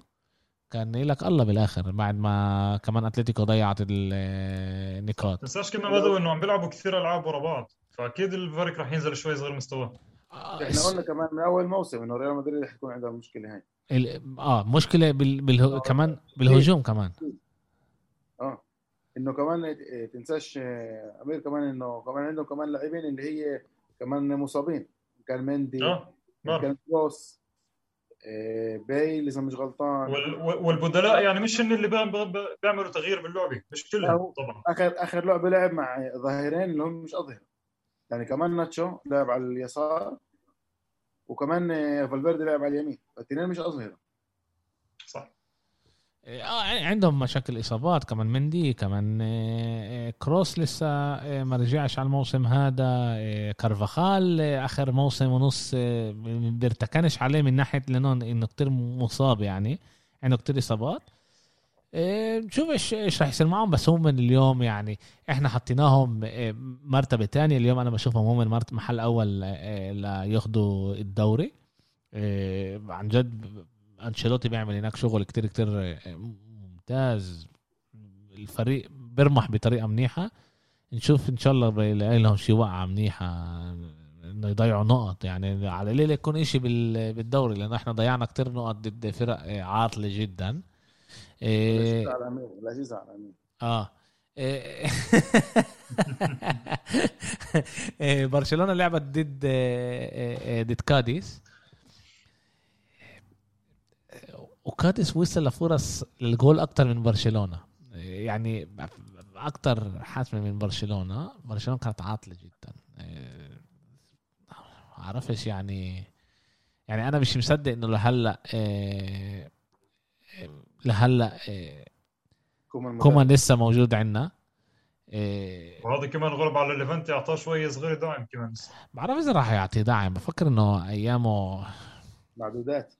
كان لك الله بالآخر بعد ما كمان أتلتيكو ضيعت النقاط تنساش كمان بدو إنه عم بيلعبوا كثير ألعاب ورا بعض. فأكيد الفريق رح ينزل شوي صغير مستواه. آه، إحنا قلنا كمان من أول موسم إنه ريال مدريد رح يكون عندها المشكلة هاي. آه مشكلة بال... بال... كمان بالهجوم كمان. آه انه كمان إيه، تنساش آه، امير كمان انه كمان عندهم كمان لاعبين اللي هي كمان مصابين. كان مندي آه كان كروس آه، باي إذا مش غلطان. وال... والبدلاء يعني مش هن اللي بيعملوا تغيير باللعبة مش كلهم طبعا. آخر آخر لعبة لعب مع ظاهرين اللي هم مش أظهر. يعني كمان ناتشو لعب على اليسار وكمان فالفيردي لعب على اليمين. الاثنين مش أظهر. صح. آه عندهم مشاكل إصابات كمان مندي كمان آه، كروس لسه آه، ما رجعش على الموسم هذا آه، كارفاخال آخر موسم ونص بيرتكنش عليه من ناحية لأنه إنه كتير مصاب يعني عنده كتير إصابات. نشوف إيش إيش راح يصير معهم بس هم اليوم يعني إحنا حطيناهم مرتبة ثانية اليوم أنا بشوفهم هم محل أول لياخذوا الدوري. عن جد أنشيلوتي بيعمل هناك شغل كتير كتير ممتاز. الفريق بيرمح بطريقة منيحة. نشوف إن شاء الله بيلاقي لهم شي وقعه منيحة إنه يضيعوا نقط. يعني على ليلة يكون إشي بالدوري لأنه إحنا ضيعنا كتير نقط ضد فرق عاطلة جدا. إيه لذيذ على آه. إيه. برشلونة لعبت ضد ضد كاديس. وكاديس وصل لفرص الجول أكثر من برشلونة. يعني أكثر حاسمة من برشلونة. برشلونة كانت عاطلة جدا. عرفش يعني يعني أنا مش مصدق إنه لهلأ لهلأ كومان لسه موجود عندنا. وهذا كمان غلب على ليفانتي أعطاه شوية صغير دعم كمان. بعرف إذا راح يعطي دعم بفكر إنه أيامه معدودات.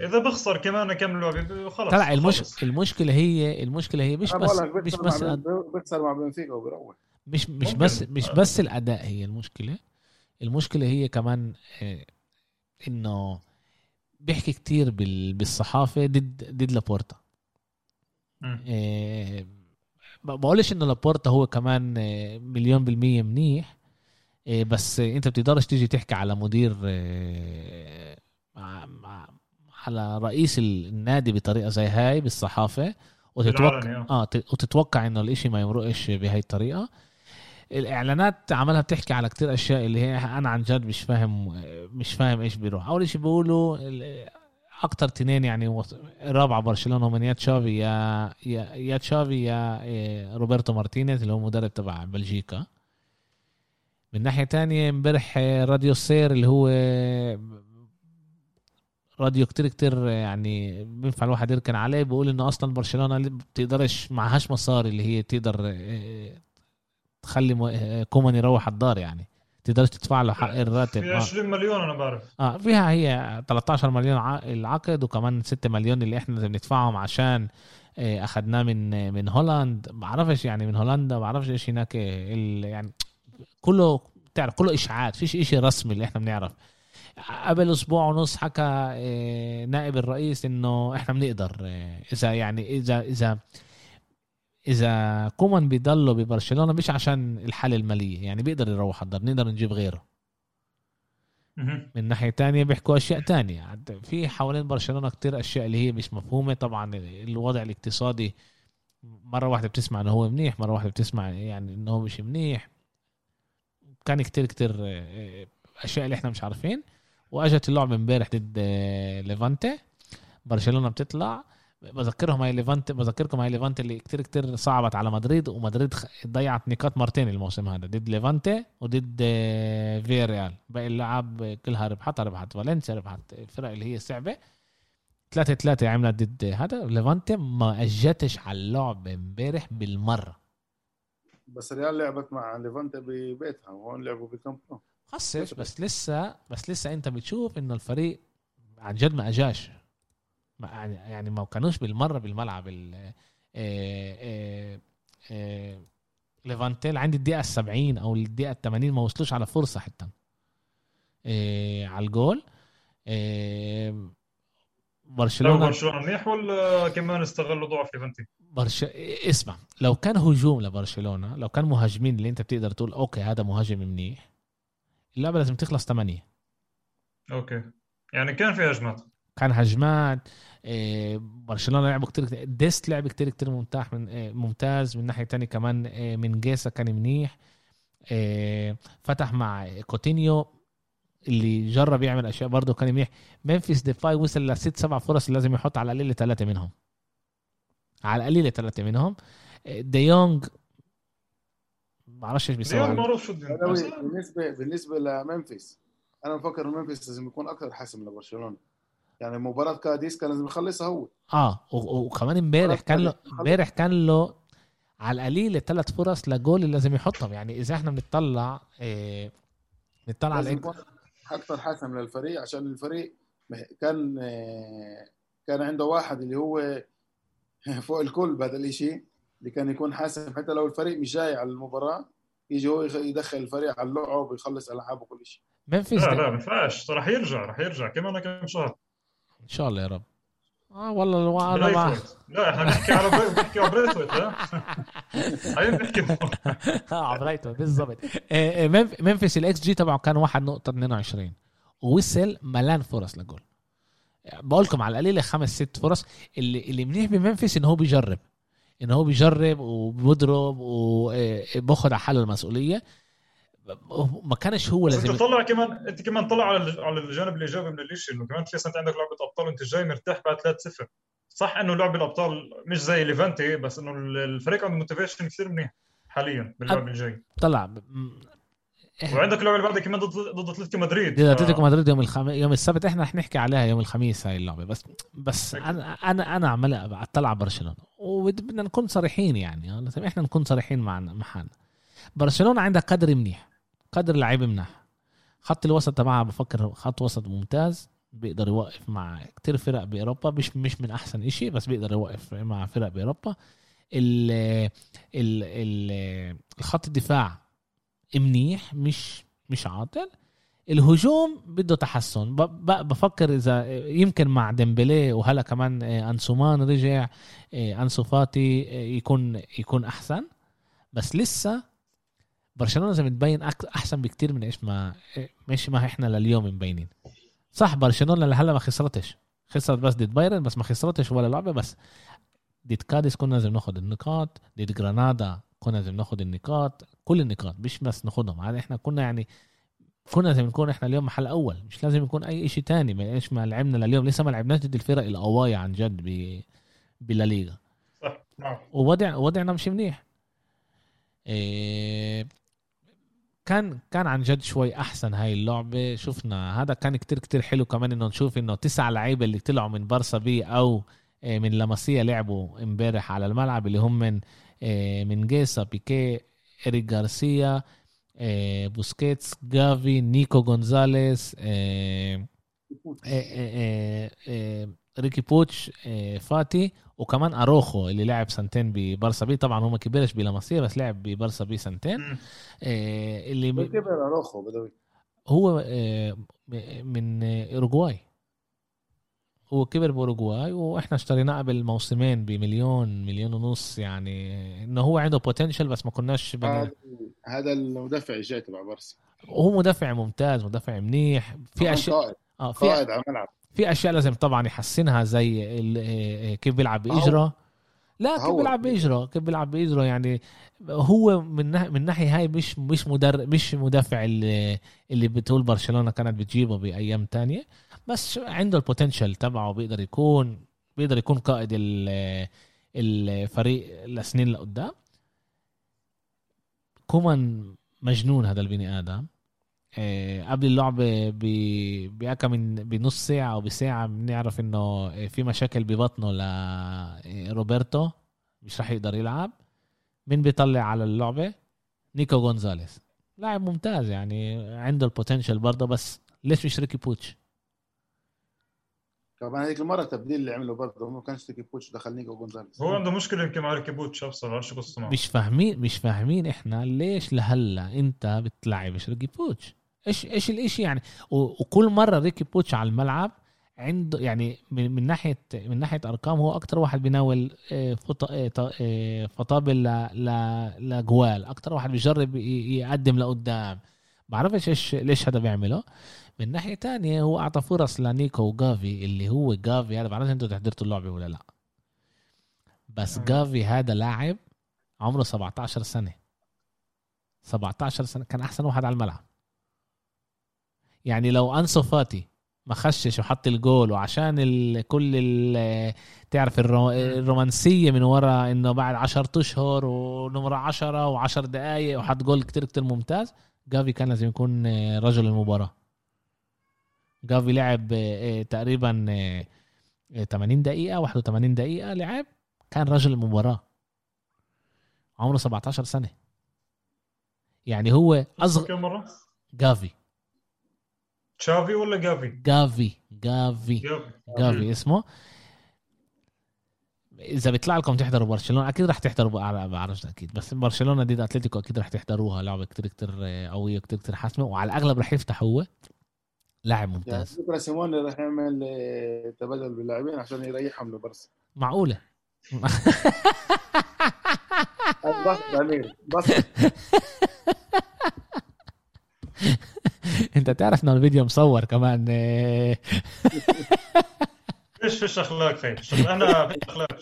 إذا بخسر كمان كم لعبة خلص طلع المش... المشكلة هي المشكلة هي مش بس مش بس بيخسر مع بنفيكا وبيروح. مش مش بس مش بس الأداء هي المشكلة. المشكلة هي كمان آه، إنه بيحكي كتير بالصحافة ضد ضد لابورتا. إيه بقولش إنه لابورتا هو كمان آه، مليون بالمية منيح إيه بس أنت بتقدرش تيجي تحكي على مدير إيه على رئيس النادي بطريقة زي هاي بالصحافة وتتوقع آه. وتتوقع إنه الإشي ما يمرقش بهي الطريقة. الإعلانات عملها بتحكي على كتير أشياء اللي هي أنا عن جد مش فاهم مش فاهم إيش بيروح. أول شيء بيقولوا أكتر تنين يعني رابعة برشلونة من يا تشافي يا يا, يا تشافي يا إيه، روبرتو مارتينيز اللي هو مدرب تبع بلجيكا. من ناحية تانية امبارح راديو سير اللي هو راديو كتير كتير يعني بينفع الواحد يركن عليه. بيقول انه أصلا برشلونة بتقدرش معهاش مصاري اللي هي تقدر آه، تخلي آه، كومان يروح الدار يعني. تقدرش تدفع له حق الراتب. في 20 آه. مليون أنا بعرف. آه فيها هي 13 مليون العقد وكمان 6 مليون اللي إحنا بندفعهم عشان اخذناه من من هولاند. ما بعرفش يعني من هولندا ما بعرفش إيش هناك يعني كله تعرف كله إشاعات فيش إشي رسمي اللي إحنا بنعرف. قبل أسبوع ونص حكى آه، نائب الرئيس إنه إحنا بنقدر آه، إذا يعني إذا إذا إذا كومان بيضلوا ببرشلونة مش عشان الحالة المالية يعني بيقدر يروح الدار نقدر نجيب غيره. من ناحية تانية بيحكوا أشياء تانية. في حوالين برشلونة كتير أشياء اللي هي مش مفهومة. طبعا الوضع الاقتصادي مرة واحدة بتسمع إنه هو منيح مرة واحدة بتسمع يعني إنه هو مش منيح. كان كتير كتير آه، أشياء اللي إحنا مش عارفين. وأجت اللعبة امبارح ضد آه، ليفانتي. برشلونة بتطلع. بذكرهم هاي ليفانتي بذكركم هاي ليفانتي اللي كتير كتير صعبت على مدريد ومدريد ضيعت نقاط مرتين الموسم هذا ضد ليفانتي وضد آه، فيا ريال باقي اللعب كلها ربحتها ربحت فالنسيا ربحت الفرق اللي هي صعبه ثلاثة ثلاثة عملت ضد هذا. ليفانتي ما أجتش على اللعب امبارح بالمرة. بس ريال لعبت مع ليفانتي ببيتها وهون لعبوا بكامب خصش بس لسه بس لسه انت بتشوف انه الفريق عن جد ما اجاش. ما يعني يعني ما كانوش بالمرة بالملعب ال آه، آه، آه، ليفانتيل. عند الدقيقة 70 أو الدقيقة 80 ما وصلوش على فرصة حتى. على الجول. برشلونة برشلونه منيح ولا كمان استغلوا ضعف ليفانتي برش... اسمع لو كان هجوم لبرشلونة لو كان مهاجمين اللي انت بتقدر تقول okay هذا مهاجم منيح. اللعبة لازم تخلص 8 okay. يعني كان في هجمات. كان هجمات إيه برشلونة لعبوا كتير ديست لعب كتير كتير ممتاز من إيه ممتاز. من ناحية تانية كمان إيه مينجيسا كان منيح. إيه فتح مع كوتينيو اللي جرب يعمل أشياء برضه كان منيح. ممفيس ديباي وصل لست سبع فرص لازم يحط على القليل ثلاثة منهم. على القليل ثلاثة منهم. دي يونغ ما بعرفش إيش بيسوي بالنسبة بالنسبة لممفيس أنا بفكر إن ممفيس لازم يكون أكثر حاسم لبرشلونة. يعني مباراة كاديس كان لازم يخلصها هو. آه وكمان امبارح كان له امبارح كان له على القليل ثلاث فرص لجول اللي لازم يحطهم. يعني إذا إحنا بنطلع إيه نطلع على أكثر حاسم للفريق عشان الفريق كان إيه كان عنده واحد اللي هو فوق الكل بهذا الشيء اللي كان يكون حاسم حتى لو الفريق مش جاي على المباراة يجي هو يدخل الفريق على اللعب ويخلص ألعاب وكل شيء. منفيس لا لا ما ينفعش. راح يرجع راح يرجع كمان كم شهر. إن شاء الله يا رب. آه والله أنا مع... لا إحنا بنحكي على بنحكي على بريثويت لا هاي بنحكي آه بريثويت بالضبط. آه، آه، ممفيس ال xG تبعه كان 1.22 ووصل ملان فرص لجول. بقول لكم على القليله خمس ست فرص. اللي اللي منيح بممفيس انه هو بيجرب. انه هو بيجرب وبيضرب وباخذ على حاله المسؤولية. ما كانش هو لازم انت طلع كمان انت كمان طلع على على الجانب الإيجابي من الشيء إنه كمان تحس انت عندك لعبة أبطال وانت جاي مرتاح بعد 3-0 صح إنه لعب الأبطال مش زي ليفانتي بس إنه الفريق عنده motivation كثير منيح حاليا باللعب الجاي. طلع. وعندك اللعبة اللي بعدها كمان ضد ضد أتلتيكو مدريد. ضد أتلتيكو مدريد يوم الخم... يوم السبت إحنا رح نحكي عليها يوم الخميس هاي اللعبة. بس بس أنا أنا أنا عمال اطلع على برشلونة. وبدنا نكون صريحين يعني إحنا نكون صريحين مع حالنا برشلونة عندها قدر منيح قدر لعيب منيح. خط الوسط تبعها بفكر خط وسط ممتاز بيقدر يوقف مع كتير فرق بأوروبا مش مش من أحسن إشي بس بيقدر يوقف مع فرق بأوروبا. ال ال ال الخط الدفاع منيح مش مش عاطل. الهجوم بده تحسن. بفكر إذا يمكن مع ديمبلي وهلا كمان أنسومان رجع أنسو فاتي يكون يكون أحسن. بس لسه برشلونة لازم تبين أحسن بكتير من إيش ما مش ما إحنا لليوم مبينين. صح برشلونة لهلا ما خسرتش. خسرت بس ضد بايرن بس ما خسرتش ولا لعبة بس ضد كاديس كنا لازم ناخذ النقاط. ضد جرانادا كنا لازم ناخذ النقاط كل النقاط مش بس ناخذهم يعني إحنا كنا يعني كنا لازم نكون إحنا اليوم محل أول مش لازم يكون أي شيء تاني. ما إيش ما لعبنا لليوم لسه ما لعبناش ضد الفرق القوايا عن جد ب بلاليغا صح نعم. ووضع وضعنا مش منيح. إيه كان كان عن جد شوي أحسن هاي اللعبة. شفنا هذا كان كتير كتير حلو كمان إنه نشوف إنه تسع لعيبة اللي طلعوا من بارسا B أو إيه، من لاماسيا لعبوا امبارح على الملعب اللي هم من إيه، مينجيسا بيكي اريك غارسيا بوسكيتس جافي نيكو جونزاليس ريكي بوتش فاتي وكمان اروخو اللي لعب سنتين ببارسا B طبعا هو ما كبرش بلاماسيا بس لعب ببارسا B سنتين اللي كبر اروخو بدوي هو من اوروغواي هو كبر بأوروغواي وإحنا اشتريناه قبل موسمين بمليون مليون ونص يعني إنه هو عنده potential بس ما كناش بنا... هذا المدافع الجاي تبع بارسا. هو مدافع ممتاز مدافع منيح. في اشياء قائد. آه في قائد على الملعب. في أشياء لازم طبعا يحسنها زي آه، كيف بيلعب باجره لا كيف بيلعب باجره كيف بيلعب باجره يعني هو من من ناحية هاي مش مش مدر مش مدافع اللي, اللي بتقول برشلونة كانت بتجيبه بأيام تانية. بس عنده ال potential تبعه بيقدر يكون بيقدر يكون قائد الفريق لسنين لقدام. كومان مجنون هذا البني آدم. آه، قبل اللعبة بأكا من بنص ساعة أو بساعة بنعرف إنه في مشاكل ببطنه لروبرتو مش رح يقدر يلعب. مين بيطلع على اللعبة؟ نيكو جونزاليس لاعب ممتاز يعني عنده ال potential برضه بس ليش مش ريكي بوتش؟ كمان هذيك المرة التبديل اللي عمله برضه ما كانش ريكي بوتش دخل نيكو جونزاليز هو عنده مشكلة يمكن مع ريكيبوتش ابصر ما بعرفش قصته معه. مش فاهمين مش فاهمين إحنا ليش لهلا أنت بتلعبش ريكي بوتش؟ إيش إيش الإشي يعني؟ وكل مرة ريكي بوتش على الملعب عنده يعني من, من ناحيه من ناحية أرقام هو أكتر واحد بيناول آه، فط- آه، آه، فطابل ل- ل- لجوال أكتر واحد بيجرب ي- يقدم لقدام. بعرفش إيش ليش هذا بيعمله. من ناحية تانية هو أعطى فرص لنيكو وجافي اللي هو جافي هذا بعرفش أنتوا حضرتوا اللعبة ولا لا. بس مم. جافي هذا لاعب عمره 17 سنة. 17 سنة كان أحسن واحد على الملعب. يعني لو أنسو فاتي ما خشش وحط الجول وعشان ال... كل ال... تعرف الرو... الرومانسية من ورا إنه بعد 10 أشهر ونمرة 10 و10 دقائق وحط جول كتير كتير ممتاز جافي كان لازم يكون آه، رجل المباراة. جافي لعب آه، آه، تقريبا آه، آه، 80 دقيقة 81 دقيقة لعب كان رجل المباراة. عمره 17 سنة. يعني هو اصغر كم مرة؟ جافي. تشافي ولا جافي؟ جافي جافي جافي. جافي اسمه. إذا بيطلع لكم تحضروا برشلونة أكيد رح تحضروا على بعرفش أكيد. بس برشلونة ضد أتلتيكو أكيد رح تحضروها. لعبة كتير كتير قوية كتير كتير حاسمة وعلى الأغلب رح يفتح هو. لاعب يعني ممتاز. بكره سيموني راح يعمل تبادل باللاعبين عشان يريحهم لبرسا معقولة؟ بس امير بس. انت تعرف إنه الفيديو مصور كمان. إيش فيش أخلاق خي شغل أنا فيش أخلاق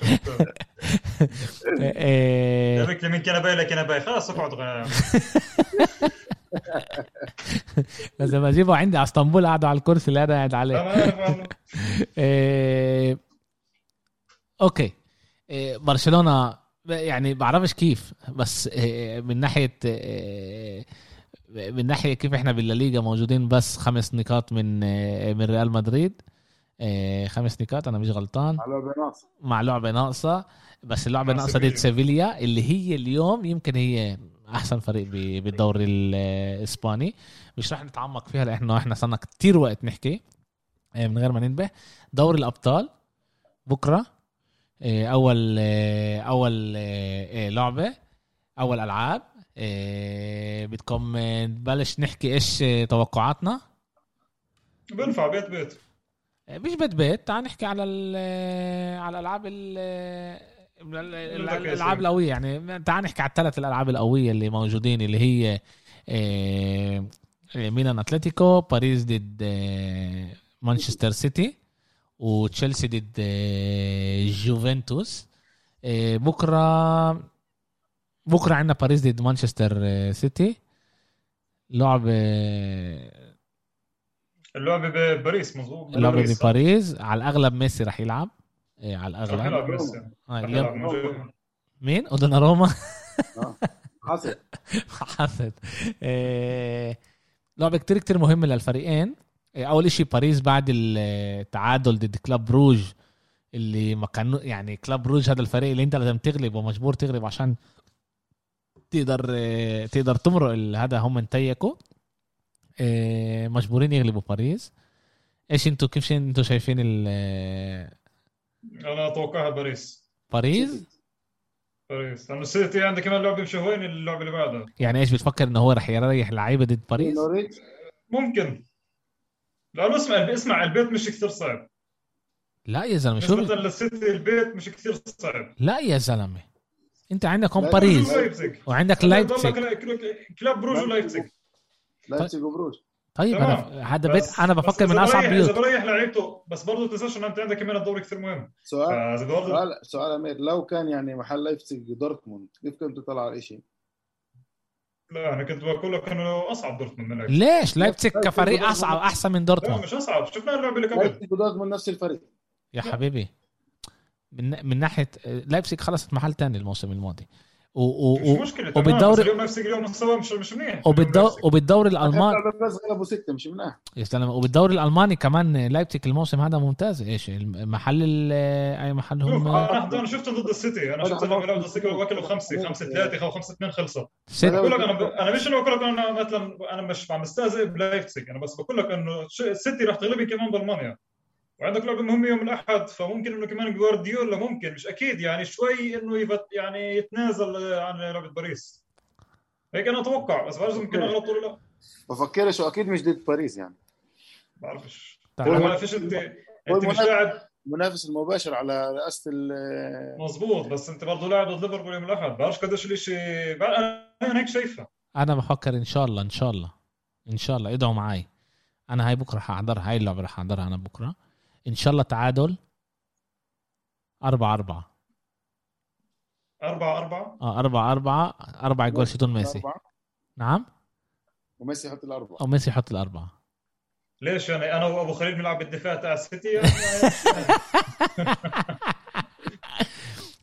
جابك لي من كنباي لكنباي خلاص أقعد. لازم اجيبه عندي على اسطنبول قاعدة على الكرسي اللي أنا قاعد عليه. إيه، أوكي. إيه، برشلونة يعني بعرفش كيف بس إيه، من ناحية إيه، من ناحية كيف إحنا بالليغا موجودين بس خمس نقاط من من ريال مدريد. خمس نقاط أنا مش غلطان. على بناص مع لعبة ناقصة. بس اللعبه مع ناقصة ضد سيفيليا. سيفيليا اللي هي اليوم يمكن هي أحسن فريق بالدوري الإسباني. مش رح نتعمق فيها لأنه إحنا صرنا كتير وقت نحكي آه، من غير ما ننبه. دوري الأبطال بكرة آه، أول آه، أول لعبة أول ألعاب. بدكم نبلش نحكي إيش توقعاتنا؟ بنفع بيت بيت. مش بيت بيت تعال نحكي على ال- على الألعاب ال- ال- ال- الألعاب القوية يعني تعال نحكي على الثلاث الألعاب القوية اللي موجودين اللي هي آه، ميلان أتلتيكو باريس ضد آه، مانشستر سيتي وتشيلسي ضد آه، جوفنتوس. آه، بكرة بكرة عندنا باريس ضد مانشستر آه، سيتي. لعبه اللعبه بباريس مظبوط. لعبه بباريس. بباريس على الأغلب ميسي رح يلعب. إيه على رح الاغلب يلعب ميسي آه، رح اليوم. مين؟ اودوناروما حصل حسد إيه، لعبة كتير كتير مهمة للفريقين. إيه، أول إشي باريس بعد التعادل ضد كلاب بروج اللي ما كانوا يعني كلاب بروج هذا الفريق اللي انت لازم تغلب ومجبور تغلب عشان تقدر إيه، تقدر تمرق هذا هم انتيكوا إيه، مجبورين يغلبوا باريس. إيش أنتوا كيف أنتوا شايفين ال- أنا اتوقعها باريس باريس باريس لأنه السيتي عنده كمان لعبه مشوهين اللعبه اللي بعدها يعني إيش بتفكر انه هو رح يريح لعيبه ضد باريس ممكن لأنه اسمع اسمع البيت مش كثير صعب لا يا زلمه شو نسبة ب... للسيتي البيت مش كثير صعب لا يا زلمه انت عندكم لا، باريس وعندك لايبزيج كلا- كلا- كلاب بروج ولايبزيج لايبزيج وبروج طيب تمام. أنا هذا بيت بس- أنا بفكر من أصعب بيوت. إذا بريح لعيبته بس برضه تنساش انه أنت عندك كمان الدوري كثير مهم. سؤال برضه سؤال سؤال أمير. لو كان يعني محل لايبزيج دورتموند كيف كنت تطلع على الشيء؟ لا أنا كنت بقول لك إنه أصعب دورتموند من لعيبة. ليش؟ لايبزيج كفريق. اصعب أحسن من لا دورتموند مش أصعب. شفنا اللعبه اللي قبل لايبزيج ودورتموند نفس الفريق. يا حبيبي. من من ناحيه لايبزيج خلصت محل تاني الموسم الماضي. و... و... مش. مشكلة وبالدوري- اليوم نفسك اليوم مستوى مش مش منيح. وبالدو... وبالدوري الألماني. بس غلبوا ستة مش مناح يا سلام. وبالدوري الألماني كمان لايبزيج الموسم هذا ممتاز. إيش محل ال... أي محل هم؟ أنا أنا شفت ضد السيتي. أنا هذا شفت اللعبه خلاص. ضد السيتي واكلوا خمسة خمسة ثلاثة أو خمسة اثنين خلصت ست بقول لك أنا أنا مش إنه بقول لك أنا مثلا أنا مش عم بستهزئ بلايبزيج أنا بس بقول لك إنه السيتي رح تغلبي كمان بالمانيا وعندك لعبه مهمه يوم الاحد فممكن انه كمان جوارديولا ممكن مش أكيد. يعني شوي انه يبت يعني يتنازل عن لعبه باريس. هيك أنا أتوقع بس بعرف ممكن اغلط ولا لا. بفكرش وأكيد مش ضد باريس يعني. بعرفش. تعال. ما فيش انت انت مش لاعب المنافس المباشر على رئاسة ال- مزبوط بس انت برضه لاعب ضد ليفربول يوم الأحد. بعرفش قديش الاشي بع- أنا هيك شايفها. أنا بفكر إن شاء الله إن شاء الله. إن شاء الله. إدعوا معي أنا هاي بكرة حاحضرها هاي اللعبة رح أحضرها أنا بكرة. إن شاء الله تعادل. أربعة أربعة. أربعة أربعة؟ آه أربعة أربعة. أربعة جول شيتون ميسي. نعم؟ وميسي يحط الأربعة. أو ميسي يحط الأربعة. ليش يعني؟ أنا وأبو خليل بنلعب بالدفاع تاع السيتي.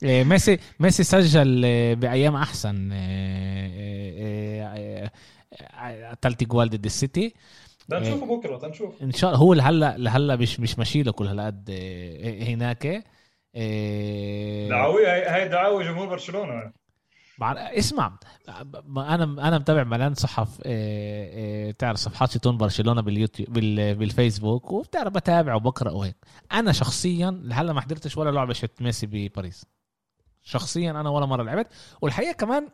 إيه، ميسي ميسي سجل آه، بأيام أحسن آه، آه، آه، جوال ضد السيتي. نشوفه بكرة بدنا نشوف إن شاء الله. هو لهلا لهلا مش مش ماشي له كل هالقد آه، هناك. آه، دعاوي هاي دعاوي جمهور برشلونة. بعر- اسمع أنا أنا متابع ملان صحف آه، آه، تعرف صفحات شيطان برشلونة باليوتيوب بال- بالفيسبوك وبتعرف بتابع وبقرا وهيك أنا شخصيا لهلا ما حضرتش ولا لعبة شت ميسي بباريس. شخصيا أنا ولا مرة لعبت. والحقيقة كمان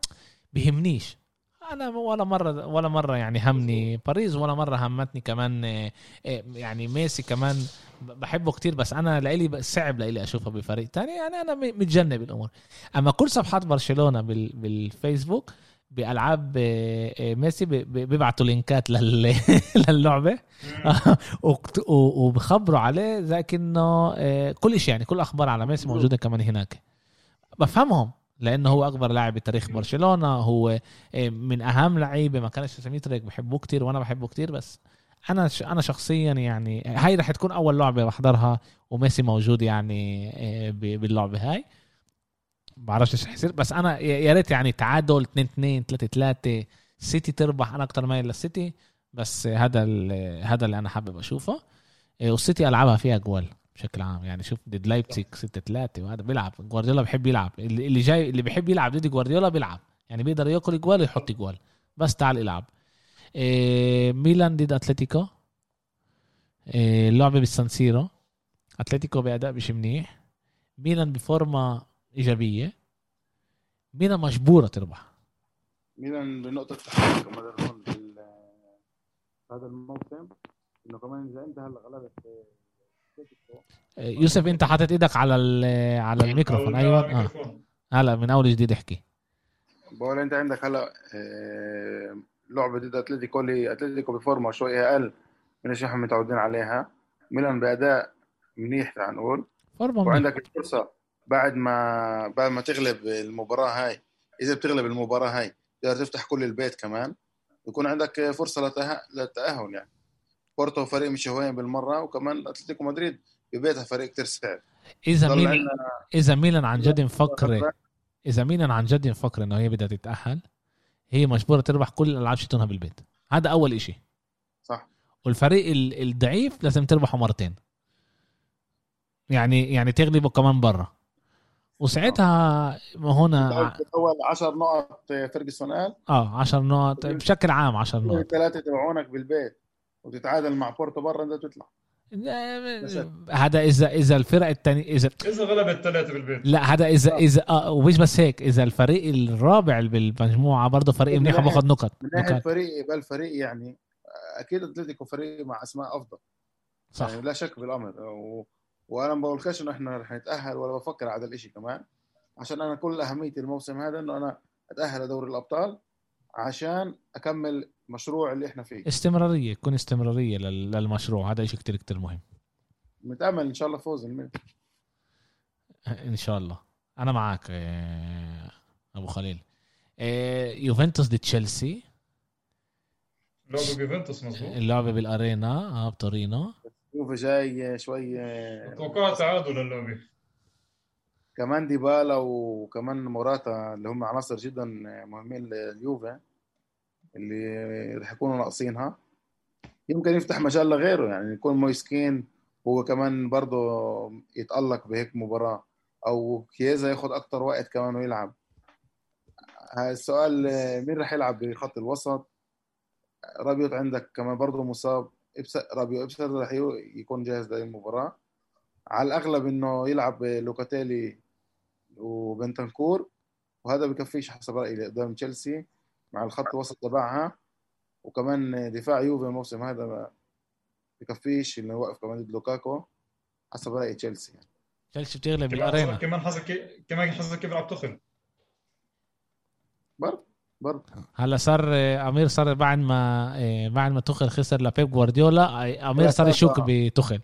بهمنيش. أنا ولا مرة ولا مرة يعني همني باريس ولا مرة همتني كمان آه، آه، يعني ميسي كمان. بحبه كتير بس أنا لإلي صعب لإلي أشوفه بفريق تاني. يعني أنا متجنب الأمور. أما كل صفحات برشلونة بال بالفيسبوك بألعاب آه، ميسي بيبعتوا لينكات لل... للعبة. وبخبروا عليه آه، كل شيء يعني كل أخبار على ميسي موجودة كمان هناك. بفهمهم. لأنه هو أكبر لاعب بتاريخ برشلونة هو آه، من أهم لعيبه ما كانش سميتريك بحبوه كتير وأنا بحبه كتير بس أنا أنا شخصيا يعني هاي رح تكون أول لعبة بحضرها وميسي موجود يعني ب- باللعبة هاي. بعرفش إيش رح يصير بس أنا يا ريت يعني تعادل 2 2 3 3 سيتي تربح أنا أكتر مايل للسيتي بس هذا هذا اللي أنا حابب أشوفه. إيه، والسيتي العابها فيها جوال. بشكل عام. يعني شوف ضد لايبزيج 6 3 وهذا بيلعب جوارديولا بحب يلعب. اللي جاي اللي بيحب يلعب ضد جوارديولا بيلعب. يعني بيقدر ياكل جوال ويحط جوال. بس تعال العب. إيه، ميلان ضد أتلتيكو. إيه، اللعبه بالسانسيرو أتلتيكو بأداء مش منيح. ميلان بفورمة إيجابية. ميلان مجبورة تربح. ميلان بنقطة بال- هذا الموسم. إنه كمان إذا انت هلا غلبت يوسف انت حاطط إيدك على ال- على الميكروفون. أيوه. آه. هلا من أول جديد احكي. بقول انت عندك هلا آه، لعبة ضد أتلتيكو اللي أتلتيكو بفورمة شوي أقل من إيش إحنا متعودين عليها. ميلان بأداء منيح تعال نقول. وعندك الفرصة بعد ما بعد ما تغلب المباراة هاي. إذا بتغلب المباراة هاي تقدر تفتح كل البيت كمان. يكون عندك فرصة للتأهل يعني. بورتو فريق مش هوين بالمرة وكمان أتلتيكو مدريد ببيتها فريق كتير صعب. إذا ميلان إذا ميلان عن جد مفكره إذا ميلان عن جد مفكره إنه هي بدها تتأهل هي مجبورة تربح كل الالعاب شتونها بالبيت. هذا أول إشي. صح. والفريق ال- الضعيف لازم تربحه مرتين. يعني يعني تغلبه كمان برا. وساعتها هنا اول 10 نقط فيرجسون قال. آه 10 نقط. بشكل عام 10 نقط. الثلاثة تبعونك بالبيت. وتتعادل مع بورتو برا انت تطلع. هذا إذا إذا الفرق الثانية إذا إذا غلبت ثلاثة بالبيت. لا هذا إذا إذا آه ومش بس هيك؟ إذا الفريق الرابع بالمجموعة برضه فريق منيح باخذ نقط. من ناحية فريق يبقى الفريق يعني أكيد أتلتيكو فريق مع أسماء أفضل. صح. يعني لا شك بالأمر. و... وأنا ما بقولكش إنه إحنا رح نتأهل ولا بفكر على هذا الشيء كمان. عشان أنا كل أهميتي الموسم هذا إنه أنا أتأهل لدوري الأبطال. عشان أكمل مشروع اللي إحنا فيه. استمرارية يكون استمرارية لل- للمشروع هذا شيء كتير كتير مهم. متامل إن شاء الله فوز الميلان إن شاء الله. أنا معك آه، أبو خليل. آه، يوفنتوس ضد تشيلسي. لعبة بيوفنتوس مظبوط. اللعبة بال arena آه بتورينو. شوف جاي شوي توقعت تعادل اللعبة. كمان ديبالا وكمان موراتا اللي هم عناصر جدا مهمين لليوفا اللي رح يكونوا ناقصينها. يمكن يفتح مجال لغيره يعني يكون مويسكين هو كمان برضه يتألق بهيك مباراة أو كييزا ياخد أكتر وقت كمان ويلعب. السؤال مين رح يلعب بخط الوسط؟ رابيوت عندك كمان برضه مصاب. رابيو إبسر رح يكون جاهز للمباراة على الأغلب إنه يلعب لوكاتيلي وبنتنكور وهذا بكفيش حسب رأيي قدام تشيلسي مع الخط الوسط تبعها. وكمان دفاع يوفي الموسم هذا ما بكفيش إنه يوقف كمان ضد لوكاكو حسب رايي تشيلسي يعني. تشيلسي بتغلب كمان الأرينا. كمان حظك كمان حظك كيف بيلعب تخل برضه برضه. هلا صار أمير صار بعد ما بعد ما تخل خسر لبيب جوارديولا أمير صار يشك. بتخل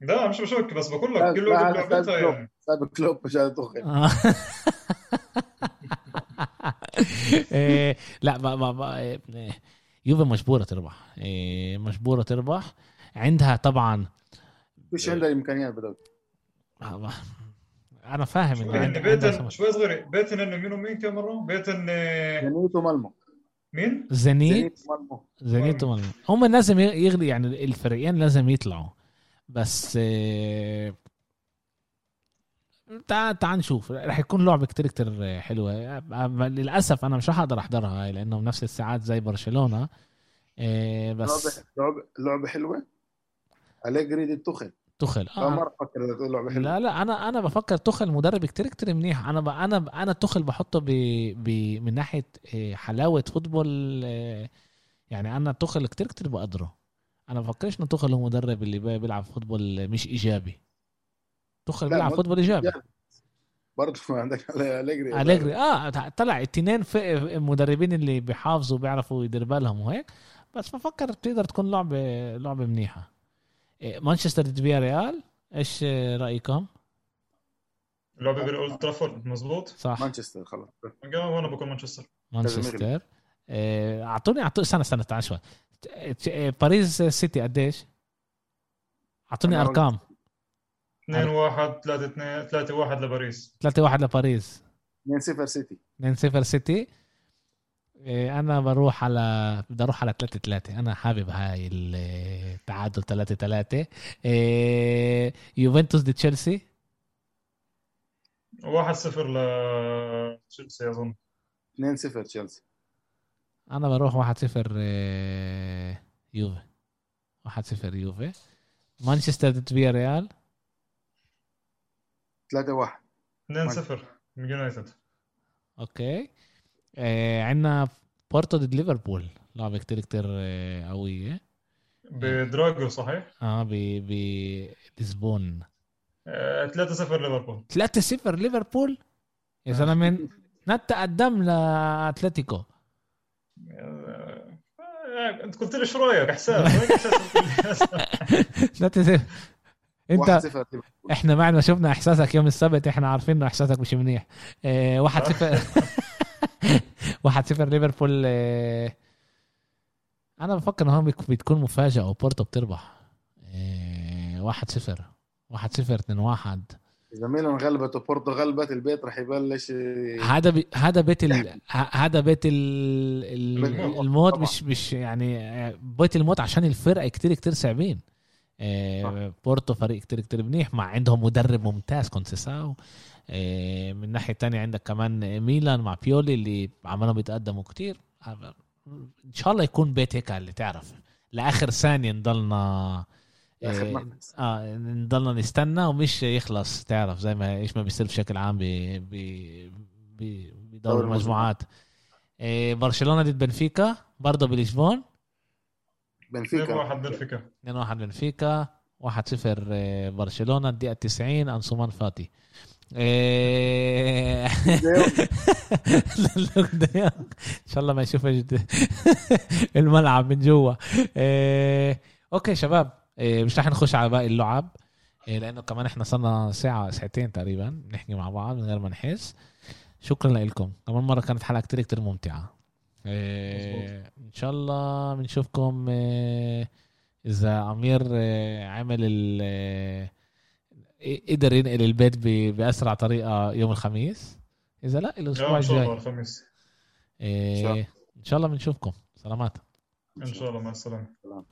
لا مش بشك بس بقول لك كل واحد كلوب. يعني. سابق كلوب مش هذا تخل آه. لا ما ما ما إيه، يوفي مجبورة تربح. إيه، مجبورة تربح. عندها طبعا مش عندها الامكانيات بدل. أنا فاهم شوي إنه عندها بيتن. شوي صغيرة بيتن إنه مين ومين كم مرة؟ بيتن آه، زينيت ومالمو مين؟ زنيت؟ زنيت ومالمو. هم لازم يغلي يعني الفريقين لازم يطلعوا. بس إيه، تعال تعال نشوف. رح يكون لعبة كتير كتير حلوة. للأسف أنا مش رح أقدر أحضرها هاي لأنه بنفس الساعات زي برشلونة. إيه، بس لعبه لعبه حلوة؟ أليجري ضد تخل تخل آه. آه إذا تقول لعبة حلوة. لا لا أنا أنا بفكر تخل مدرب كتير كتير منيح. أنا ب... أنا ب... أنا تخل بحطه ب... ب... من ناحية إيه، حلاوة football يعني أنا تخل كتير كتير بقدره. أنا بفكرش انه تخل هو مدرب اللي بي- بيلعب football مش إيجابي. لا، بيلعب مد- football إيجابي. برضه عندك أليجري. أليجري. آه طلع التنين في المدربين اللي بيحافظوا بيعرفوا يدير بالهم وهيك. بس بفكر بتقدر تكون لعبه لعبة منيحة. إيه، مانشستر ضد فيا ريال. إيش رأيكم؟ اللعبة بالاولد ترافورد مزبوط صح. مانشستر خلاص. وأنا بكون مانشستر. مانشستر. آه، اعطوني اعطوني استنى استنى تعال شوي. باريس سيتي قديش؟ أعطوني أرقام. 2 1 3 2 3 1 لباريس. 3 1 لباريس. 2-0 سيتي. 2 0 سيتي. آه، أنا بروح على بدي أروح على 3 3 أنا حابب هاي التعادل 3 3 يوفنتوس ضد تشيلسي. 1 0 لتشيلسي أظن. 2-0 تشيلسي. أنا بروح 1 0 يوفي. 1 0 يوفي. مانشستر ضد فيا ريال 3-1 2 0 من يونايتد. أوكي. آه عندنا بورتو ضد ليفربول. لعبه كتير كتير آه، قويه بدراجو صحيح؟ آه ب بلشبون 3 0 ليفربول. 3 0 ليفربول؟ يا زلمة نت قدام لأتلتيكو. آه، آه، انت قلت لي شو رأيك؟ حساب. وين احساسك 3 0 انت 1-0 ليفربول. إحنا ما شفنا احساسك يوم السبت إحنا عارفين انه احساسك مش منيح. آه واحد صفر. واحد صفر ليفربول آه أنا بفكر انه هون بيك- بتكون مفاجأة وبورتو بتربح. آه واحد صفر. واحد صفر اتنين واحد. اذا ميلان غلبت وبورتو غلبت البيت راح يبلش هذا بي هذا بيت ال هذا بيت ال ال الموت. طبعاً. مش مش يعني آه، بيت الموت عشان الفرقة كتير كتير صعبين آه، بورتو فريق كتير كتير منيح مع عندهم مدرب ممتاز كونسيساو آه، من ناحية تانية عندك كمان ميلان مع بيولي اللي عمالهم بيتقدموا كتير إن شاء الله يكون بيت هيك اللي تعرف لآخر ثانية نضلنا آه، نفس. آه نضلنا نستنى ومش يخلص تعرف زي ما إيش ما بيصير بشكل عام ب ب ب- بدور المجموعات. إيه برشلونة ضد بنفيكا برضه بلشبون 2 بنفيكا 1 بنفيكا 2 1 بنفيكا 1 0 إيه، برشلونة الدقيقة 90 أنسومان فاتي. إيه لوك ديونج. إن شاء الله ما يشوف جد- الملعب من جوا. إيه أوكي شباب. إيه مش رح نخش على باقي اللعب. إيه لأنه كمان إحنا صرنا ساعة ساعتين تقريبا نحكي مع بعض من غير ما نحس. شكرا لكم. كمان مرة كانت حلقة كتير كتير ممتعة. إيه إن شاء الله بنشوفكم إيه إذا أمير إيه عمل ال إيه، قدر ينقل البيت ب- بأسرع طريقة يوم الخميس. إذا لا الأسبوع إن شاء الله الجاي الخميس. إيه شاء الله. إن شاء الله بنشوفكم. سلامات. إن شاء الله مع السلامة. سلام.